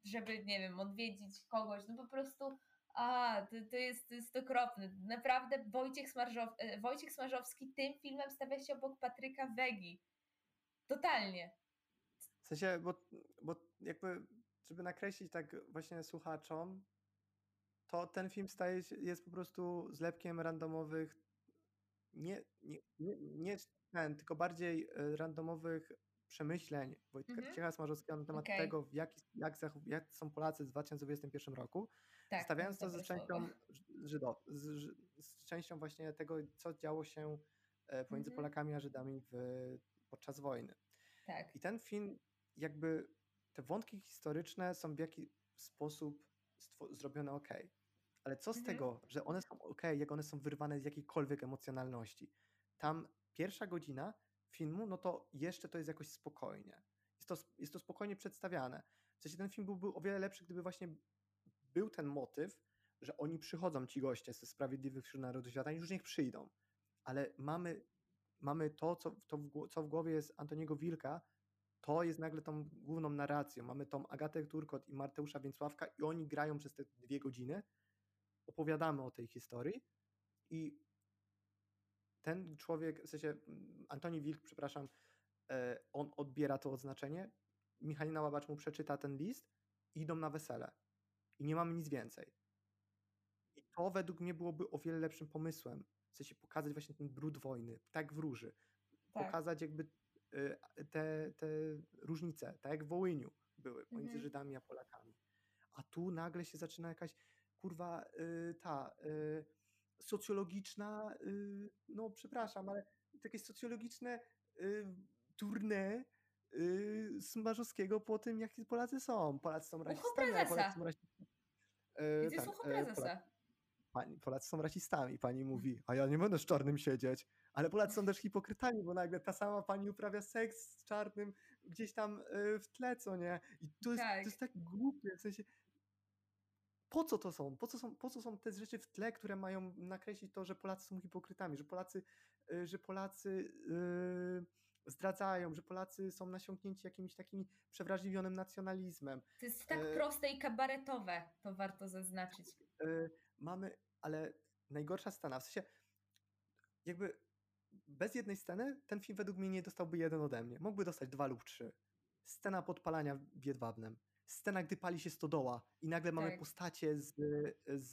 żeby, nie wiem, odwiedzić kogoś, no po prostu a, to, to, jest, to jest okropne. Naprawdę Wojciech, Smarzow, e, Wojciech Smarzowski tym filmem stawia się obok Patryka Wegi. Totalnie. W sensie, bo, bo jakby, żeby nakreślić tak właśnie słuchaczom, to ten film staje się, jest po prostu zlepkiem randomowych, nie, nie, nie, nie ten, tylko bardziej e, randomowych przemyśleń Wojtka mhm. Smarzowskiego na temat okay. tego, jak, jak, jak są Polacy w 2021 roku, tak, stawiając to z częścią, Żydo, z, z, częścią właśnie tego, co działo się e, pomiędzy mhm. Polakami a Żydami w, podczas wojny. Tak. I ten film, jakby te wątki historyczne są w jakiś sposób zrobione ok. Ale co z mhm. tego, że one są ok, jak one są wyrwane z jakiejkolwiek emocjonalności? Tam pierwsza godzina filmu, no to jeszcze to jest jakoś spokojnie. Jest to, jest to spokojnie przedstawiane. W sensie ten film byłby o wiele lepszy, gdyby właśnie był ten motyw, że oni przychodzą, ci goście ze Sprawiedliwych wśród Narodów Świata już niech przyjdą. Ale mamy, mamy to, co, to w, co w głowie jest Antoniego Wilka, to jest nagle tą główną narracją. Mamy tą Agatę Turkot i Marteusza Więcławka i oni grają przez te dwie godziny, opowiadamy o tej historii i ten człowiek, w sensie Antoni Wilk, przepraszam, e, on odbiera to odznaczenie, Michalina Łabacz mu przeczyta ten list i idą na wesele. I nie mamy nic więcej. I to według mnie byłoby o wiele lepszym pomysłem. W sensie pokazać właśnie ten brud wojny, tak wróży. Tak. Pokazać jakby e, te, te różnice, tak jak w Wołyniu były pomiędzy mhm. Żydami a Polakami. A tu nagle się zaczyna jakaś kurwa y, ta socjologiczna, y, no przepraszam, ale jakieś socjologiczne tournée Smarzowskiego po tym, jakie Polacy są. Polacy są rasistami, Polacy są rasistami. Gdzie tak, prezesa? Pani, Polacy są rasistami, pani mówi, a ja nie będę z czarnym siedzieć. Ale Polacy są też hipokrytami, bo nagle ta sama pani uprawia seks z czarnym gdzieś tam w tle, co nie? I to jest tak, to jest tak głupie, w sensie po co to są? Po co są, po co są te rzeczy w tle, które mają nakreślić to, że Polacy są hipokrytami, że Polacy, y, że Polacy yy, zdradzają, że Polacy są nasiąknięci jakimś takim przewrażliwionym nacjonalizmem. To jest tak yy, proste i kabaretowe, to warto zaznaczyć. Yy, mamy, ale najgorsza scena, w sensie jakby bez jednej sceny ten film według mnie nie dostałby jeden ode mnie. Mógłby dostać dwa lub trzy. Scena podpalania w Jedwabnem scena, gdy pali się stodoła i nagle mamy tak. postacie z, z,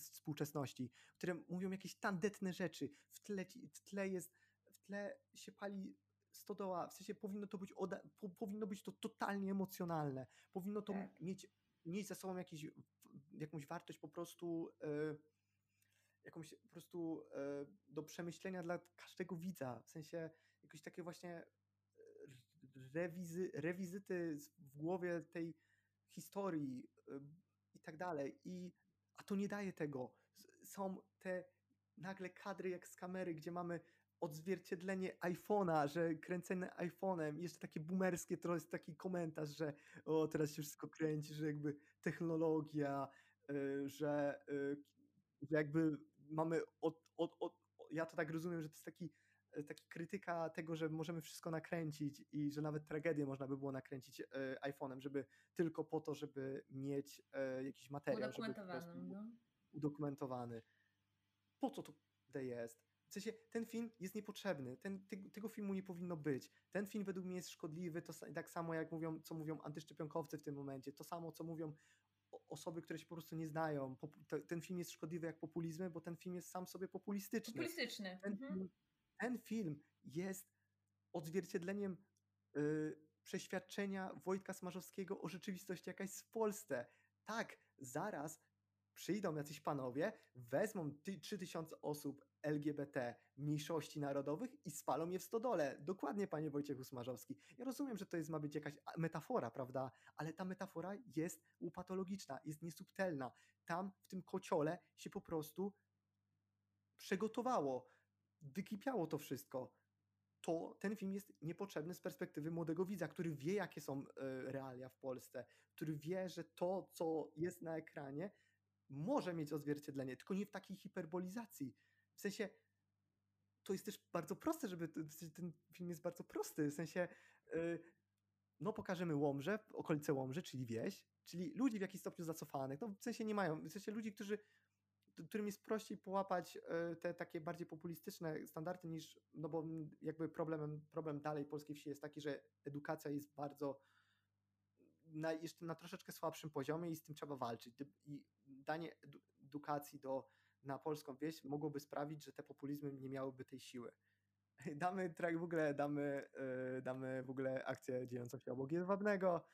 z współczesności, które mówią jakieś tandetne rzeczy. W tle, w tle jest, w tle się pali stodoła, w sensie powinno to być, oda, po, powinno być to totalnie emocjonalne. Powinno to tak. mieć, mieć za sobą jakiś, jakąś wartość po prostu y, jakąś po prostu y, do przemyślenia dla każdego widza. W sensie jakieś takie właśnie rewizy, rewizyty w głowie tej historii i tak dalej. I, a to nie daje tego. Są te nagle kadry jak z kamery, gdzie mamy odzwierciedlenie iPhone'a, że kręcenie iPhone'em, jeszcze takie boomerskie, to jest taki komentarz, że o, teraz się wszystko kręci, że jakby technologia, y, że, y, że jakby mamy od, od, od, ja to tak rozumiem, że to jest taki taki krytyka tego, że możemy wszystko nakręcić i że nawet tragedię można by było nakręcić e, iPhone'em, żeby tylko po to, żeby mieć e, jakiś materiał, prostu no. udokumentowany. Po co to jest? W sensie ten film jest niepotrzebny, ten, tego filmu nie powinno być. Ten film według mnie jest szkodliwy, to tak samo jak mówią, co mówią antyszczepionkowcy w tym momencie, to samo co mówią osoby, które się po prostu nie znają. Ten film jest szkodliwy jak populizmy, bo ten film jest sam sobie populistyczny. Populistyczny. Ten mhm. Ten film jest odzwierciedleniem y, przeświadczenia Wojtka Smarzowskiego o rzeczywistości, jaka jest w Polsce. Tak, zaraz przyjdą jacyś panowie, wezmą 3000 osób LGBT, mniejszości narodowych i spalą je w stodole. Dokładnie, panie Wojciechu Smarzowski. Ja rozumiem, że to jest, ma być jakaś metafora, prawda? Ale ta metafora jest upatologiczna, jest niesubtelna. Tam w tym kociole się po prostu przegotowało wykipiało to wszystko. to ten film jest niepotrzebny z perspektywy młodego widza, który wie, jakie są e, realia w Polsce, który wie, że to, co jest na ekranie, może mieć odzwierciedlenie, tylko nie w takiej hiperbolizacji. W sensie to jest też bardzo proste, żeby ten film jest bardzo prosty, w sensie y, no pokażemy Łomże, okolice Łomży, czyli wieś, czyli ludzi w jakiś stopniu zacofanych, no w sensie nie mają, w sensie ludzi, którzy którym jest prościej połapać y, te takie bardziej populistyczne standardy niż, no bo jakby problemem, problem dalej polskiej wsi jest taki, że edukacja jest bardzo na, jeszcze na troszeczkę słabszym poziomie i z tym trzeba walczyć. I danie edukacji do na polską wieś mogłoby sprawić, że te populizmy nie miałyby tej siły. Damy w ogóle, damy, yy, damy w ogóle akcję dziejącą się obok Jedwabnego,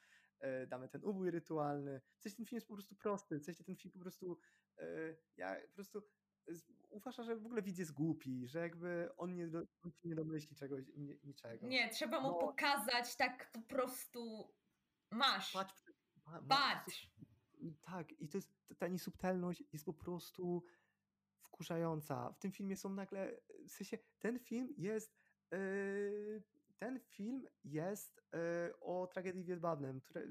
damy ten ubój rytualny. W sensie ten film jest po prostu prosty, w sensie ten film po prostu, yy, ja po prostu uważam, że w ogóle widz jest głupi, że jakby on nie, on nie domyśli czegoś, nie, niczego. Nie, trzeba mu no, pokazać tak po prostu masz. Patrz, patrz. Tak, i to jest ta niesubtelność jest po prostu wkurzająca. W tym filmie są nagle, w sensie ten film jest, yy, ten film jest yy, o tragedii w Jedwabnem, które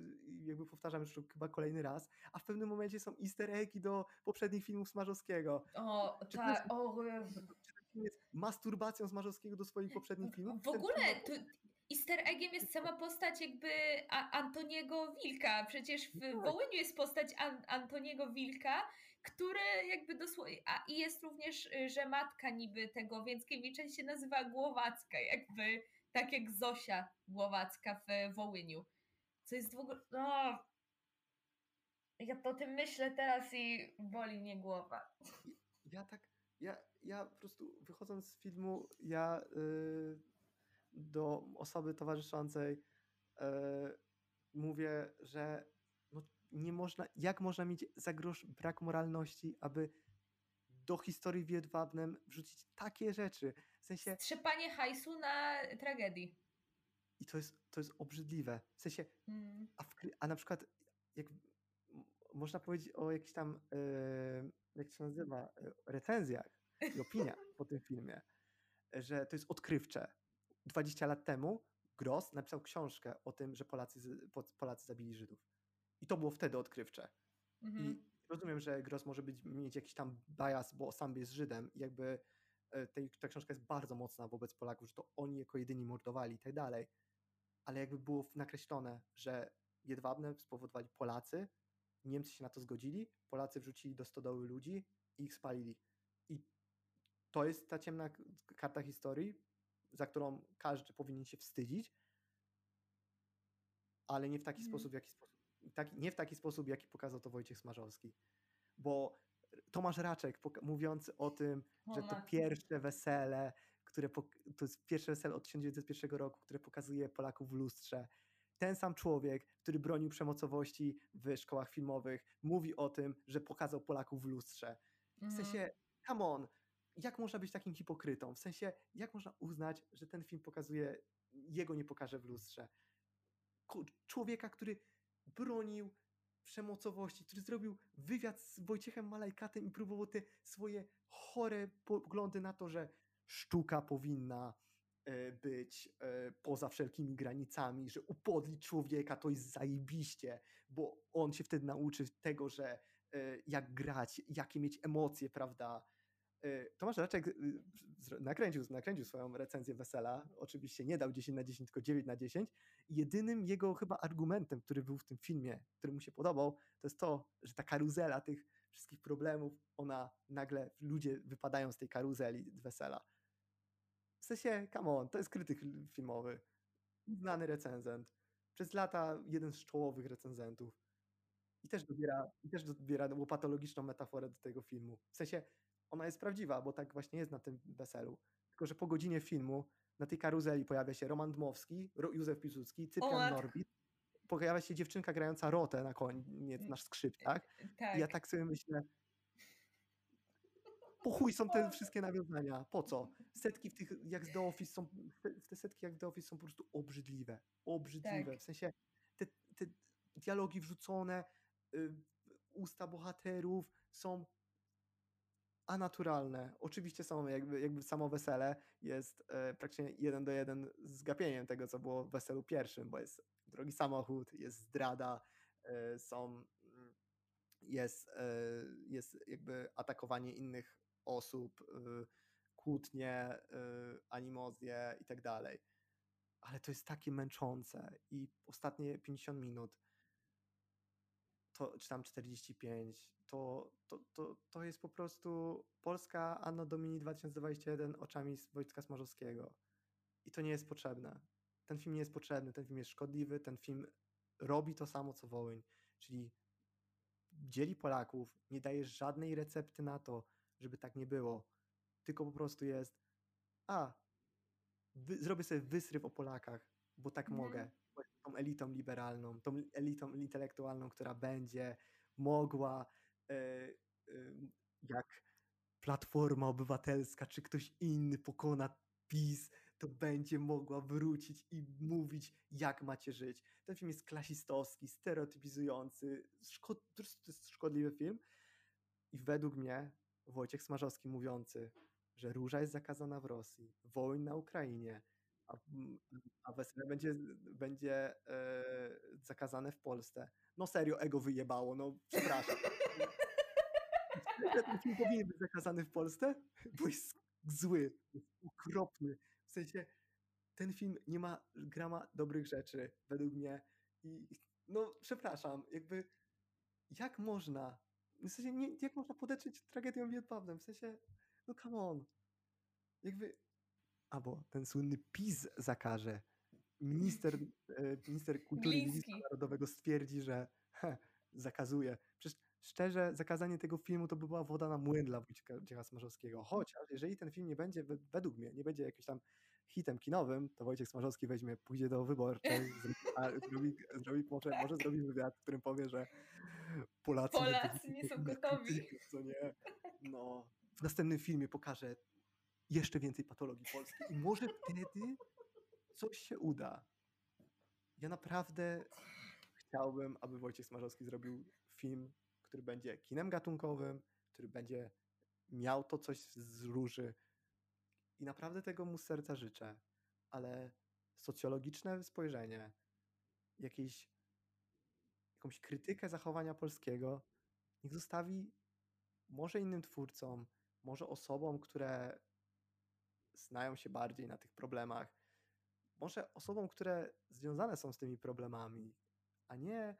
jakby powtarzam już chyba kolejny raz, a w pewnym momencie są easter eggi do poprzednich filmów Smarzowskiego. O, tak, o jest masturbacją Smarzowskiego do swoich poprzednich filmów. W ogóle, tu easter eggiem jest sama postać jakby Antoniego Wilka. Przecież w tak. Wołyniu jest postać An Antoniego Wilka, które jakby dosłownie, a i jest również, y, że matka niby tego Więckiewicza się nazywa Głowacka, jakby tak jak Zosia Głowacka w Wołyniu. Co jest w ogóle, no, ja po tym myślę teraz i boli mnie głowa. Ja tak, ja, ja po prostu wychodząc z filmu, ja yy, do osoby towarzyszącej yy, mówię, że nie można, jak można mieć za grosz brak moralności, aby do historii w Jedwabnem wrzucić takie rzeczy. W sensie... Strzepanie hajsu na tragedii. I to jest, to jest obrzydliwe. W sensie, mm. a, w, a na przykład jak można powiedzieć o jakichś tam, yy, jak się nazywa, yy, recenzjach i opiniach po tym filmie, że to jest odkrywcze. 20 lat temu Gross napisał książkę o tym, że Polacy, Polacy zabili Żydów. I to było wtedy odkrywcze. Mhm. I rozumiem, że Gross może być, mieć jakiś tam bias, bo sam jest Żydem i jakby e, tej, ta książka jest bardzo mocna wobec Polaków, że to oni jako jedyni mordowali i tak dalej. Ale jakby było nakreślone, że Jedwabne spowodowali Polacy, Niemcy się na to zgodzili, Polacy wrzucili do stodoły ludzi i ich spalili. I to jest ta ciemna karta historii, za którą każdy powinien się wstydzić, ale nie w taki mhm. sposób, w jaki sposób nie w taki sposób, jaki pokazał to Wojciech Smarzowski. Bo Tomasz Raczek mówiąc o tym, o że to pierwsze wesele, które to jest pierwsze wesele od 1901 roku, które pokazuje Polaków w lustrze. Ten sam człowiek, który bronił przemocowości w szkołach filmowych, mówi o tym, że pokazał Polaków w lustrze. W mhm. sensie, come on, jak można być takim hipokrytą? W sensie, jak można uznać, że ten film pokazuje, jego nie pokaże w lustrze? Człowieka, który bronił przemocowości, który zrobił wywiad z Wojciechem Malajkatem i próbował te swoje chore poglądy na to, że sztuka powinna e, być e, poza wszelkimi granicami, że upodlić człowieka to jest zajebiście, bo on się wtedy nauczy tego, że e, jak grać, jakie mieć emocje, prawda, Tomasz Raczek y, nakręcił, nakręcił swoją recenzję Wesela, oczywiście nie dał 10 na 10, tylko 9 na 10 i jedynym jego chyba argumentem, który był w tym filmie, który mu się podobał, to jest to, że ta karuzela tych wszystkich problemów, ona nagle, ludzie wypadają z tej karuzeli Wesela. W sensie, come on, to jest krytyk filmowy, znany recenzent, przez lata jeden z czołowych recenzentów. I też dobiera, i też dobiera łopatologiczną metaforę do tego filmu. W sensie, ona jest prawdziwa, bo tak właśnie jest na tym weselu. Tylko, że po godzinie filmu na tej karuzeli pojawia się Roman Dmowski, Józef Piłsudski, Cyprian Norbit, pojawia się dziewczynka grająca rotę na koniec na skrzypcach. Tak. I ja tak. tak sobie myślę, po chuj są te wszystkie nawiązania, po co? Setki w tych, jak z The Office są, te setki jak w The Office są po prostu obrzydliwe, obrzydliwe, tak. w sensie te, te dialogi wrzucone, y, usta bohaterów są a naturalne. Oczywiście są jakby, jakby samo wesele jest e, praktycznie jeden do jeden z gapieniem tego, co było w weselu pierwszym, bo jest drogi samochód, jest zdrada, e, są, mm, jest, e, jest jakby atakowanie innych osób, e, kłótnie, e, animozje i tak dalej. Ale to jest takie męczące i ostatnie 50 minut to, czy tam 45, to, to, to, to jest po prostu Polska Anno Domini 2021 oczami Wojtka Smarzowskiego. I to nie jest potrzebne. Ten film nie jest potrzebny, ten film jest szkodliwy, ten film robi to samo co Wołyń, czyli dzieli Polaków, nie daje żadnej recepty na to, żeby tak nie było. Tylko po prostu jest, a, wy, zrobię sobie wysryw o Polakach, bo tak Mhm. mogę. Tą elitą liberalną, tą elitą intelektualną, która będzie mogła, e, e, jak Platforma Obywatelska czy ktoś inny pokona PiS, to będzie mogła wrócić i mówić, jak macie żyć. Ten film jest klasistowski, stereotypizujący, prostu to jest szkodliwy film. I według mnie Wojciech Smarzowski mówiący, że róża jest zakazana w Rosji, wojna na Ukrainie, a, mm, a wesele będzie, będzie e, zakazane w Polsce. No serio, ego wyjebało, no przepraszam. Ten film powinien być zakazany w Polsce, bo jest zły, jest okropny. W sensie ten film nie ma grama dobrych rzeczy, według mnie. I no przepraszam, jakby jak można, w sensie nie, jak można podetrzeć tragedią Wietnamem, w sensie, no come on. Jakby, albo ten słynny PiS zakaże. Minister, e, minister kultury i dziedzictwa Gliński. narodowego stwierdzi, że he, zakazuje. Przecież szczerze, zakazanie tego filmu to by była woda na młyn dla Wojciecha Smarzowskiego. Chociaż jeżeli ten film nie będzie, we- według mnie, nie będzie jakimś tam hitem kinowym, to Wojciech Smarzowski weźmie, pójdzie do wyborczej, zrobi, zrobi, może, może zrobi wywiad, w którym powie, że Polacy, Polacy nie są powinni gotowi. Co nie? No. W następnym filmie pokażę jeszcze więcej patologii polskiej i może wtedy coś się uda. Ja naprawdę chciałbym, aby Wojciech Smarzowski zrobił film, który będzie kinem gatunkowym, który będzie miał to coś z róży. I naprawdę tego mu z serca życzę. Ale socjologiczne spojrzenie, jakieś, jakąś krytykę zachowania polskiego, niech zostawi może innym twórcom, może osobom, które znają się bardziej na tych problemach, może osobom, które związane są z tymi problemami, a nie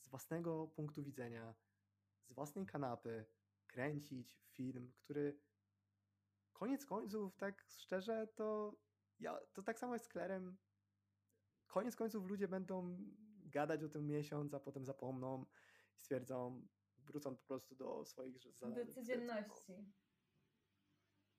z własnego punktu widzenia, z własnej kanapy kręcić film, który koniec końców, tak szczerze, to ja, to tak samo jest z Klerem. Koniec końców ludzie będą gadać o tym miesiąc, a potem zapomną i stwierdzą, wrócą po prostu do swoich zadań. Do codzienności.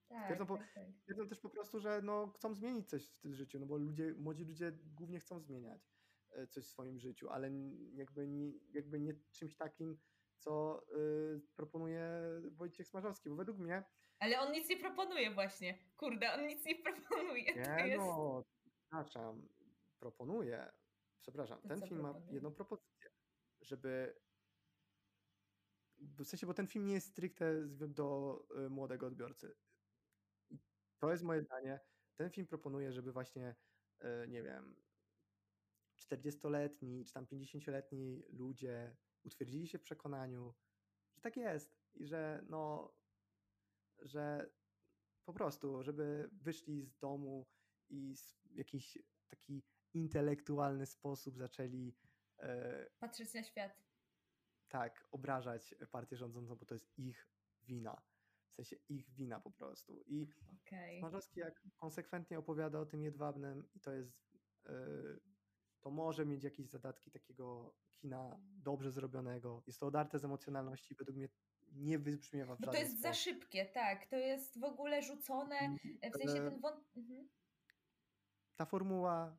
Tak, Stwierdzą po- tak, tak. Też po prostu, że no, chcą zmienić coś w tym życiu, no bo ludzie, młodzi ludzie głównie chcą zmieniać e, coś w swoim życiu, ale jakby nie, jakby nie czymś takim, co y, proponuje Wojciech Smarzowski, bo według mnie Ale on nic nie proponuje właśnie. Kurde, on nic nie proponuje. Nie jest... no, przepraszam, proponuję, przepraszam, To ten film ma proponuje? jedną propozycję, żeby, w sensie, bo ten film nie jest stricte do y, młodego odbiorcy. To jest moje zdanie. Ten film proponuje, żeby właśnie, y, nie wiem, 40-letni czy tam 50-letni ludzie utwierdzili się w przekonaniu, że tak jest i że no, że po prostu, żeby wyszli z domu i w jakiś taki intelektualny sposób zaczęli e, Patrzeć na świat. tak obrażać partię rządzącą, bo to jest ich wina. Sensie ich wina po prostu. I Okej. Smarzowski jak konsekwentnie opowiada o tym jedwabnym i to jest e, to może mieć jakieś zadatki takiego kina dobrze zrobionego. Jest to odarte z emocjonalności, według mnie nie wybrzmiewa w Bo to jest za sposób. szybkie, tak. To jest w ogóle rzucone. W sensie e, ten wąt... Mhm. ta formuła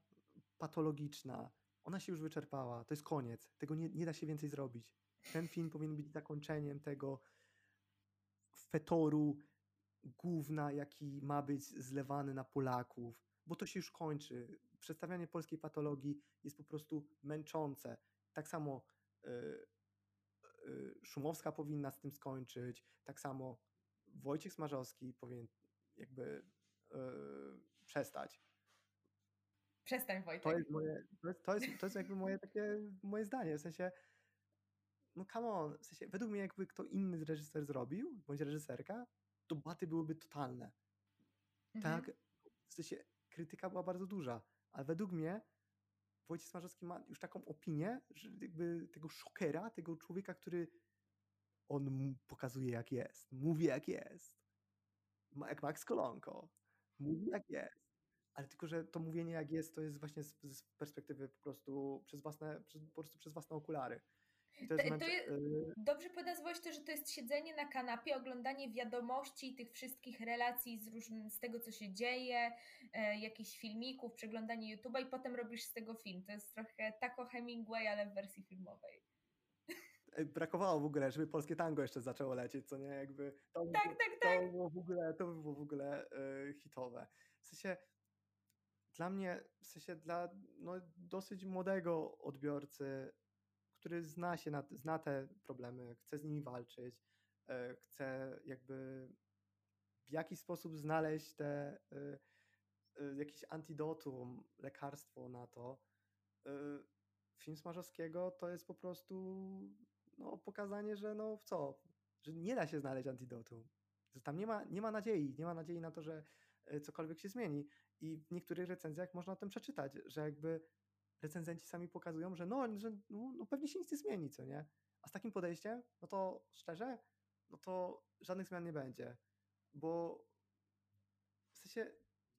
patologiczna, ona się już wyczerpała. To jest koniec. Tego nie, nie da się więcej zrobić. Ten film powinien być zakończeniem tego fetoru gówna, jaki ma być zlewany na Polaków, bo to się już kończy. Przedstawianie polskiej patologii jest po prostu męczące. Tak samo y, y, Szumowska powinna z tym skończyć, tak samo Wojciech Smarzowski powinien jakby yy, przestać. Przestań Wojciech. To jest, moje, to, jest, to, jest, to jest jakby moje takie moje zdanie, w sensie no come on, w sensie według mnie jakby kto inny reżyser zrobił, bądź reżyserka, to baty byłyby totalne. Mhm. Tak, w sensie krytyka była bardzo duża, ale według mnie Wojciech Smarzowski ma już taką opinię, że jakby tego szokera, tego człowieka, który on pokazuje jak jest, mówi jak jest. Jak Max Kolonko. Mówi jak jest. Ale tylko, że to mówienie jak jest, to jest właśnie z, z perspektywy po prostu przez własne, przez, po prostu przez własne okulary. To jest, to, to jest y, dobrze nazwać to, że to jest siedzenie na kanapie, oglądanie wiadomości, tych wszystkich relacji z, różnym, z tego, co się dzieje, e, jakichś filmików, przeglądanie YouTube'a i potem robisz z tego film. To jest trochę tako Hemingway, ale w wersji filmowej. Brakowało w ogóle, żeby polskie tango jeszcze zaczęło lecieć, co nie? Jakby to, tak, tak, to tak. Było w ogóle, to by było w ogóle y, hitowe. W sensie dla mnie, w sensie dla no, dosyć młodego odbiorcy który zna się, na, zna te problemy, chce z nimi walczyć, e, chce jakby w jakiś sposób znaleźć te e, e, jakieś antidotum, lekarstwo na to. Film Smarzowskiego to jest po prostu no, pokazanie, że no w co, że nie da się znaleźć antidotum. Że tam nie ma, nie ma nadziei, nie ma nadziei na to, że cokolwiek się zmieni. I w niektórych recenzjach można o tym przeczytać, że jakby recenzenci sami pokazują, że no, że no, no pewnie się nic nie zmieni, co nie? A z takim podejściem, no to szczerze, no to żadnych zmian nie będzie, bo w sensie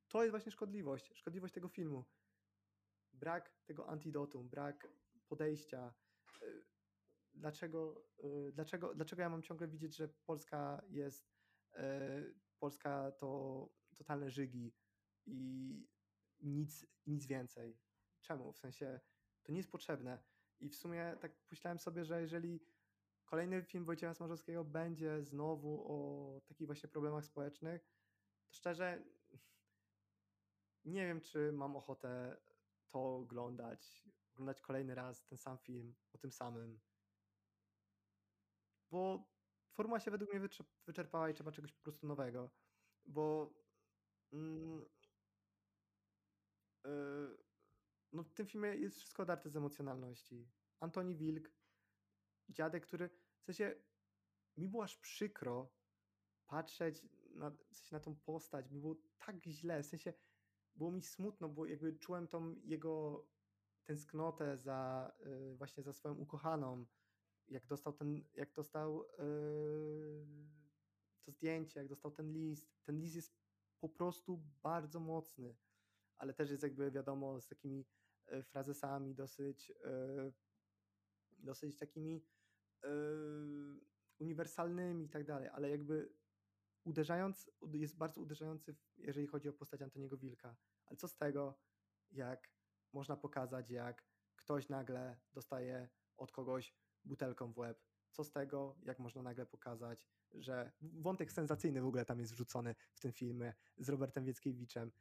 to jest właśnie szkodliwość, szkodliwość tego filmu. Brak tego antidotum, brak podejścia. Y, dlaczego, y, dlaczego, dlaczego ja mam ciągle widzieć, że Polska jest, y, Polska to totalne żygi i nic, nic więcej. Czemu? W sensie to nie jest potrzebne. I w sumie tak myślałem sobie, że jeżeli kolejny film Wojciecha Smarzowskiego będzie znowu o takich właśnie problemach społecznych, to szczerze nie wiem, czy mam ochotę to oglądać, oglądać kolejny raz ten sam film o tym samym. Bo formuła się według mnie wyczerpała i trzeba czegoś po prostu nowego. Bo mm, yy, no w tym filmie jest wszystko odarte z emocjonalności. Antoni Wilk, dziadek, który w sensie mi było aż przykro patrzeć na, w sensie na tą postać, mi było tak źle, w sensie było mi smutno, bo jakby czułem tą jego tęsknotę za yy, właśnie za swoją ukochaną, jak dostał ten, jak dostał yy, to zdjęcie, jak dostał ten list. Ten list jest po prostu bardzo mocny, ale też jest jakby wiadomo z takimi frazesami dosyć, e, dosyć takimi e, uniwersalnymi i tak dalej, ale jakby uderzając, jest bardzo uderzający, jeżeli chodzi o postać Antoniego Wilka. Ale co z tego, jak można pokazać, jak ktoś nagle dostaje od kogoś butelką w łeb. Co z tego, jak można nagle pokazać, że wątek sensacyjny w ogóle tam jest wrzucony w tym filmie z Robertem Wieckiewiczem,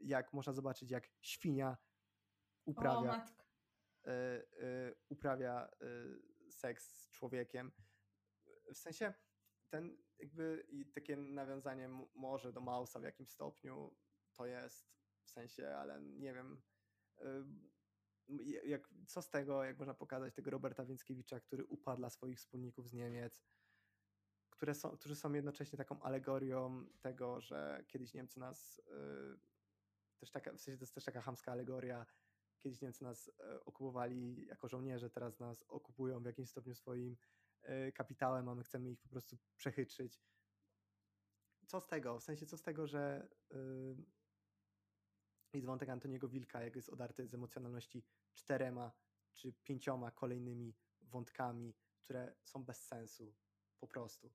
jak można zobaczyć, jak świnia uprawia, y, y, uprawia y, seks z człowiekiem. W sensie ten jakby i takie nawiązanie może do Mausa w jakimś stopniu to jest w sensie, ale nie wiem jak, co z tego, jak można pokazać tego Roberta Więckiewicza, który upadł dla swoich wspólników z Niemiec, które są, którzy są jednocześnie taką alegorią tego, że kiedyś Niemcy nas yy, też taka, w sensie to jest też taka hamska alegoria Kiedyś Niemcy nas e, okupowali jako żołnierze, teraz nas okupują w jakimś stopniu swoim e, kapitałem, a my chcemy ich po prostu przechytrzyć. Co z tego? W sensie, co z tego, że yy, jest wątek Antoniego Wilka, jak jest odarty z emocjonalności czterema czy pięcioma kolejnymi wątkami, które są bez sensu. Po prostu.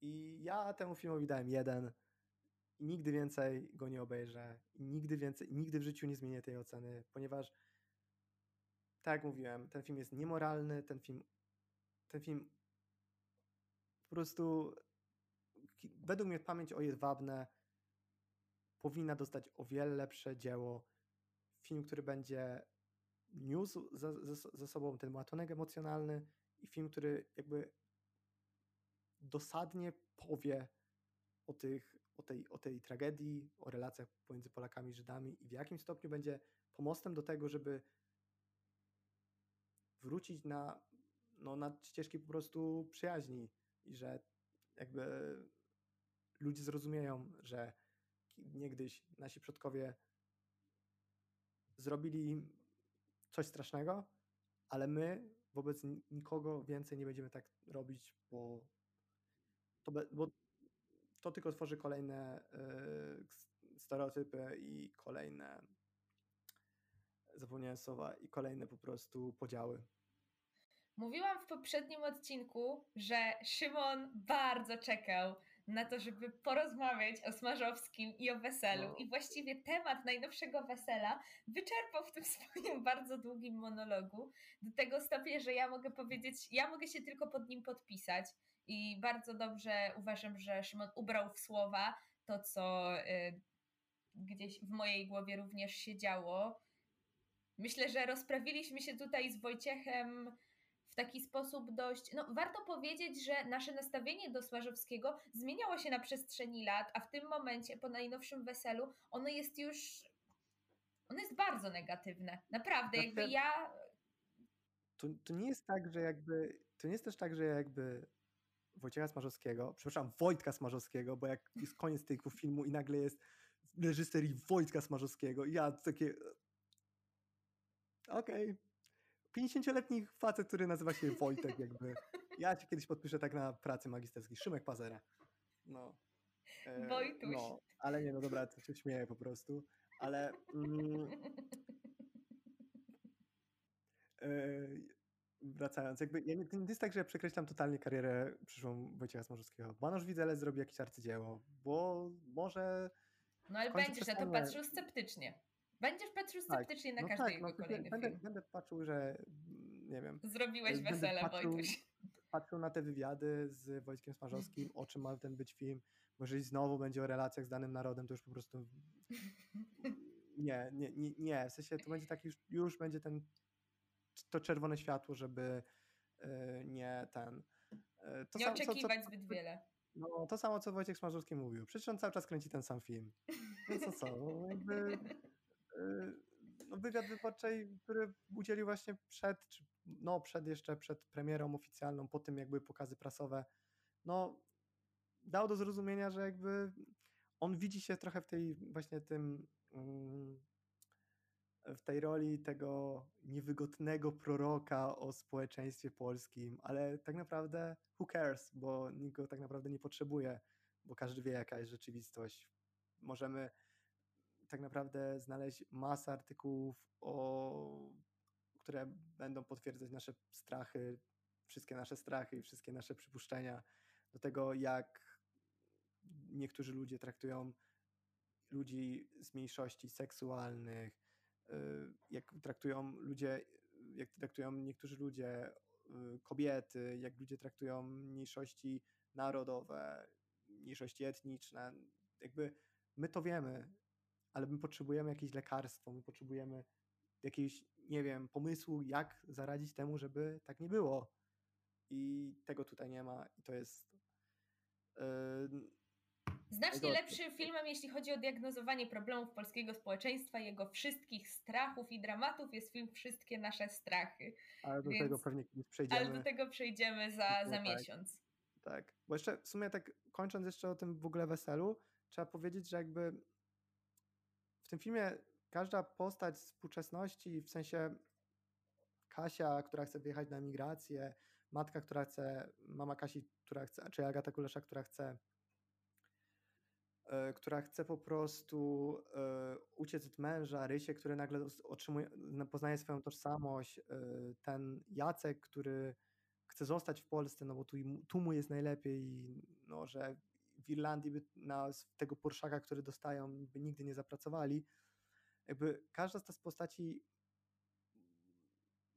I ja temu filmowi dałem jeden i nigdy więcej go nie obejrzę i nigdy więcej, nigdy w życiu nie zmienię tej oceny, ponieważ tak jak mówiłem, ten film jest niemoralny, ten film ten film po prostu według mnie pamięć o Jedwabne powinna dostać o wiele lepsze dzieło. Film, który będzie niósł ze, ze, ze sobą ten ładunek emocjonalny i film, który jakby dosadnie powie o, tych, o, tej, o tej tragedii, o relacjach pomiędzy Polakami i Żydami i w jakim stopniu będzie pomostem do tego, żeby wrócić na, no, na ścieżki po prostu przyjaźni i że jakby ludzie zrozumieją, że niegdyś nasi przodkowie zrobili coś strasznego, ale my wobec nikogo więcej nie będziemy tak robić, bo to, bo to tylko tworzy kolejne y, stereotypy i kolejne zapomniałem słowa i kolejne po prostu podziały. Mówiłam w poprzednim odcinku, że Szymon bardzo czekał na to, żeby porozmawiać o Smarzowskim i o weselu. No. I właściwie temat najnowszego wesela wyczerpał w tym swoim bardzo długim monologu, do tego stopnia, że ja mogę powiedzieć, ja mogę się tylko pod nim podpisać. I bardzo dobrze uważam, że Szymon ubrał w słowa to, co y, gdzieś w mojej głowie również się działo. Myślę, że rozprawiliśmy się tutaj z Wojciechem w taki sposób dość. No, warto powiedzieć, że nasze nastawienie do Smarzowskiego zmieniało się na przestrzeni lat, a w tym momencie, po najnowszym weselu, ono jest już. Ono jest bardzo negatywne. Naprawdę, jakby ja. To, to nie jest tak, że jakby. To nie jest też tak, że jakby Wojciecha Smarzowskiego, przepraszam, Wojtka Smarzowskiego, bo jak jest koniec tego filmu i nagle jest reżyserii Wojtka Smarzowskiego, ja takie... Okej, okay 50-letni facet, który nazywa się Wojtek, jakby. Ja ci kiedyś podpiszę tak na pracy magisterskiej. Szymek Pazera. No. E, Wojtuś. No, ale nie, no dobra, to się śmieję po prostu. Ale. Mm, e, wracając, jakby ja nie, nie jest tak, że ja przekreślam totalnie karierę przyszłą Wojciecha Smarzowskiego. Banosz Widzelec zrobi jakieś arcydzieło, bo może... No ale będziesz na to patrzył sceptycznie. Będziesz patrzył tak, sceptycznie tak, na no każdy tak, jego no, kolejny będę, film. Będę patrzył, że nie wiem. Zrobiłeś wesele, patrzył, Wojtuś. Patrzył na te wywiady z Wojtkiem Smarzowskim, o czym ma ten być film. Bo jeżeli znowu będzie o relacjach z danym narodem, to już po prostu nie, nie, nie, nie. w sensie to będzie tak już, już będzie ten to czerwone światło, żeby yy, nie ten yy, to nie sam, oczekiwać co, co, zbyt wiele. No, to samo, co Wojciech Smarzowski mówił. Przecież on cały czas kręci ten sam film. Więc to co? No, jakby Y, no, wywiad wyborczej, który udzielił właśnie przed, czy no przed jeszcze przed premierą oficjalną, po tym jakby pokazy prasowe, no dał do zrozumienia, że jakby on widzi się trochę w tej właśnie tym mm, w tej roli tego niewygodnego proroka o społeczeństwie polskim, ale tak naprawdę who cares, bo nikt go tak naprawdę nie potrzebuje, bo każdy wie jaka jest rzeczywistość. Możemy tak naprawdę znaleźć masę artykułów, o, które będą potwierdzać nasze strachy, wszystkie nasze strachy i wszystkie nasze przypuszczenia do tego, jak niektórzy ludzie traktują ludzi z mniejszości seksualnych, jak traktują ludzie, jak traktują niektórzy ludzie y, kobiety, jak ludzie traktują mniejszości narodowe, mniejszości etniczne. Jakby my to wiemy, ale my potrzebujemy jakieś lekarstwo, my potrzebujemy jakiegoś, nie wiem, pomysłu, jak zaradzić temu, żeby tak nie było. I tego tutaj nie ma i to jest. Yy, Znacznie lepszym filmem, jeśli chodzi o diagnozowanie problemów polskiego społeczeństwa, jego wszystkich strachów i dramatów, jest film Wszystkie nasze strachy. Ale do Więc, tego pewnie kiedyś przejdziemy. Ale do tego przejdziemy za, za tak, miesiąc. Tak, bo jeszcze w sumie tak kończąc jeszcze o tym w ogóle weselu, trzeba powiedzieć, że jakby w tym filmie każda postać z współczesności, w sensie Kasia, która chce wyjechać na emigrację, matka, która chce, mama Kasi, która chce, czy Agata Kulesza, która chce która chce po prostu e, uciec od męża, Rysie, który nagle otrzymuje, poznaje swoją tożsamość, e, ten Jacek, który chce zostać w Polsce, no bo tu, tu mu jest najlepiej no, że w Irlandii by na tego Porszaka, który dostają, by nigdy nie zapracowali. Jakby każda z tych postaci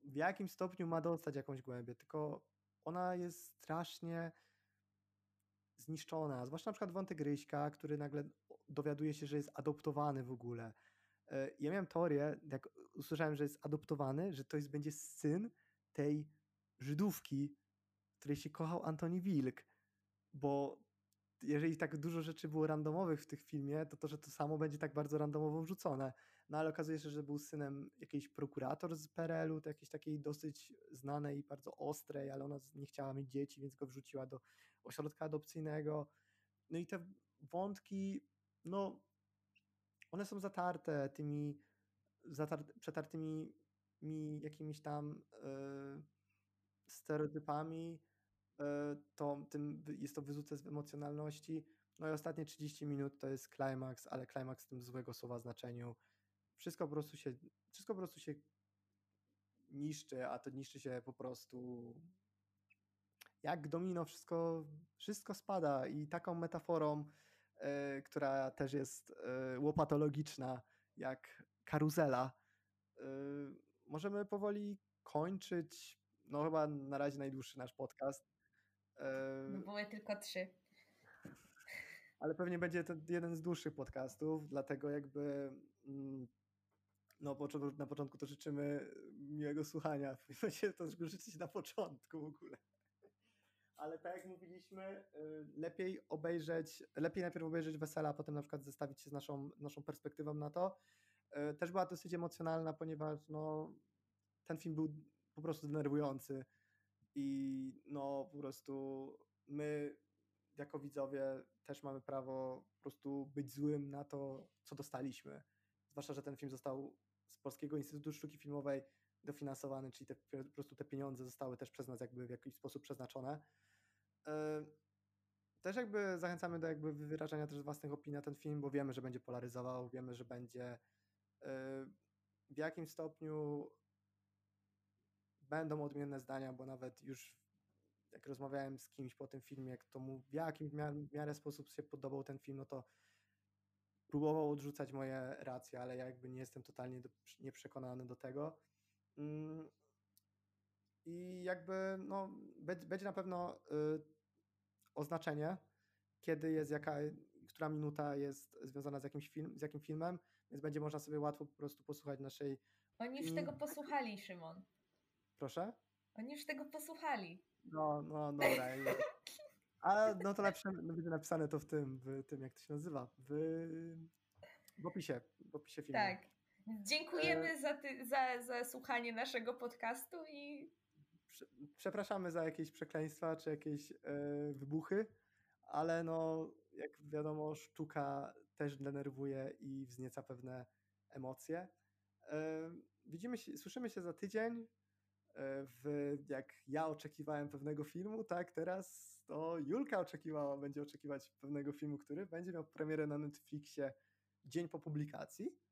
w jakim stopniu ma dostać jakąś głębię, tylko ona jest strasznie zniszczona. Zwłaszcza na przykład wątek Ryśka, który nagle dowiaduje się, że jest adoptowany w ogóle. E, ja miałem teorię, jak usłyszałem, że jest adoptowany, że to jest, będzie syn tej Żydówki, której się kochał Antoni Wilk, bo jeżeli tak dużo rzeczy było randomowych w tych filmie, to to, że to samo będzie tak bardzo randomowo wrzucone. No ale okazuje się, że był synem jakiejś prokurator z PRL-u, to jakiejś takiej dosyć znanej, bardzo ostrej, ale ona nie chciała mieć dzieci, więc go wrzuciła do ośrodka adopcyjnego. No i te wątki, no one są zatarte tymi zatar- przetartymi mi jakimiś tam yy, stereotypami, yy, to tym jest to wyrzucę z emocjonalności. No i ostatnie 30 minut to jest klimaks, ale klimaks w tym złego słowa znaczeniu. Wszystko po prostu się, wszystko po prostu się niszczy, a to niszczy się po prostu jak domino, wszystko, wszystko spada i taką metaforą, yy, która też jest yy, łopatologiczna, jak karuzela, yy, możemy powoli kończyć. No chyba na razie najdłuższy nasz podcast. Były tylko trzy. Ale pewnie będzie to jeden z dłuższych podcastów, dlatego jakby mm, no na początku to życzymy miłego słuchania. Powinno się to życzyć na początku w ogóle. Ale tak jak mówiliśmy, y, lepiej obejrzeć, lepiej najpierw obejrzeć wesela, a potem na przykład zestawić się z naszą, naszą perspektywą na to. Y, też była dosyć emocjonalna, ponieważ no, ten film był po prostu denerwujący i no po prostu my jako widzowie też mamy prawo po prostu być złym na to, co dostaliśmy. Zwłaszcza, że ten film został z Polskiego Instytutu Sztuki Filmowej dofinansowany, czyli te, po prostu te pieniądze zostały też przez nas jakby w jakiś sposób przeznaczone. E, też jakby zachęcamy do jakby wyrażania też własnych opinii na ten film, bo wiemy, że będzie polaryzował, wiemy, że będzie e, w jakim stopniu będą odmienne zdania, bo nawet już jak rozmawiałem z kimś po tym filmie, kto mu w jakim w miarę sposób się podobał ten film, no to próbował odrzucać moje racje, ale ja jakby nie jestem totalnie nieprzekonany do tego. Mm. I jakby no, będzie na pewno y, oznaczenie, kiedy jest jaka, która minuta jest związana z jakimś film, z jakim filmem, więc będzie można sobie łatwo po prostu posłuchać naszej. Oni już tego posłuchali, Szymon. Proszę? Oni już tego posłuchali. No, no, dobra. A no to lepsze, będzie napisane to w tym, w tym, jak to się nazywa, w, w opisie, w opisie filmu. Tak. Dziękujemy e... za, ty, za, za słuchanie naszego podcastu i przepraszamy za jakieś przekleństwa czy jakieś e, wybuchy, ale no jak wiadomo sztuka też denerwuje i wznieca pewne emocje. E, widzimy się, słyszymy się za tydzień w, jak ja oczekiwałem pewnego filmu, tak teraz to Julka oczekiwała, będzie oczekiwać pewnego filmu, który będzie miał premierę na Netflixie dzień po publikacji.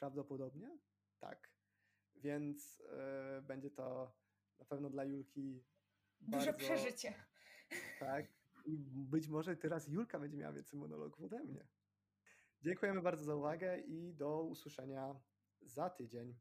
Prawdopodobnie. Tak. Więc y, będzie to na pewno dla Julki duże bardzo, przeżycie. Tak. I być może teraz Julka będzie miała więcej monologów ode mnie. Dziękujemy bardzo za uwagę i do usłyszenia za tydzień.